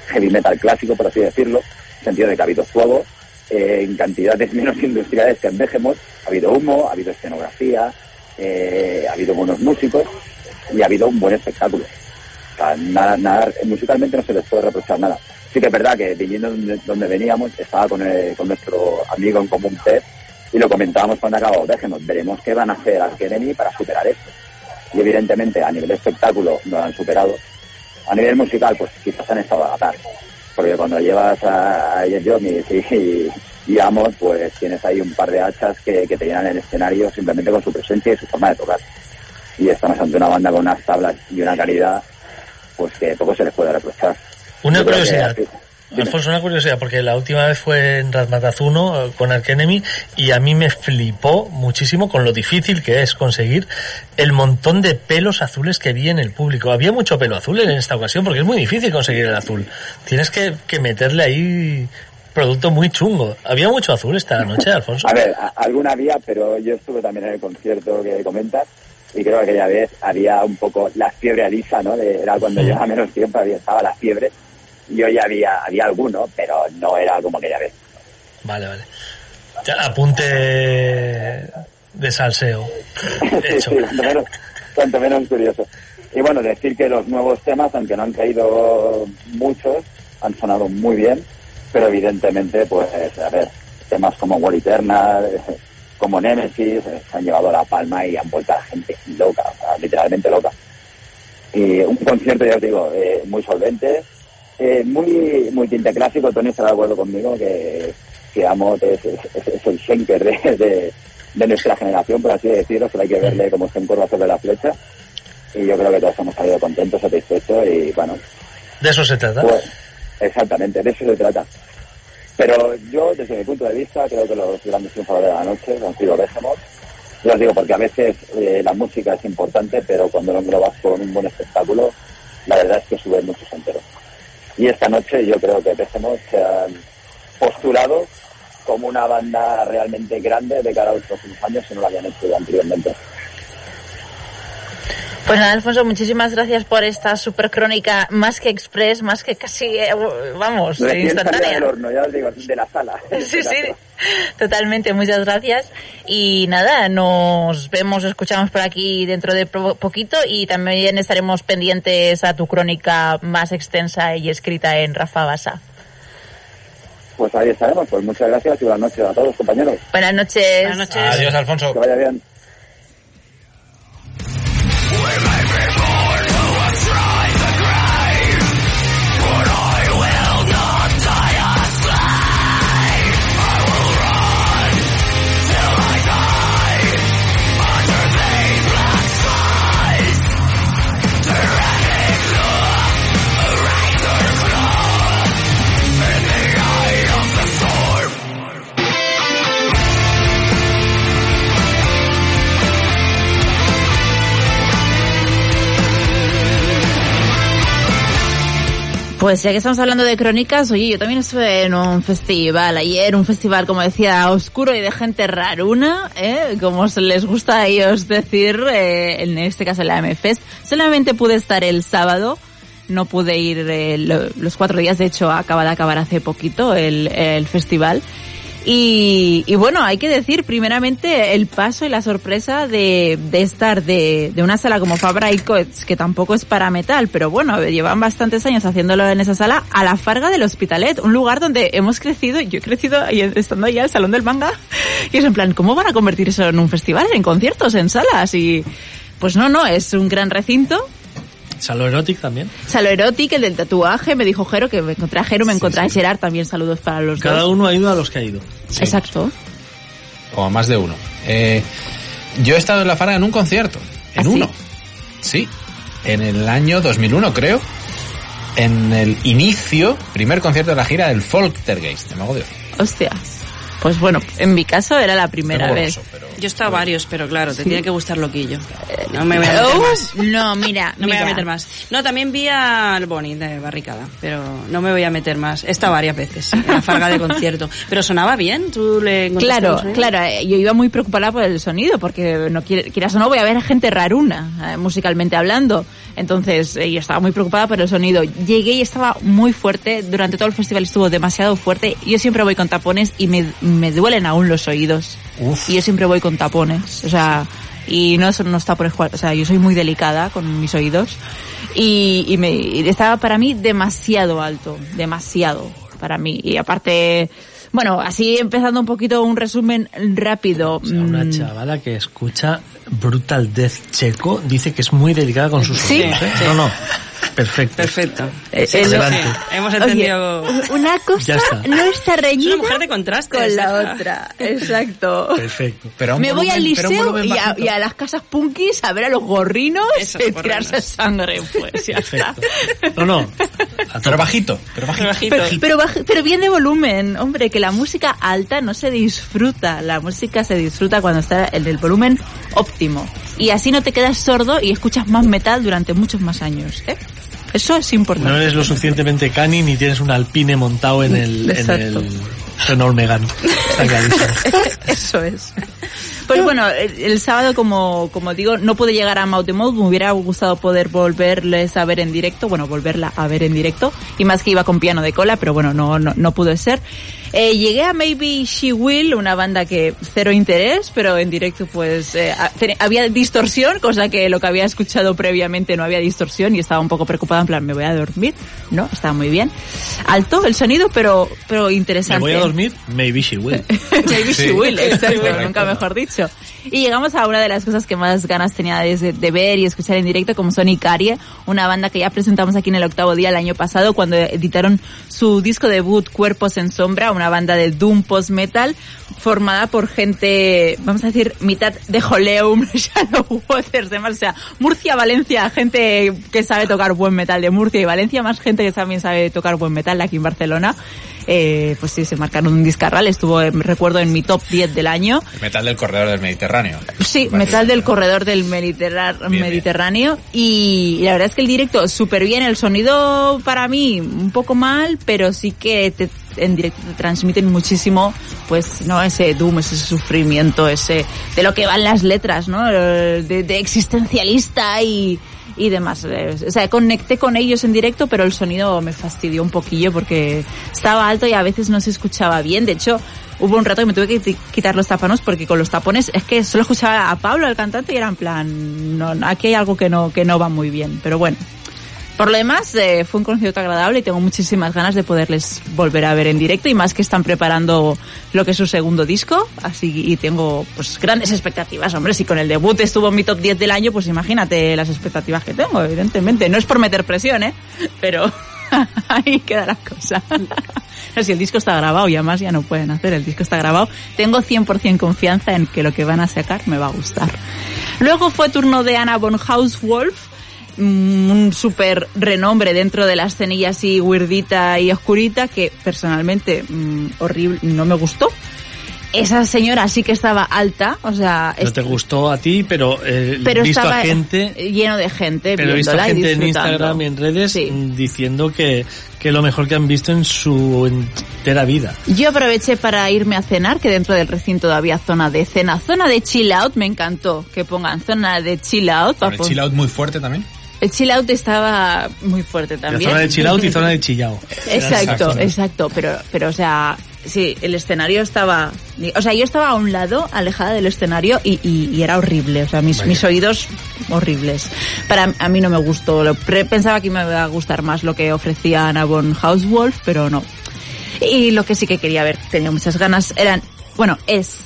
heavy metal clásico, por así decirlo, en el sentido de que ha habido fuego, eh, en cantidades menos industriales que en Behemoth, ha habido humo, ha habido escenografía, eh, ha habido buenos músicos y ha habido un buen espectáculo. O sea, nada, nada, musicalmente no se les puede reprochar nada. Sí que es verdad que viniendo donde, donde veníamos, estaba con, eh, con nuestro amigo en común Pep y lo comentábamos cuando acabamos Déjenos, veremos qué van a hacer al Kennedy para superar esto. Y evidentemente a nivel de espectáculo no lo han superado. A nivel musical, pues quizás han estado a la par. Porque cuando llevas a, a Jones y, y, Amos, pues tienes ahí un par de hachas que, que te llenan el escenario simplemente con su presencia y su forma de tocar. Y estamos ante una banda con unas tablas y una calidad, pues que poco se les puede reprochar. Una Yo creo que- curiosidad. Alfonso, una curiosidad, porque la última vez fue en Razmatazuno eh, con Arkenemy y a mí me flipó muchísimo con lo difícil que es conseguir el montón de pelos azules que vi en el público. Había mucho pelo azul en esta ocasión porque es muy difícil conseguir el azul. Tienes que, que meterle ahí producto muy chungo. Había mucho azul esta noche, Alfonso. A ver, a- alguna había, pero yo estuve también en el concierto que comentas y creo que aquella vez había un poco la fiebre alisa, ¿no? De- era cuando Sí. llevaba menos tiempo, había, estaba la fiebre. Y hoy había, había alguno, pero no era como aquella vez. Vale, vale. Ya, apunte de salseo. Hecho. Sí, cuanto menos, cuanto menos curioso. Y bueno, decir que los nuevos temas, aunque no han caído muchos, han sonado muy bien, pero evidentemente, pues, a ver, temas como War Eternal, como Nemesis, eh, se han llevado la palma y han vuelto a la gente loca, o sea, literalmente loca. Y un concierto, ya os digo, eh, muy solvente, eh, muy, muy tinte clásico, Tony estará de acuerdo conmigo que, que Amot es, es, es- es el Schenker de, de, de nuestra generación, por así decirlo, solo hay que verle cómo se encorva sobre la flecha. Y yo creo que todos hemos salido contentos, satisfechos y bueno, De eso se trata. pues exactamente, de eso se trata. Pero yo, desde mi punto de vista, creo que los grandes triunfadores de la noche han sido Behemoth. Yo os digo, porque a veces eh, la música es importante, pero cuando lo englobas con un buen espectáculo, la verdad es que sube muchos enteros. Y esta noche yo creo que Behemoth se han postulado como una banda realmente grande de cara a los próximos años si no lo habían hecho anteriormente. Pues nada, Alfonso, muchísimas gracias por esta super crónica, más que express, más que casi, eh, vamos, Recién instantánea. del horno, ya os digo, de la sala. Sí, sí, totalmente, muchas gracias. Y nada, nos vemos, escuchamos por aquí dentro de poquito y también estaremos pendientes a tu crónica más extensa y escrita en Rafa Basa. Pues ahí estaremos. Pues muchas gracias y buenas noches a todos, compañeros. Buenas noches. Buenas noches. Adiós, Alfonso. Que vaya bien. We may be Pues ya que estamos hablando de crónicas, oye, yo también estuve en un festival ayer, un festival, como decía, oscuro y de gente raruna, ¿eh? como les gusta a ellos decir, eh, en este caso la MFest. Solamente pude estar el sábado, no pude ir eh, lo- los cuatro días, de hecho acaba de acabar hace poquito el festival. Y, y bueno, hay que decir primeramente el paso y la sorpresa de, de estar de, de una sala como Fabra y Coets, que tampoco es para metal, pero bueno, llevan bastantes años haciéndolo en esa sala, a la Farga del Hospitalet, un lugar donde hemos crecido, yo he crecido estando allá el Salón del Manga, y es en plan, ¿cómo van a convertir eso en un festival, en conciertos, en salas? Y pues no, no, es un gran recinto, Salo Erotic también. Salo Erotic, el del tatuaje, me dijo Jero, que me encontré a Jero, me encontré a Gerard, también saludos para los Cada dos. uno ha ido a los que ha ido. Exacto. O a más de uno. Eh, yo he estado en la Farga en un concierto. En ¿Ah, sí? uno. Sí. En el año 2001, creo. En el inicio, primer concierto de la gira del Folktergeist, de Mago de Oz. Hostia. Pues bueno, en mi caso era la primera vez. pero- Yo he estado varios, pero claro, te tiene que gustar loquillo. No me voy a meter Oh, más. no, mira, No me voy a meter más. No, también vi al Bonnie de Barricada, pero no me voy a meter más. He estado varias veces en la farga de concierto. Pero sonaba bien, tú le Claro, claro, eh, yo iba muy preocupada por el sonido, porque no quieras o no voy a ver gente raruna, eh, musicalmente hablando. Entonces, eh, yo estaba muy preocupada por el sonido. Llegué y estaba muy fuerte, durante todo el festival estuvo demasiado fuerte. Yo siempre voy con tapones y me, me duelen aún los oídos. Uf. Y yo siempre voy con tapones. O sea, Y no, eso no está por jugar, o sea, yo soy muy delicada con mis oídos. Y, y me, y estaba para mí demasiado alto, demasiado para mí. Y aparte, bueno, así empezando un poquito un resumen rápido. O sea, una mm, chavala que escucha Brutal Death Checo dice que es muy delicada con sus Sí. oídos, ¿eh? No, no. Perfecto. Perfecto. eh, Sí, eh, adelante. Hemos Oye, entendido. una Ya cosa está. no está Es reñida una mujer de contrastes. con la otra. Exacto. Perfecto. Pero Me voy al liceo y a, bajito. y a las casas punkis a ver a los gorrinos Eso, y tirarse sangre, pues ya está. No, no. A Pero bajito, pero bajito. Bajito. Pero, pero, baj- pero bien de volumen, hombre, que la música alta no se disfruta, la música se disfruta cuando está en el volumen óptimo. Y así no te quedas sordo y escuchas más metal durante muchos más años, ¿eh? Eso es importante. No eres lo suficientemente cani ni tienes un alpine montado en el, en Exacto. el Renault Megane. Está clarísimo. Eso es. Pues bueno, el, el sábado, como, como digo, no pude llegar a Mouth. Me hubiera gustado poder volverles a ver en directo. Bueno, volverla a ver en directo. Y más que iba con piano de cola, pero bueno, no, no, no pudo ser. Eh, llegué a Maybe She Will, una banda que cero interés, pero en directo pues eh, había distorsión, cosa que lo que había escuchado previamente no había distorsión y estaba un poco preocupada en plan, me voy a dormir. No, estaba muy bien. Alto el sonido, pero, pero ¿Me interesante. voy a dormir? Maybe she will. Maybe Sí. she will, exacto, nunca mejor dicho. Y llegamos a una de las cosas que más ganas tenía de, ver y escuchar en directo, como son Icarie, una banda que ya presentamos aquí en el octavo día el año pasado cuando editaron su disco debut Cuerpos en Sombra, una banda de doom post-metal formada por gente, vamos a decir, mitad de Joleum, Shadow Waters, demás, o sea, Murcia, Valencia, gente que sabe tocar buen metal de Murcia y Valencia, más gente que también sabe tocar buen metal aquí en Barcelona. Eh, pues sí, se marcaron un discarral, estuvo, eh, recuerdo, en mi top 10 del año. El metal del corredor del Mediterráneo. Sí, metal del corredor del Mediterra- bien. Mediterráneo y la verdad es que el directo súper bien, el sonido para mí un poco mal, pero sí que te, en directo te transmiten muchísimo pues no ese doom, ese sufrimiento, ese de lo que van las letras, ¿no? Eh, De, de existencialista y y demás. Eh, O sea, conecté con ellos en directo, pero el sonido me fastidió un poquillo porque estaba alto y a veces no se escuchaba bien. De hecho, hubo un rato que me tuve que quitar los tapanos porque con los tapones es que solo escuchaba a Pablo, el cantante, y era en plan, no, aquí hay algo que no, que no va muy bien. Pero bueno. Por lo demás, eh, fue un concierto agradable y tengo muchísimas ganas de poderles volver a ver en directo y más que están preparando lo que es su segundo disco, así y tengo pues grandes expectativas, hombre, si con el debut estuvo en mi top 10 del año, pues imagínate las expectativas que tengo, evidentemente, no es por meter presión, ¿eh? Pero ahí queda la cosa. Si el disco está grabado y además ya no pueden hacer, el disco está grabado, tengo 100% confianza en que lo que van a sacar me va a gustar. Luego fue turno de Anna von mm, un súper renombre dentro de la escenilla así weirdita y oscurita que personalmente mm, horrible, no me gustó. Esa señora sí que estaba alta, o sea, No te gustó a ti, pero, eh, pero visto estaba a gente, lleno de gente pero he visto a gente en. Instagram y en redes Sí. mm, diciendo que, que lo mejor que han visto en su entera vida. Yo aproveché para irme a cenar, que dentro del recinto había zona de cena, zona de chill out, me encantó que pongan zona de chill out. Para chill out muy fuerte también. El chill out estaba muy fuerte La también. zona de chill out y zona de chillao. Exacto, Exacto. exacto, pero, pero o sea, sí, el escenario estaba, o sea, yo estaba a un lado, alejada del escenario y, y- y era horrible, o sea, mis, Vaya. mis oídos horribles. Para a mí no me gustó, lo- pre- pensaba que me iba a gustar más lo que ofrecía Anna von Hauswolf, pero no. Y lo que sí que quería ver, tenía muchas ganas, eran, bueno, es,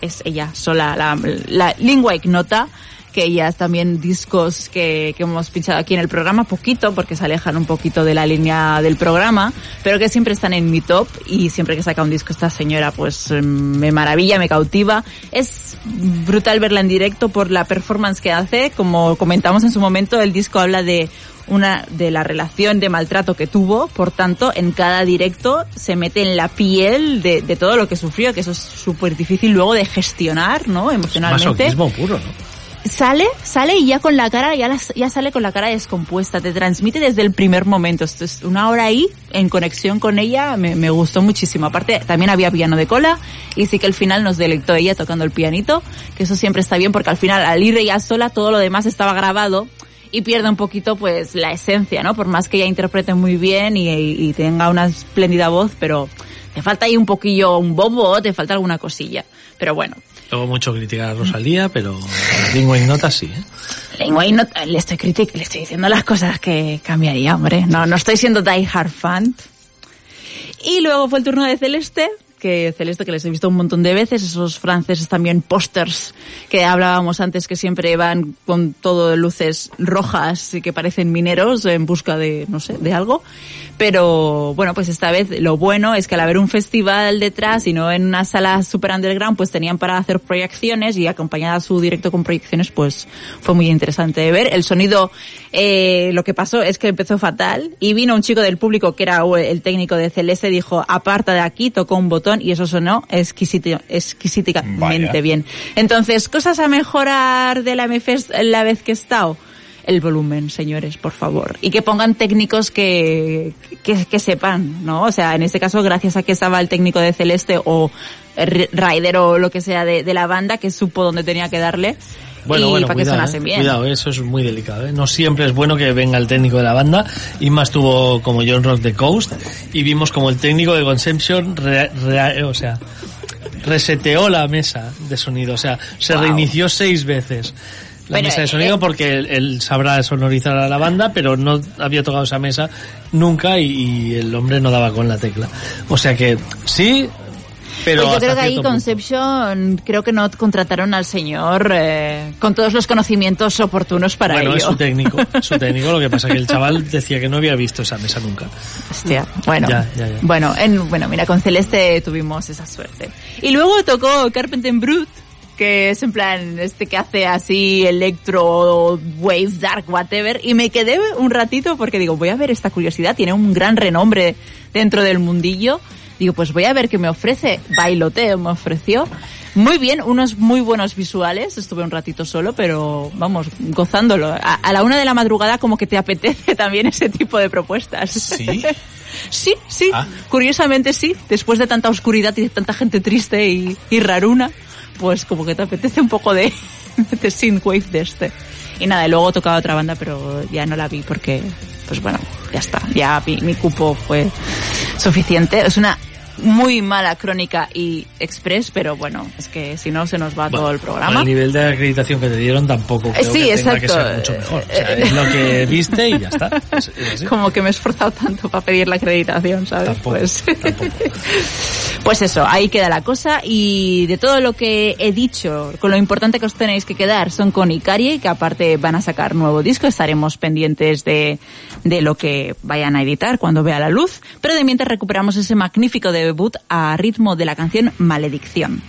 es ella sola, la, la lingua ignota, que ellas también discos que, que hemos pinchado aquí en el programa, poquito, porque se alejan un poquito de la línea del programa, pero que siempre están en mi top y siempre que saca un disco esta señora, pues me maravilla, me cautiva. Es brutal verla en directo por la performance que hace, como comentamos en su momento, el disco habla de una de la relación de maltrato que tuvo, por tanto, en cada directo se mete en la piel de, de todo lo que sufrió, que eso es súper difícil luego de gestionar, ¿no? Emocionalmente Masoquismo puro, ¿no? Sale, sale y ya con la cara, ya, ya sale con la cara descompuesta, te transmite desde el primer momento. Esto es una hora ahí, en conexión con ella, me, me gustó muchísimo. Aparte, también había piano de cola, y sí que al final nos deleitó ella tocando el pianito, que eso siempre está bien porque al final, al ir ella sola, todo lo demás estaba grabado, y pierde un poquito pues la esencia, ¿no? Por más que ella interprete muy bien y tenga una espléndida voz, pero te falta ahí un poquillo, un bobo, te falta alguna cosilla. Pero bueno. Luego mucho criticar a Rosalía, pero Lingua Ignota sí, ¿eh? Lengua le estoy critic, le estoy diciendo las cosas que cambiaría, hombre. No, no estoy siendo die hard fan. Y luego fue el turno de Celeste, que Celeste que les he visto un montón de veces, esos franceses también pósters que hablábamos antes que siempre van con todo luces rojas y que parecen mineros en busca de, no sé, de algo. Pero bueno, pues esta vez lo bueno es que al haber un festival detrás y no en una sala super underground, pues tenían para hacer proyecciones y acompañada su directo con proyecciones, pues fue muy interesante de ver. El sonido, eh, lo que pasó es que empezó fatal y vino un chico del público que era el técnico de Celeste, dijo, aparta de aquí, tocó un botón y eso sonó exquisiti- exquisitamente Vaya. bien. Entonces, cosas a mejorar de la MFest la vez que he estado. El volumen, señores, por favor. Y que pongan técnicos que, que, que sepan, ¿no? O sea, en este caso, gracias a que estaba el técnico de Celeste o Ryder o lo que sea de, de la banda, que supo dónde tenía que darle. Bueno, y bueno, para que cuidado, sonasen eh. bien. cuidado, eso es muy delicado. ¿eh? No siempre es bueno que venga el técnico de la banda. Y más tuvo como John Rock the Coast y vimos como el técnico de Conception, re- re- o sea, reseteó la mesa de sonido, o sea, se Wow. reinició seis veces la Bueno, mesa de eh, sonido eh. porque él, él sabrá sonorizar a la banda, pero no había tocado esa mesa nunca y, y el hombre no daba con la tecla. O sea que sí, pero Pues yo creo que ahí punto. Conception, creo que no contrataron al señor eh, con todos los conocimientos oportunos para bueno, ello. es su técnico, su técnico, lo que pasa que el chaval decía que no había visto esa mesa nunca. Hostia, bueno. Ya, ya, ya. Bueno, en, bueno, mira, con Celeste tuvimos esa suerte. Y luego tocó Carpenter Brut, que es en plan este que hace así electro, wave, dark, whatever, y me quedé un ratito porque digo, voy a ver esta curiosidad, tiene un gran renombre dentro del mundillo. Digo, pues voy a ver qué me ofrece. Bailoteo me ofreció. Muy bien, unos muy buenos visuales. Estuve un ratito solo, pero vamos, gozándolo. A, a la una de la madrugada como que te apetece también ese tipo de propuestas. ¿Sí? Sí, sí, Ah. curiosamente sí. Después de tanta oscuridad y de tanta gente triste y, y raruna, pues como que te apetece un poco de, de synthwave de este. Y nada, y luego tocaba otra banda, pero ya no la vi porque, pues bueno, ya está. Ya mi, mi cupo fue suficiente. Es una muy mala crónica y express, pero bueno, es que si no se nos va todo el programa. el nivel de acreditación que te dieron tampoco creo Eh, sí, que tenga que exacto. ser mucho mejor. O sea, es lo que viste y ya está. Es- es así. Como que me he esforzado tanto para pedir la acreditación, ¿sabes? Tampoco, pues, tampoco. pues eso, ahí queda la cosa y de todo lo que he dicho, con lo importante que os tenéis que quedar son con Icarie, que aparte van a sacar nuevo disco, estaremos pendientes de, de lo que vayan a editar cuando vea la luz, pero de mientras recuperamos ese magnífico debut a ritmo de la canción Maledicción.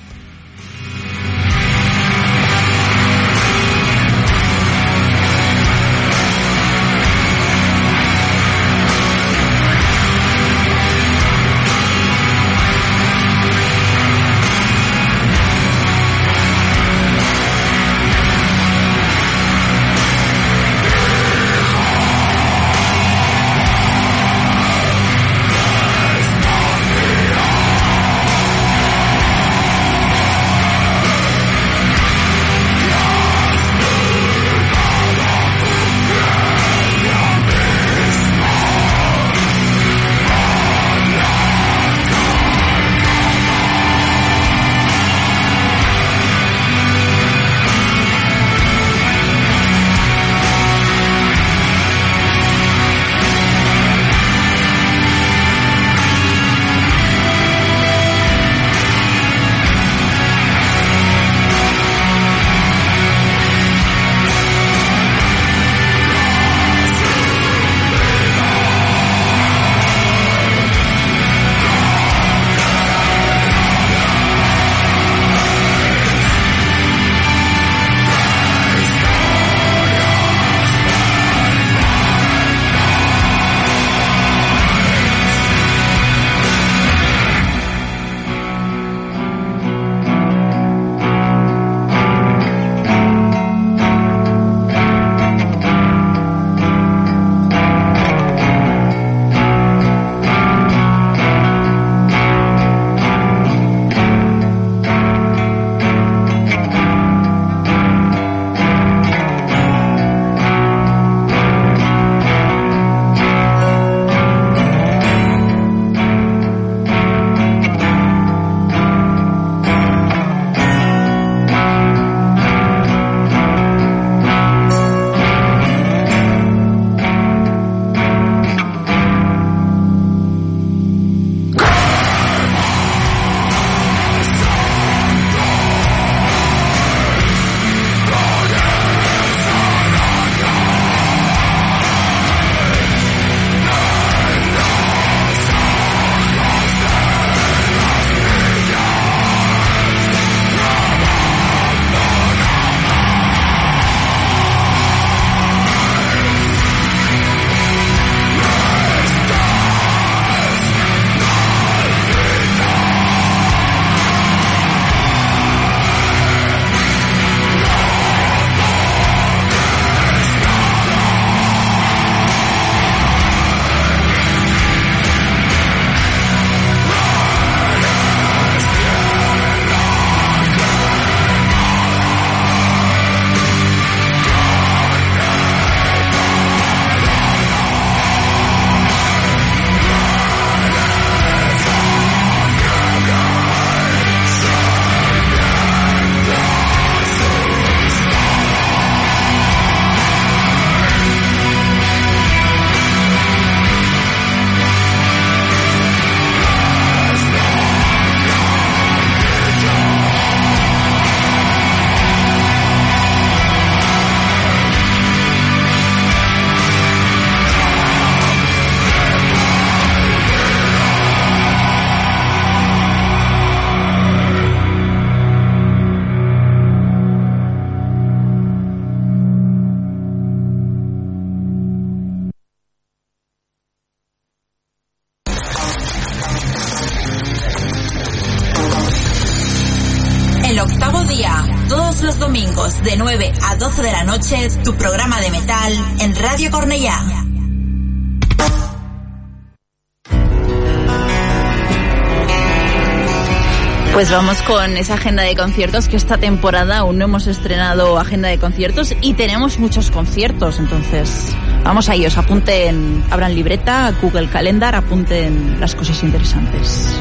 Pues vamos con esa agenda de conciertos que esta temporada aún no hemos estrenado agenda de conciertos y tenemos muchos conciertos, entonces vamos a ellos, apunten, abran libreta, Google Calendar, apunten las cosas interesantes.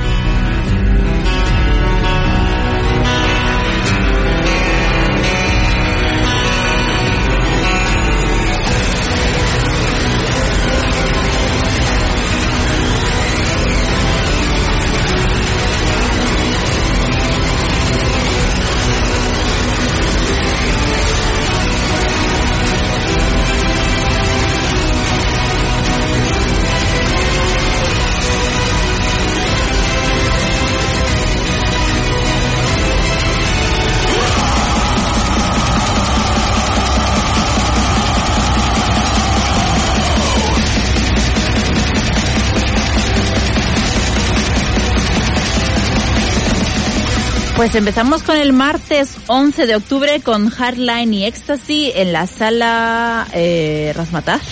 Pues empezamos con el martes 11 de octubre con Hardline y Ecstasy en la sala eh, Razmataz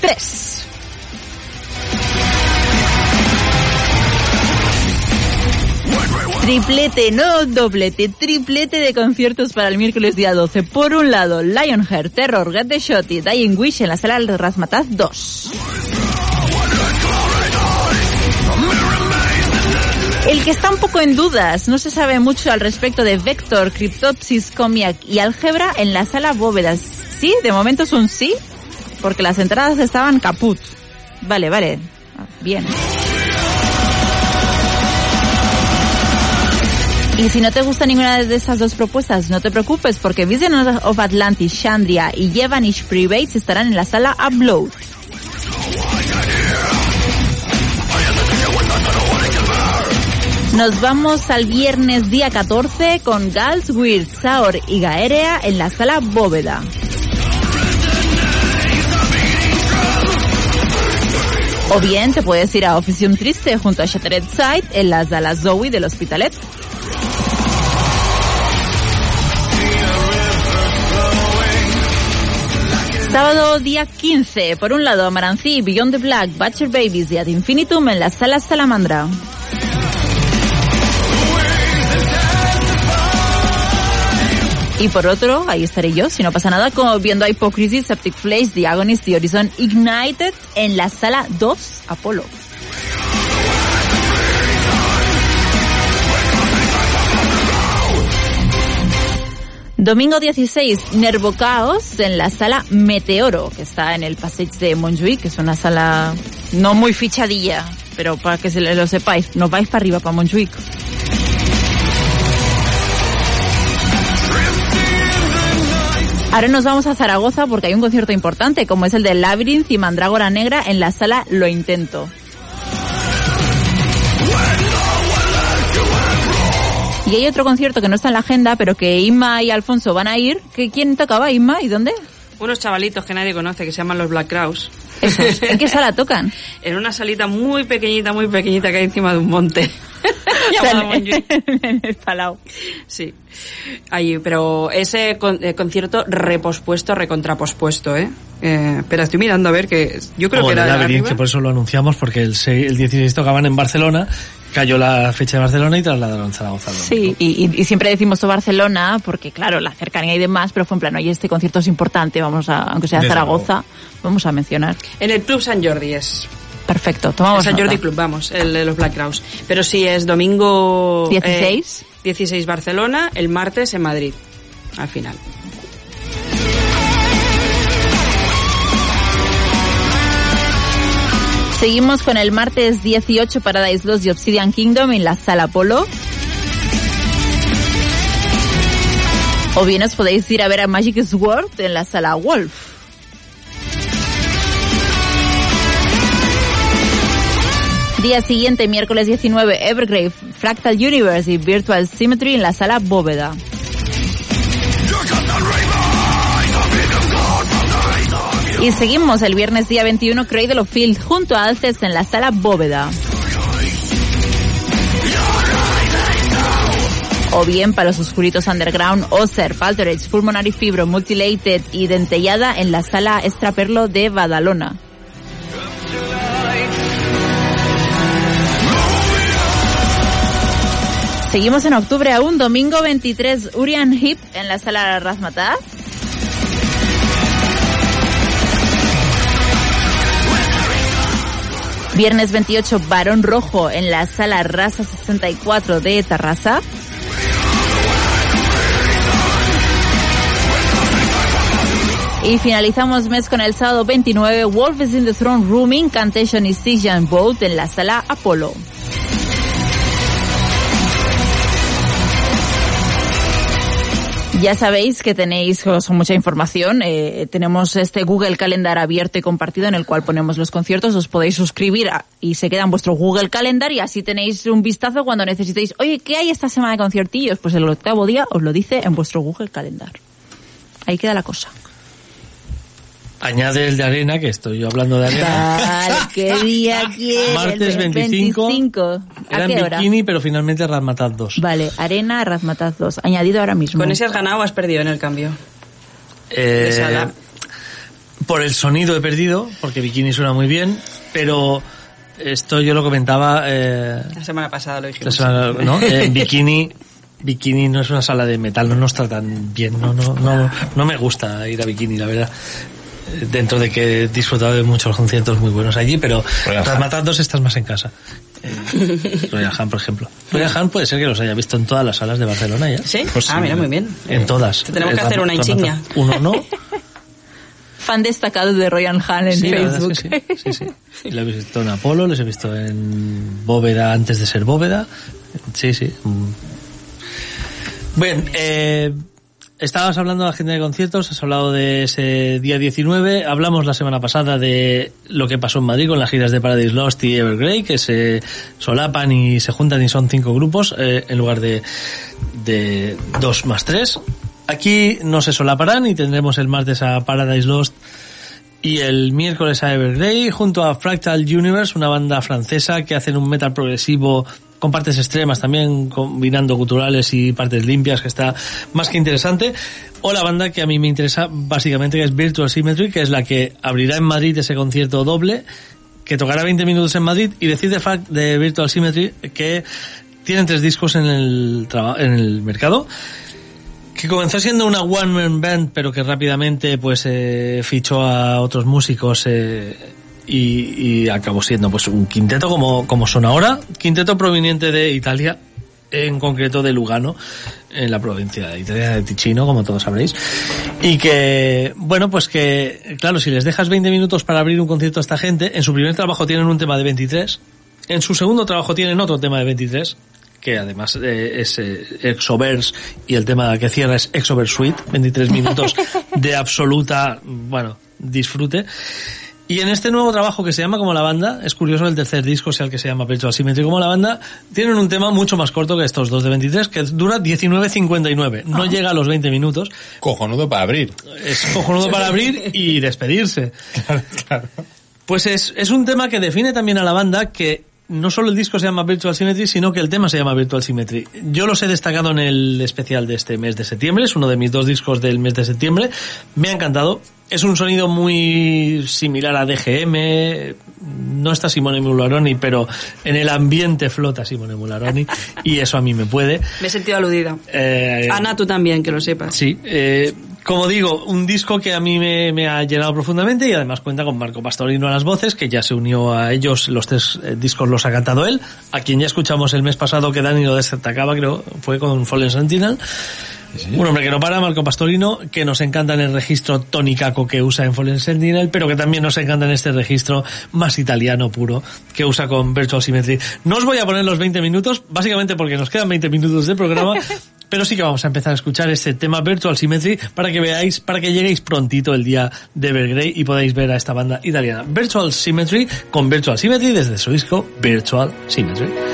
3. Triplete, no doblete, triplete de conciertos para el miércoles día 12. Por un lado, Lionheart, Terror, Get the Shot y Dying Wish en la sala Razmataz 2. El que está un poco en dudas, no se sabe mucho al respecto de Vector, Cryptopsis, Comiac y Álgebra en la sala Bóvedas. Sí, de momento es un sí, porque las entradas estaban caput. Vale, vale. Ah, Bien. Y si no te gusta ninguna de esas dos propuestas, no te preocupes porque Vision of Atlantis, Chandria y Yevanish Privates estarán en la sala Upload. Nos vamos al viernes día 14 con Gals, Weird, Saur y Gaerea en la sala Bóveda. O bien te puedes ir a Oficium Triste junto a Shattered Side en las salas Zoe del Hospitalet. Sábado día 15, por un lado Amarancí, Beyond the Black, Butcher Babies y Ad Infinitum en la sala Salamandra. Y por otro, ahí estaré yo, si no pasa nada, como viendo a Hypocrisy, Septic Flash, The Agonist, The Horizon Ignited en la sala 2 Apolo. Domingo 16, Nervo Caos en la sala Meteoro, que está en el Passage de Montjuic, que es una sala no muy fichadilla, pero para que se lo sepáis, no vais para arriba, para Montjuic. Ahora nos vamos a Zaragoza porque hay un concierto importante, como es el de Labyrinth y Mandrágora Negra en la sala Lo Intento. Y hay otro concierto que no está en la agenda, pero que Inma y Alfonso van a ir. ¿Que ¿Quién tocaba, Inma? ¿Y dónde? Unos chavalitos que nadie conoce que se llaman los Black Crowes. Esos. ¿En qué sala tocan? En una salita muy pequeñita, muy pequeñita que hay encima de un monte. Llamado en- el Palau. Sí. Ahí, pero ese con- eh, concierto repospuesto, recontrapospuesto, ¿eh? ¿eh? Pero estoy mirando a ver que yo creo que el era que por eso lo anunciamos, porque el, se- el 16 tocaban en Barcelona, cayó la fecha de Barcelona y trasladaron Zaragoza. Sí, y, y- y siempre decimos todo Barcelona, porque claro, la cercanía y demás, pero fue en plan, oye, este concierto es importante, vamos a, aunque sea Desde Zaragoza, vamos a mencionar. En el Club San Jordi es. Perfecto, tomamos San. Jordi Club, vamos, el de los Black Crowes. Pero sí es domingo... 16. eh, 16 Barcelona, el martes en Madrid, al final. Seguimos con el martes 18 Paradise Lost y Obsidian Kingdom en la Sala Polo. O bien os podéis ir a ver a Magic Sword en la Sala Wolf. Día siguiente, miércoles 19, Evergrave, Fractal Universe y Virtual Symmetry en la Sala Bóveda. Y seguimos el viernes día 21 Cradle of Field junto a Alcest en la sala Bóveda. O bien para los oscuritos underground, Oser, Falterage, Pulmonary Fibro, Multilated y Dentellada en la sala Extraperlo de Badalona. Seguimos en octubre aún, domingo 23, Urian Hip en la sala Razmataz. Viernes 28, Barón Rojo en la sala Rasa 64 de Tarrasa. Y finalizamos mes con el sábado 29, Wolf is in the Throne Room, Incantation y Bolt en la sala Apolo. Ya sabéis que tenéis mucha información. eh, tenemos este Google Calendar abierto y compartido en el cual ponemos los conciertos. Os podéis suscribir a- y se queda en vuestro Google Calendar y así tenéis un vistazo cuando necesitéis. Oye, ¿qué hay esta semana de conciertillos? Pues el octavo día os lo dice en vuestro Google Calendar. Ahí queda la cosa. Añade el de arena, que estoy yo hablando de arena. Vale, ¿qué día quieres? Martes 25. 25. ¿A Era en hora? bikini, pero finalmente Razmataz 2. Vale, Arena Razmataz 2. Añadido ahora mismo. Con ese has ganado o has perdido en el cambio. Eh, sala. por el sonido he perdido, porque bikini suena muy bien, pero esto yo lo comentaba eh, La semana pasada lo la dijimos. semana- ¿no? En bikini, bikini no es una sala de metal, no nos tratan bien, no, no, no, no me gusta ir a bikini, la verdad. Dentro de que he disfrutado de muchos conciertos muy buenos allí, pero matar dos estás más en casa. Eh, Royal Han, por ejemplo. Royal Han puede ser que los haya visto en todas las salas de Barcelona ya. ¿Sí? Pues ah, mira, muy bien. En todas. Te tenemos que hacer una insignia. Uno no. Fan destacado de Royal Han en Sí, Facebook. es que sí, sí, sí. Y Lo he visto en Apolo, les he visto en Bóveda antes de ser Bóveda. Sí, sí. Mm. Bien, eh, estabas hablando de la agenda de conciertos, has hablado de ese día 19, hablamos la semana pasada de lo que pasó en Madrid con las giras de Paradise Lost y Evergrey, que se solapan y se juntan y son cinco grupos eh, en lugar de, de dos más tres. Aquí no se solaparán y tendremos el martes a Paradise Lost y el miércoles a Evergrey junto a Fractal Universe, una banda francesa que hacen un metal progresivo con partes extremas también, combinando culturales y partes limpias, que está más que interesante. O la banda que a mí me interesa básicamente, que es Virtual Symmetry, que es la que abrirá en Madrid ese concierto doble, que tocará 20 minutos en Madrid, y decir de fact de Virtual Symmetry que tienen tres discos en el, en el mercado que comenzó siendo una one man band pero que rápidamente pues eh, fichó a otros músicos eh, y, y acabó siendo pues un quinteto como, como son ahora quinteto proveniente de Italia en concreto de Lugano en la provincia de Italia de Ticino como todos sabréis y que bueno pues que claro si les dejas 20 minutos para abrir un concierto a esta gente en su primer trabajo tienen un tema de 23 en su segundo trabajo tienen otro tema de 23 que además eh, es eh, Exoverse y el tema que cierra es Exoverse Suite, 23 minutos de absoluta, bueno, disfrute. Y en este nuevo trabajo que se llama como la banda, es curioso el tercer disco sea el que se llama Virtual Symmetry como la banda, tienen un tema mucho más corto que estos dos de 23, que dura 19.59, no llega a los 20 minutos, Cojonudo para abrir. es cojonudo para abrir y despedirse. Claro, claro. Pues es, es un tema que define también a la banda que no solo el disco se llama Virtual Symmetry, sino que el tema se llama Virtual Symmetry. Yo los he destacado en el especial de este mes de septiembre, es uno de mis dos discos del mes de septiembre. Me ha encantado. Es un sonido muy similar a DGM, no está Simone Mularoni, pero en el ambiente flota Simone Mularoni, y eso a mí me puede. Me he sentido aludida. Eh, Ana, tú también, que lo sepas. Sí, eh, como digo, un disco que a mí me, me ha llenado profundamente y además cuenta con Marco Pastorino a las voces, que ya se unió a ellos, los tres eh, discos los ha cantado él, a quien ya escuchamos el mes pasado que Dani lo destacaba, creo, fue con Fallen Sentinel. Un hombre que no para, Marco Pastorino, que nos encanta en el registro tónicaco que usa en Fallen Sentinel, pero que también nos encanta en este registro más italiano puro que usa con Virtual Symmetry. No os voy a poner los 20 minutos, básicamente porque nos quedan 20 minutos de programa, pero sí que vamos a empezar a escuchar este tema Virtual Symmetry para que veáis, para que lleguéis prontito el día de Evergrey y podáis ver a esta banda italiana. Virtual Symmetry con Virtual Symmetry desde su disco Virtual Symmetry.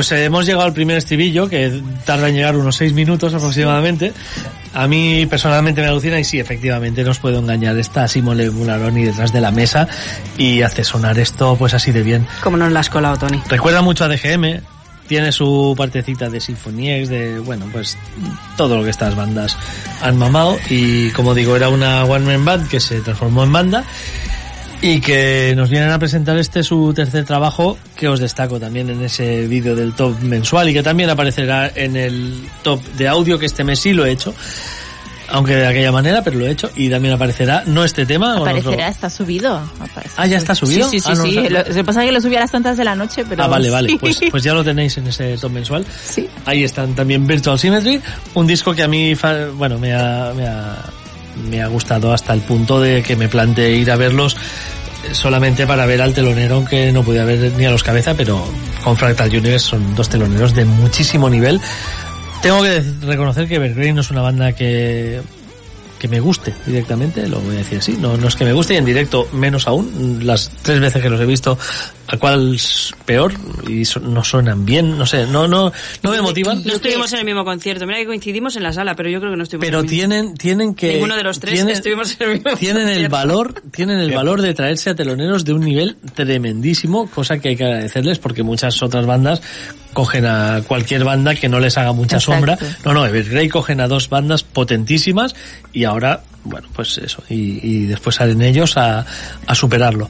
Pues eh, hemos llegado al primer estribillo, que tarda en llegar unos seis minutos aproximadamente. A mí personalmente me alucina y sí, efectivamente nos puedo engañar. Está Simone Mularoni detrás de la mesa y hace sonar esto pues así de bien. Como nos la has colado, Tony. Recuerda mucho a DGM, tiene su partecita de Sinfoniex, de, bueno, pues todo lo que estas bandas han mamado y como digo, era una one man band que se transformó en banda y que nos vienen a presentar este su tercer trabajo que os destaco también en ese vídeo del top mensual y que también aparecerá en el top de audio que este mes sí lo he hecho aunque de aquella manera pero lo he hecho y también aparecerá no este tema Aparecerá, está subido. Aparece. Ah, ya está subido. Sí, sí, sí. Ah, no, sí. o sea- Lo, lo que pasa es que lo subí a las tantas de la noche, pero... Ah, vale, vale. Pues, pues ya lo tenéis en ese top mensual. Sí. Ahí están también Virtual Symmetry, un disco que a mí, bueno, me ha, me ha, me ha gustado hasta el punto de que me planteé ir a verlos solamente para ver al telonero, aunque no podía ver ni a los cabeza, pero con Fractal Universe son dos teloneros de muchísimo nivel. Tengo que reconocer que Evergreen no es una banda que que me guste directamente, lo voy a decir así, no, no es que me guste y en directo menos aún, las tres veces que los he visto, a cuál es peor y so- no suenan bien, no sé, no, no, no me motivan, No estuvimos en el mismo concierto. Mira que coincidimos en la sala, pero yo creo que no estuvimos pero en el mismo. tienen, tienen que... Ninguno de los tres tienen- estuvimos en el mismo tienen el concierto. valor, tienen el valor de traerse a teloneros de un nivel tremendísimo, cosa que hay que agradecerles porque muchas otras bandas cogen a cualquier banda que no les haga mucha Exacto. sombra. No, no, Evergrey cogen a dos bandas potentísimas y ahora, bueno, pues eso, y, y después salen ellos a, a superarlo.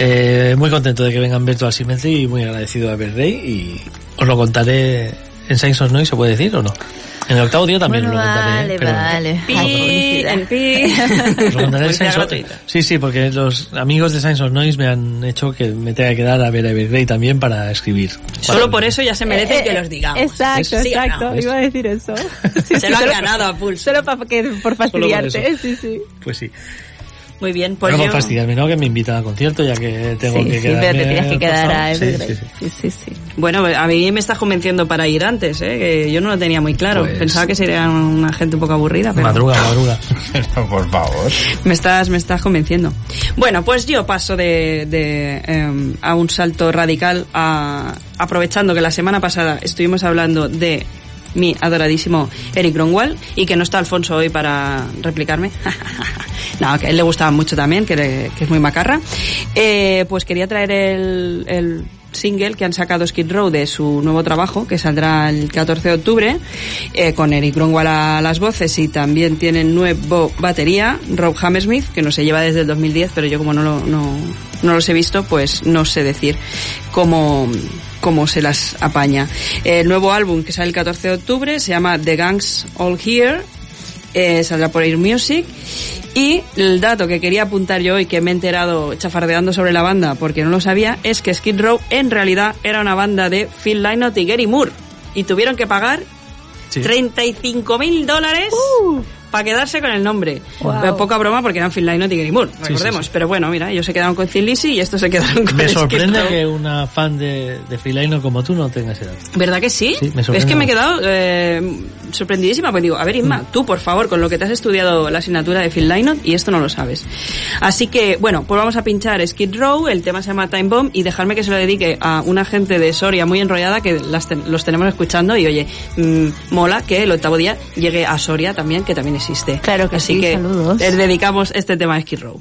Eh, muy contento de que vengan Virtual Symmetry y muy agradecido a Evergrey y os lo contaré en Science of Noise, ¿se puede decir o no? En el octavo día también Bueno, os lo contaré. vale, pero- vale. Pi, Ay, publicidad. en pi. os lo contaré en Publicidad Science of- gratuita. Sí, sí, porque los amigos de Science of Noise me han hecho que me tenga que quedar a ver a Evergrey también para escribir. Solo Para- por eso ya se merecen Eh, que eh, los digamos. Exacto, Sí, exacto. Iba a decir eso. Sí, Se lo han solo- ganado a pulso. Solo para que, por fastidiarte. Sí, sí. Pues sí. Muy bien, pues no yo... por fastidiarme, ¿no? Que me invitan al concierto ya que tengo sí, que sí, quedarme pero te tienes que quedar a. Sí, Evergrey. sí, sí. Sí, sí, sí. Bueno, a mí me estás convenciendo para ir antes, ¿eh? Que yo no lo tenía muy claro. Pues- Pensaba que sería una gente un poco aburrida, pero... Madruga, madruga. Pero, por favor. Me estás, me estás convenciendo. Bueno, pues yo paso de, de, em, a un salto radical a, aprovechando que la semana pasada estuvimos hablando de mi adoradísimo Eric Gronwall y que no está Alfonso hoy para replicarme. no, que a él le gustaba mucho también, que, es muy macarra. Eh, pues quería traer el, el single que han sacado Skid Row de su nuevo trabajo, que saldrá el 14 de octubre, eh, con Eric Gronwall a las voces y también tienen nuevo batería, Rob Hammersmith, que no se lleva desde el 2010, pero yo como no, lo, no, no los he visto, pues no sé decir cómo, cómo se las apaña. El nuevo álbum que sale el 14 de octubre se llama The Gangs All Here, eh, saldrá por Air Music. Y el dato que quería apuntar yo y que me he enterado chafardeando sobre la banda porque no lo sabía es que Skid Row en realidad era una banda de Phil Lynott y Gary Moore y tuvieron que pagar Sí. 35 mil dólares para quedarse con el nombre. Wow. Poca broma porque eran Phil Lynott y Gary Moore, recordemos. sí. Pero bueno, mira, ellos se quedaron con Thin Lizzy y estos se quedaron con Me sorprende que una fan de, de Phil Lynott como tú no tenga esa edad. ¿Verdad que sí? Sí, me sorprende es que me he quedado eh, sorprendidísima, porque digo, a ver Isma, tú por favor, con lo que te has estudiado la asignatura de Phil Lynott y esto no lo sabes. Así que, bueno, pues vamos a pinchar Skid Row, el tema se llama Time Bomb y dejarme que se lo dedique a una gente de Soria muy enrollada que las ten- los tenemos escuchando y oye, mm, mola que el octavo día llegue a Soria también, que también existe. Claro que Así sí, que saludos. les dedicamos este tema a Skid Row.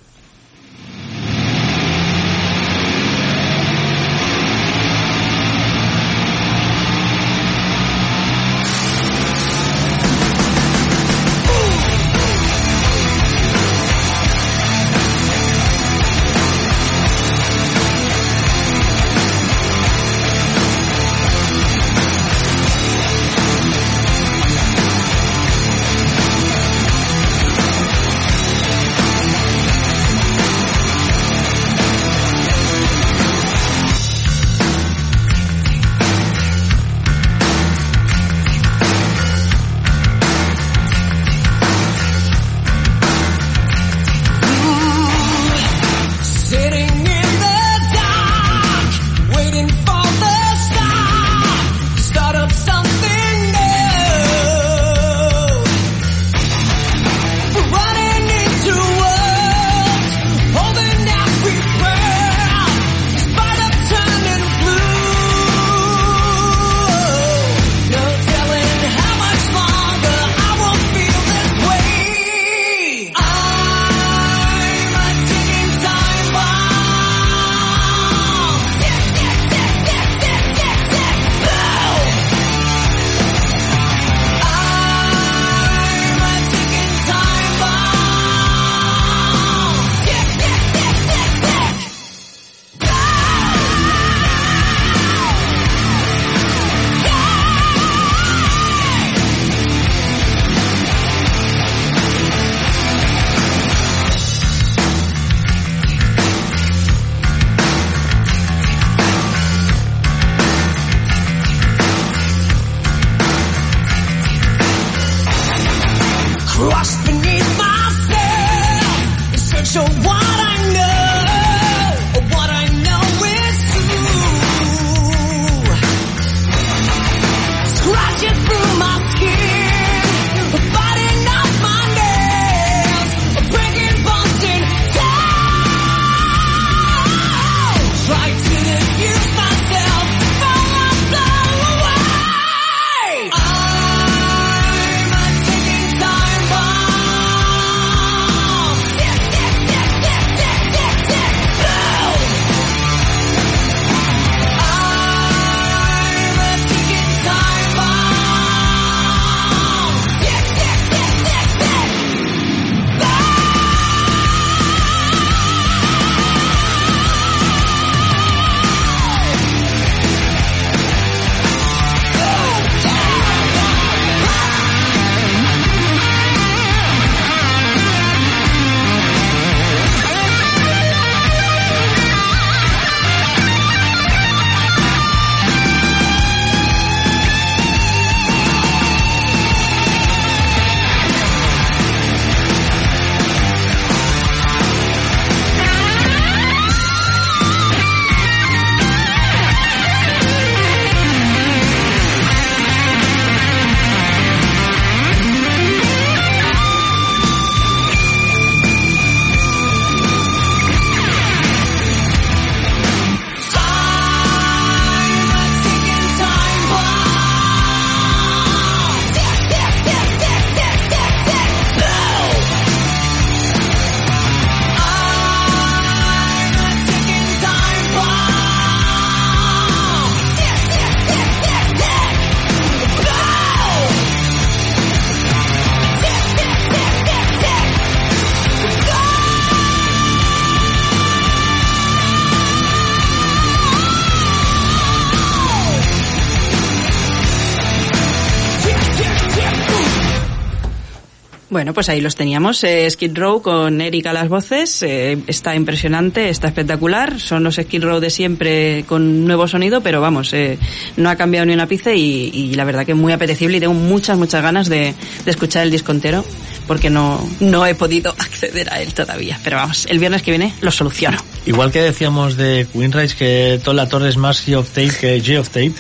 Pues ahí los teníamos. Eh, Skid Row con Erika las voces. eh, está impresionante, está espectacular. Son los Skid Row de siempre con nuevo sonido, pero vamos, eh, no ha cambiado ni un ápice y, y la verdad que muy apetecible y tengo muchas, muchas ganas de, de escuchar el disco entero porque no, no he podido acceder a él todavía. Pero vamos, el viernes que viene lo soluciono. Igual que decíamos de Queen Rise que Todd La Torre es más G of Tape que G of Tape,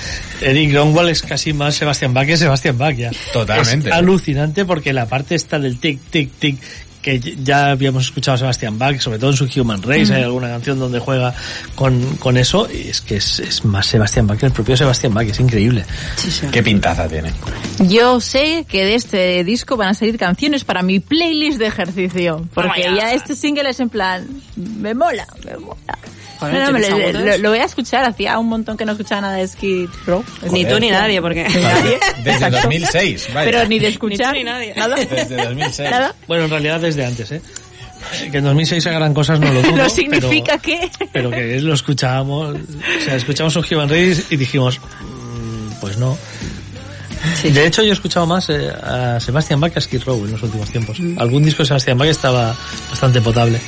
Eric Gromwald es casi más Sebastian Bach que Sebastian Bach ya. Totalmente. Es alucinante porque la parte esta del tic, tic, tic, que ya habíamos escuchado a Sebastian Bach, sobre todo en su Human Race, hay alguna canción donde juega con, con eso, y es que es, es más Sebastian Bach que el propio Sebastian Bach, es increíble. Qué pintaza tiene. Yo sé que de este disco van a salir canciones para mi playlist de ejercicio. Porque Toma ya. ya este single es en plan, me mola, me mola. Joder, No, no, me ¿tienes lo, lo- voy a escuchar, hacía un montón que no escuchaba nada de Skid Row. Ni tú ni nadie, porque... Nadie. Desde Exacto. 2006, vaya. Pero ni de escuchar, Ni tú ni nadie. nada. Desde 2006. Nada. Bueno, en realidad desde antes, ¿eh? Que en 2006 hagan cosas no lo dudo. No significa pero, que... pero que lo escuchábamos, o sea, escuchamos un Human Race y dijimos, "Mm, pues no. De hecho, yo he escuchado más eh, a Sebastian Bach que a Skid Row en los últimos tiempos. Algún disco de Sebastian Bach estaba bastante potable.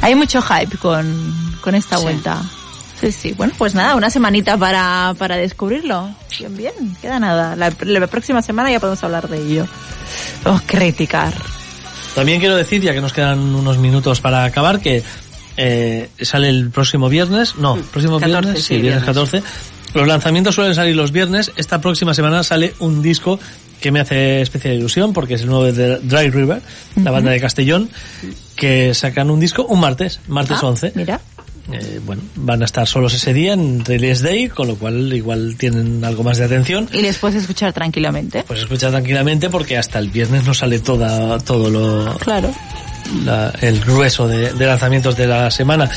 Hay mucho hype con, con esta vuelta. Sí, sí. Bueno, pues nada, una semanita para, para descubrirlo. Bien, bien. Queda nada. La, la próxima semana ya podemos hablar de ello. Vamos a criticar. También quiero decir, ya que nos quedan unos minutos para acabar, que eh, sale el próximo viernes, no, próximo 14, viernes, sí, sí, viernes viernes. 14. Los lanzamientos suelen salir los viernes. Esta próxima semana sale un disco que me hace especial ilusión porque es el nuevo de Dry River, la banda de Castellón, que sacan un disco un martes, martes Ah, 11. Mira. Eh, bueno, van a estar solos ese día en Release Day, con lo cual igual tienen algo más de atención. Y les puedes escuchar tranquilamente. Pues escucha tranquilamente porque hasta el viernes no sale toda, todo lo, Claro. La- el grueso de, de lanzamientos de la semana.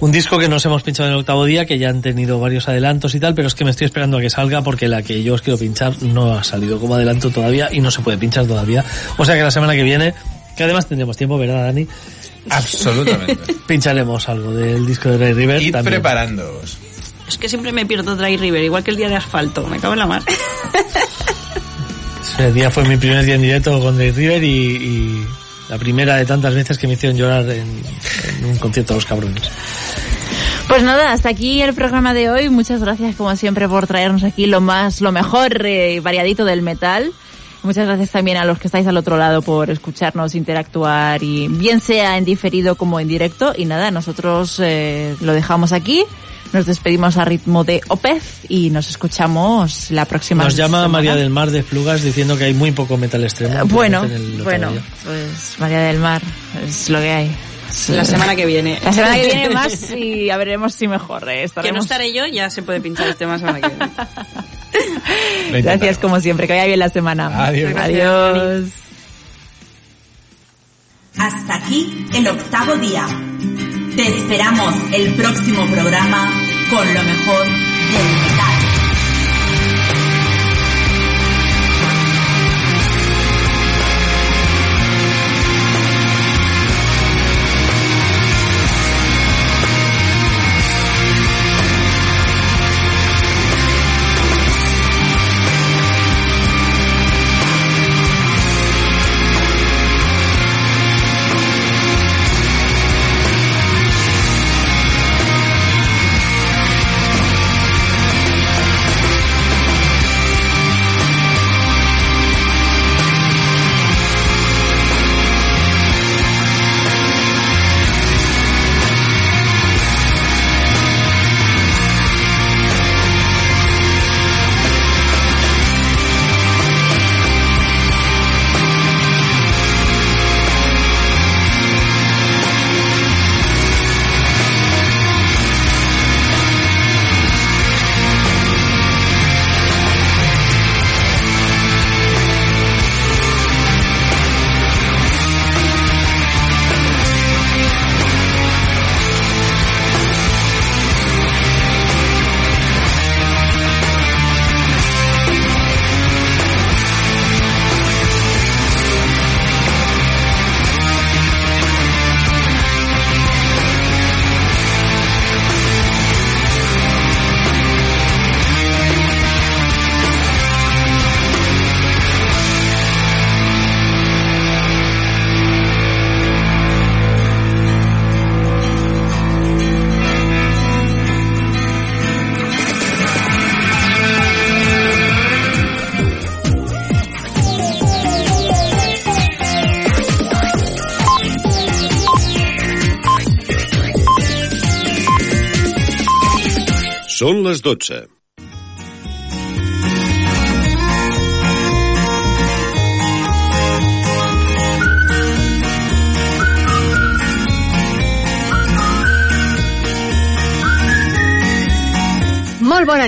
Un disco que nos hemos pinchado en el octavo día, que ya han tenido varios adelantos y tal, pero es que me estoy esperando a que salga porque la que yo os quiero pinchar no ha salido como adelanto todavía y no se puede pinchar todavía. O sea que la semana que viene, que además tendremos tiempo, ¿verdad, Dani? Absolutamente. Pincharemos algo del disco de Ray River. Id también. preparándoos. Es que siempre me pierdo Dry River, igual que el día de asfalto. Me cago en la mar. Ese día fue mi primer día en directo con Ray River y, y la primera de tantas veces que me hicieron llorar en, un concierto de los cabrones. Pues nada, hasta aquí el programa de hoy. Muchas gracias como siempre por traernos aquí lo más, lo mejor eh, variadito del metal. Muchas gracias también a los que estáis al otro lado por escucharnos, interactuar y bien sea en diferido como en directo. Y nada, nosotros eh, lo dejamos aquí. Nos despedimos a ritmo de Opez y nos escuchamos la próxima Nos llama semana. María del Mar de Flugas diciendo que hay muy poco metal extremo. Eh, Bueno, en el bueno, día. pues María del Mar es lo que hay. La semana que viene. La semana que viene más y a veremos si mejor. eh, Que no estaré yo, ya se puede pinchar este semana que viene. Lo Gracias como siempre, que vaya bien la semana. Adiós. Adiós. Hasta aquí el octavo día. Te esperamos el próximo programa con lo mejor del metal. Són les 12.